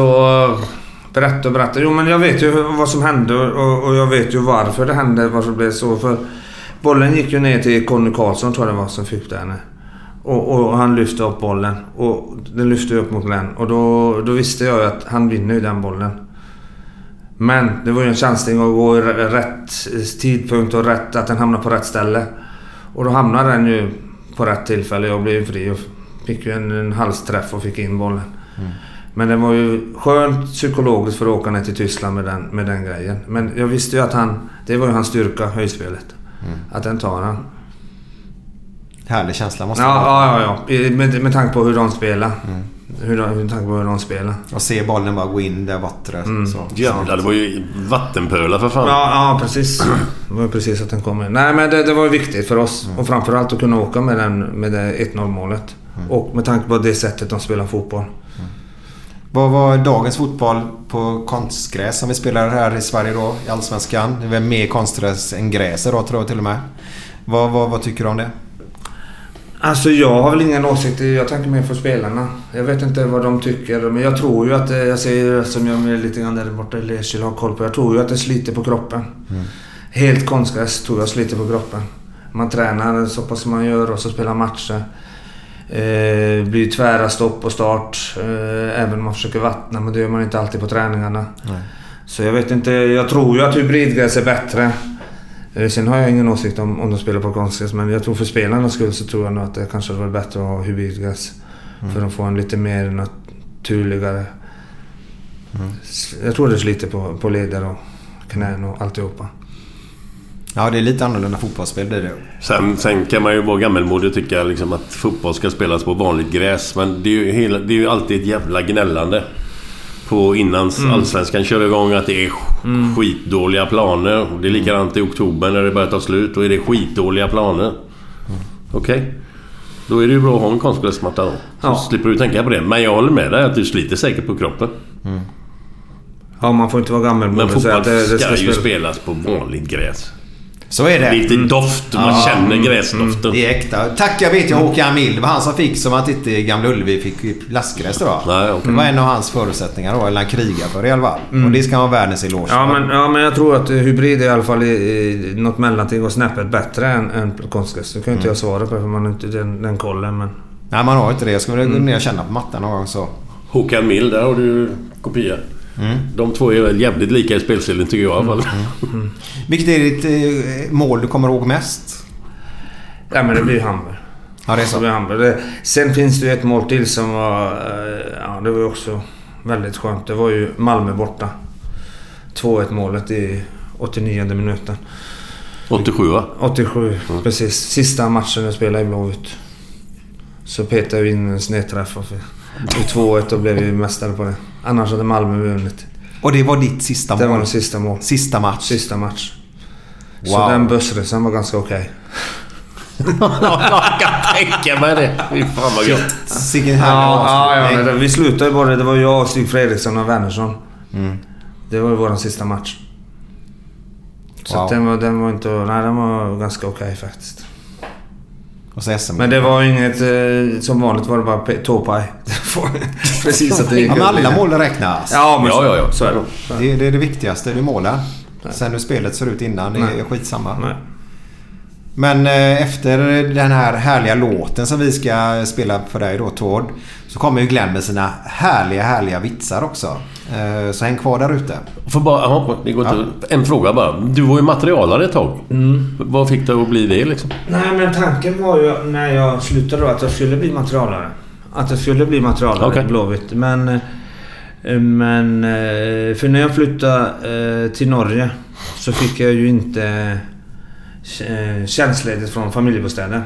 S3: Berätta och berätta. Jo men jag vet ju vad som hände och, och jag vet ju varför det hände. Varför det blev så. För bollen gick ju ner till Conny Karlsson tror jag det var som fick den. Och, och han lyfte upp bollen. Och den lyfte upp mot Glenn. Och då, då visste jag ju att han vinner ju den bollen. Men det var ju en chansning att gå i rätt tidpunkt och rätt, att den hamnar på rätt ställe. Och då hamnade den ju på rätt tillfälle. Jag blev fri och fick ju en, en halsträff och fick in bollen. Men det var ju skönt psykologiskt för att åka ner till Tyskland med den, med den grejen. Men jag visste ju att han... Det var ju hans styrka, höjdspelet. Att den tar han.
S1: Härlig känsla måste
S3: Ja,
S1: det vara.
S3: ja, ja. ja. Med, med tanke på hur de spelar. Hur med tanke på hur de spelar.
S1: Och se bollen bara gå in där borta. Så.
S2: Jävlar, det var ju vattenpölar för fan.
S3: Ja, ja precis. Det var ju precis att den kom in. Nej men det, det var viktigt för oss. Och framförallt att kunna åka med, den, med det 1-0 målet. Och med tanke på det sättet de spelar fotboll.
S1: Vad var dagens fotboll på konstgräs som vi spelar här i Sverige då i Allsvenskan? Det är väl mer konstgräs än gräs då tror jag till och med. Vad, vad, vad tycker du om det?
S3: Alltså jag har väl ingen åsikt. Jag tänker mer för spelarna. Jag vet inte vad de tycker. Men jag tror ju att, det- jag säger som jag med lite grann där borta i Lysekil har koll på. Jag tror ju att det sliter på kroppen. Helt konstgräs tror jag sliter på kroppen. Man tränar så pass man gör och så spelar matcher. Eh, blir tvära stopp och start. Eh, även om man försöker vattna. Men det gör man inte alltid på träningarna. Så jag vet inte. Jag tror ju att hybridgräs är bättre. Eh, Sen har jag ingen åsikt om, om de spelar på konstgräs men jag tror för spelarnas skull så tror jag nog att det kanske hade varit bättre att ha hybridgräs. För att få en lite mer naturligare... S- Jag tror det sliter på, på leder och knän och alltihopa.
S1: Ja, det är lite annorlunda fotbollsspel blir det.
S2: Sen, sen kan man ju vara gammelmodig och tycka liksom att fotboll ska spelas på vanligt gräs. Men det är ju, hela, det är ju alltid ett jävla gnällande. På innan
S3: Mm.
S2: Allsvenskan kör igång att det är sk- skitdåliga planer. Det är likadant i oktober när det börjar ta slut. Då är det skitdåliga planer. Okej. Då är det ju bra att ha en konstgräsmatta då. Så
S3: Ja.
S2: slipper du tänka på det. Men jag håller med dig att du sliter säkert på kroppen.
S3: Ja, man får inte vara gammalmodig
S2: Men fotboll
S3: det, det
S2: ska, ju
S3: spela-
S2: spelas på vanligt gräs.
S1: Så är det.
S2: Lite doft. Man
S1: Ja.
S2: känner gräsdoften.
S1: Det är äkta. Tack jag vet jag Håkan Mild. Det var han som fick som att inte Gamla Ullevi fick plastgräs då.
S2: Nej, okej.
S1: Det var en av hans förutsättningar då. Eller han krigar för i alla fall.
S3: Mm.
S1: Och det ska vara världens eloge
S3: Ja men, ja men jag tror att hybrid är i alla fall i, i något mellanting och snäppet bättre än, än konstgräs. Det kan inte
S1: Mm.
S3: jag svara på för man har inte den, den kollen men...
S1: Nej man har inte det. Jag väl
S3: Mm.
S1: gå ner och känna på mattan någon gång så.
S2: Håkan Mild, där har du kopia.
S1: Mm.
S2: De två är väl jävligt lika i spelstilen tycker jag i alla fall.
S1: Vilket är ditt eh, mål du kommer ihåg mest?
S3: Ja men det blir ju Hamburg.
S1: Ja det är så.
S3: Det blir Hamburg. Det, sen finns det ju ett mål till som var... eh, Ja det var ju också väldigt skönt. Det var ju Malmö borta. 2-1 målet i 89 minuten.
S2: 87 va?
S3: 87, precis. Sista matchen jag spelade i Blåvitt. Så petade jag in en snedträff och i 2-1 och blev vi mästare på det. Annars hade Malmö vunnit.
S1: Och det var ditt sista
S3: Det
S1: mål?
S3: var den sista mål.
S1: Sista match?
S3: Sista match.
S1: Wow.
S3: Så den bussresan var ganska okej.
S2: jag kan tänka mig det. Fy fan vad gött.
S1: Sicken härlig
S3: ja, det- vi slutade ju bara. Det var jag, Stig Fredriksson och Wernersson.
S1: Mm.
S3: Det var ju vår sista match. Så
S1: Wow.
S3: den, var, den var inte... Nej, den var ganska okej faktiskt.
S1: Och så SM.
S3: Men det var inget... Eh, som vanligt var det bara tåpaj. Precis att det gick
S1: Ja, men alla mål räknas.
S3: Ja, men
S2: Ja,
S3: så,
S2: ja, ja.
S3: så är det. Det.
S1: Det, det är det viktigaste. Det är målen. Sen hur spelet ser ut innan, det är
S3: Nej.
S1: skitsamma.
S3: Nej.
S1: Men eh, efter den här härliga låten som vi ska spela för dig då Tord. Så kommer ju Glenn med sina härliga, härliga vitsar också. Eh, Så häng kvar där ute.
S2: Får bara, aha, det går inte. En fråga bara. Du var ju materialare ett tag. Vad fick dig att bli det liksom?
S3: Nej, men tanken var ju när jag slutade då att jag skulle bli materialare. Att jag skulle bli materialare
S2: Okej.
S3: i Blåvitt. Men... eh, Men... eh, För när jag flyttade till Norge så fick jag ju inte tjänstledigt från familjebostäder.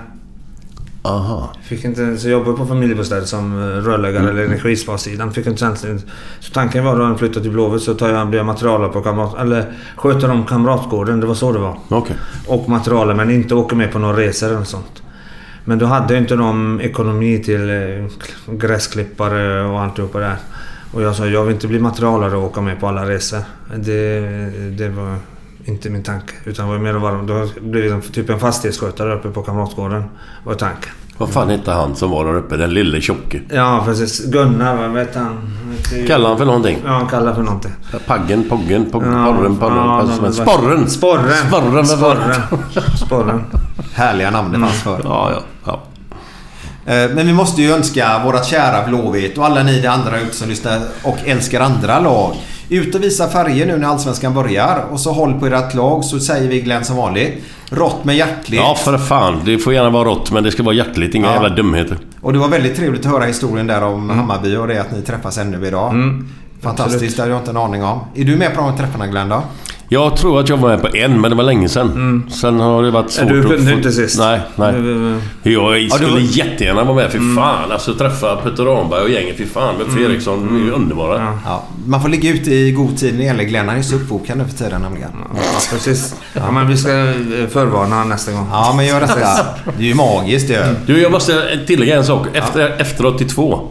S2: Aha.
S3: Fick inte, jag jobbade på familjebostäder som eh, rörläggare eller energisparsidan. Fick inte tjänstledigt. Så tanken var då jag flyttade till Blåvitt så tar jag, blir jag materialare på kamrat... Eller sköter om kamratgården. Det var så det var
S2: Okej.
S3: och materialer men inte åker med på några resor eller sånt. Men då hade inte de ekonomi till eh, gräsklippare och alltihopa där. Och jag sa jag vill inte bli materialare och åka med på alla resor. Det, det var inte min tanke. Utan det var mer vara, då blev jag typ en fastighetsskötare uppe på Kamratgården. var tanken.
S2: Vad fan hette han som var där uppe? Den lille tjocke.
S3: Ja precis. Gunnar, vad vet han?
S2: Kallade han för någonting?
S3: Ja, han kallar för någonting.
S2: Paggen, Poggen, pog,
S3: Ja,
S2: Porren, Porren.
S3: ja,
S2: helst. Sporren!
S3: Sporren!
S2: Sporren! var det?
S3: Sporren! Sporren.
S1: Härliga namn det fanns för.
S2: Ja, ja. ja.
S1: Eh, Men vi måste ju önska vårat kära Blåvitt och alla ni andra ute som lyssnar och älskar andra lag. Ut och visa färger nu när Allsvenskan börjar. Och så håll på ert lag så säger vi Glenn som vanligt. Rått med hjärtligt.
S2: Ja, för fan. Det får gärna vara rått, men det ska vara hjärtligt. Inga
S1: Ja.
S2: jävla dumheter.
S1: Och det var väldigt trevligt att höra historien där om Hammarby och det att ni träffas ännu idag. Fantastiskt,
S3: Absolut.
S1: det hade jag inte en aning om. Är du med på de träffarna Glenn då?
S2: Jag tror att jag var med på en, men det var länge sedan. Sen har det varit svårt
S3: Du
S2: att
S3: kunde
S2: få-
S3: inte sist.
S2: Nej, nej. Jag skulle
S1: du var-
S2: jättegärna vara med. Fy fan. Alltså träffa Peter Ramberg och gänget. Fy fan. Med Fredriksson. De är ju underbara.
S1: Ja, man får ligga ute i god tid när det gäller Glenn. Han är så uppbokad nu för tiden nämligen.
S3: Ja, precis. Ja, men vi ska eh, förvarna nästa gång.
S1: Ja, men gör detta. Det är ju magiskt ju.
S2: Du, jag måste tillägga en sak. Efter, efter 82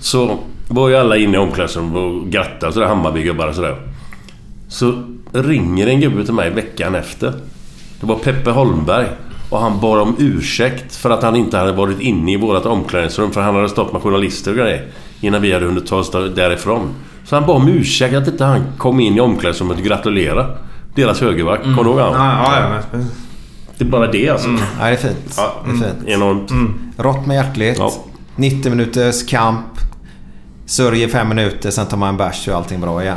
S2: så var ju alla inne i omklädningsrummet och grattade sådär Hammarbygubbar och sådär. Så ringer en gubbe till mig veckan efter. Det var Peppe Holmberg. Och han bad om ursäkt för att han inte hade varit inne i vårt omklädningsrum för han hade stått med journalister och grejer. Innan vi hade hunnit ta oss därifrån. Så han bad om ursäkt att inte han kom in i omklädningsrummet och gratulera. Deras högerback. Kommer du ihåg han?
S3: Ja, ja, ja, men-
S2: Det är bara det alltså.
S1: Ja, det är fint.
S2: Ja,
S1: Det är fint.
S2: Enormt.
S1: Rått med hjärtligt.
S2: Ja.
S1: 90 minuters kamp. Sörjer fem minuter, sen tar man en bärs är allting bra igen.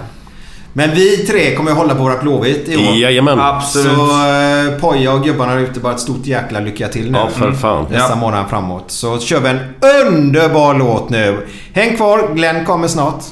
S1: Men vi tre kommer ju hålla på våra Blåvitt i år.
S2: Jajamän.
S3: Absolut.
S1: Så eh, Poja och gubbarna ute, bara ett stort jäkla lycka till nu.
S2: Ja, för fan.
S1: Nästa
S3: Ja.
S1: månad framåt. Så kör vi en underbar låt nu. Häng kvar, Glenn kommer snart.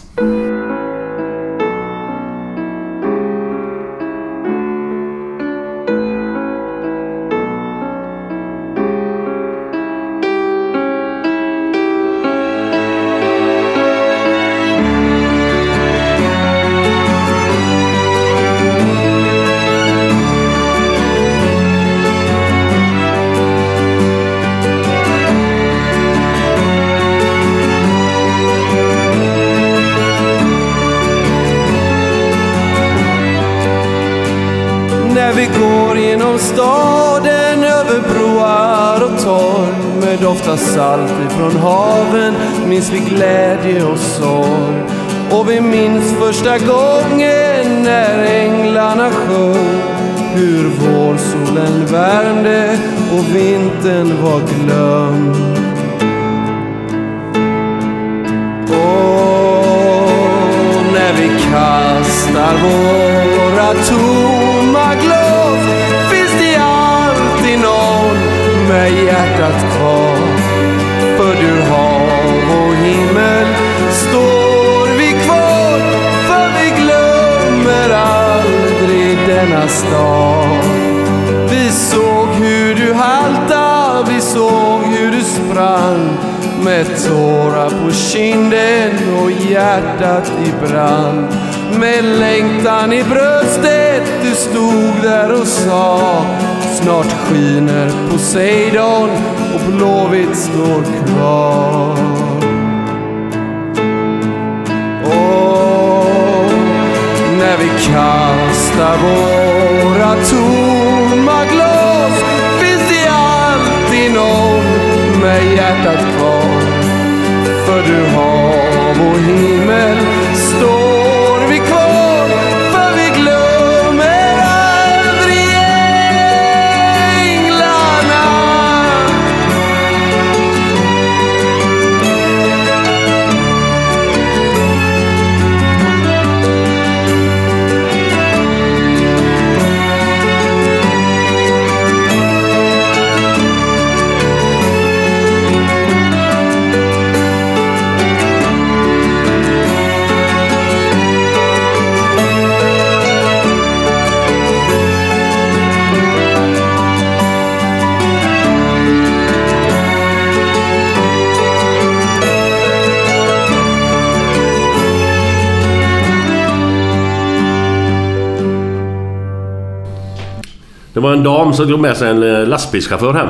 S2: Dam som drog med sig en eh, lastbilschaufför hem.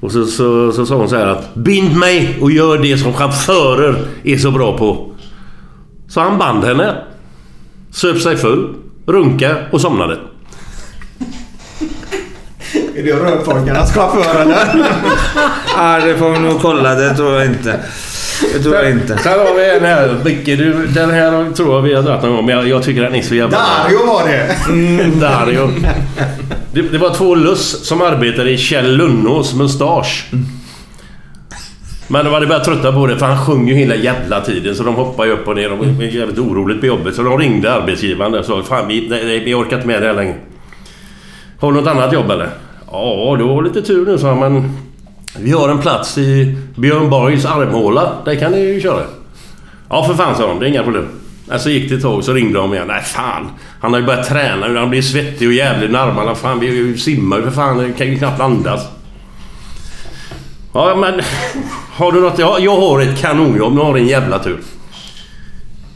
S2: Och så, så, så sa hon så här att Bind mig och gör det som chaufförer är så bra på. Så han band henne. Söp sig full, runka och somnade.
S1: Är det rörpojkarnas chaufför eller?
S3: Ja, det får vi nog kolla. Det tror jag inte. Det tror jag inte.
S2: Sen har vi en här. Micke, du, den här tror jag vi har dragit någon gång. Men jag, jag tycker den är så jävla...
S1: Dario var det!
S2: Mm, Dario. Det, det var två luss som arbetade i Kjell Lunnås mustasch. Men de hade börjat trötta på det för han sjöng ju hela jävla tiden så de hoppade ju upp och ner och var jävligt oroligt på jobbet. Så de ringde arbetsgivaren och sa Fan vi, nej, vi orkar inte med det här längre. Har du något annat jobb eller? Ja, du har lite tur nu sa han men Vi har en plats i Björn Borgs armhåla. Där kan ni ju köra. Ja för fan sa de, det är inga problem. Men så gick det ett tag så ringde de igen. Nej fan. Han har ju börjat träna nu. Han blir svettig och jävlig i armarna. Fan vi simmar ju för fan. Det kan ju knappt andas. Ja men... Har du något? Ja, jag har ett kanonjobb. Nu har en jävla tur.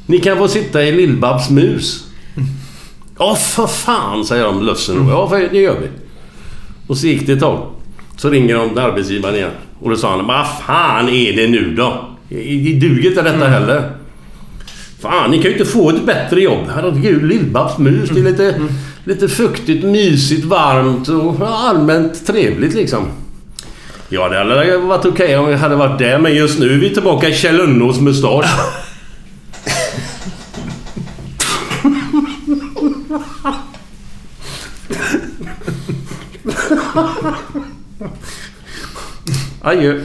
S2: Ni kan få sitta i Lill-Babs mus. Ja för fan säger de lössen då. Ja för det gör vi. Och så gick det ett tag. Så ringer de till arbetsgivaren igen. Och då sa han Vad fan är det nu då? Det duger inte detta heller. Fan, ni kan ju inte få ett bättre jobb. Herregud, Lill-Babs mus. Det är lite, lite fuktigt, mysigt, varmt och allmänt trevligt liksom. Ja, det hade varit okej om vi hade varit där. Men just nu är vi tillbaka i Kjell Lönnås mustasch. Adjö.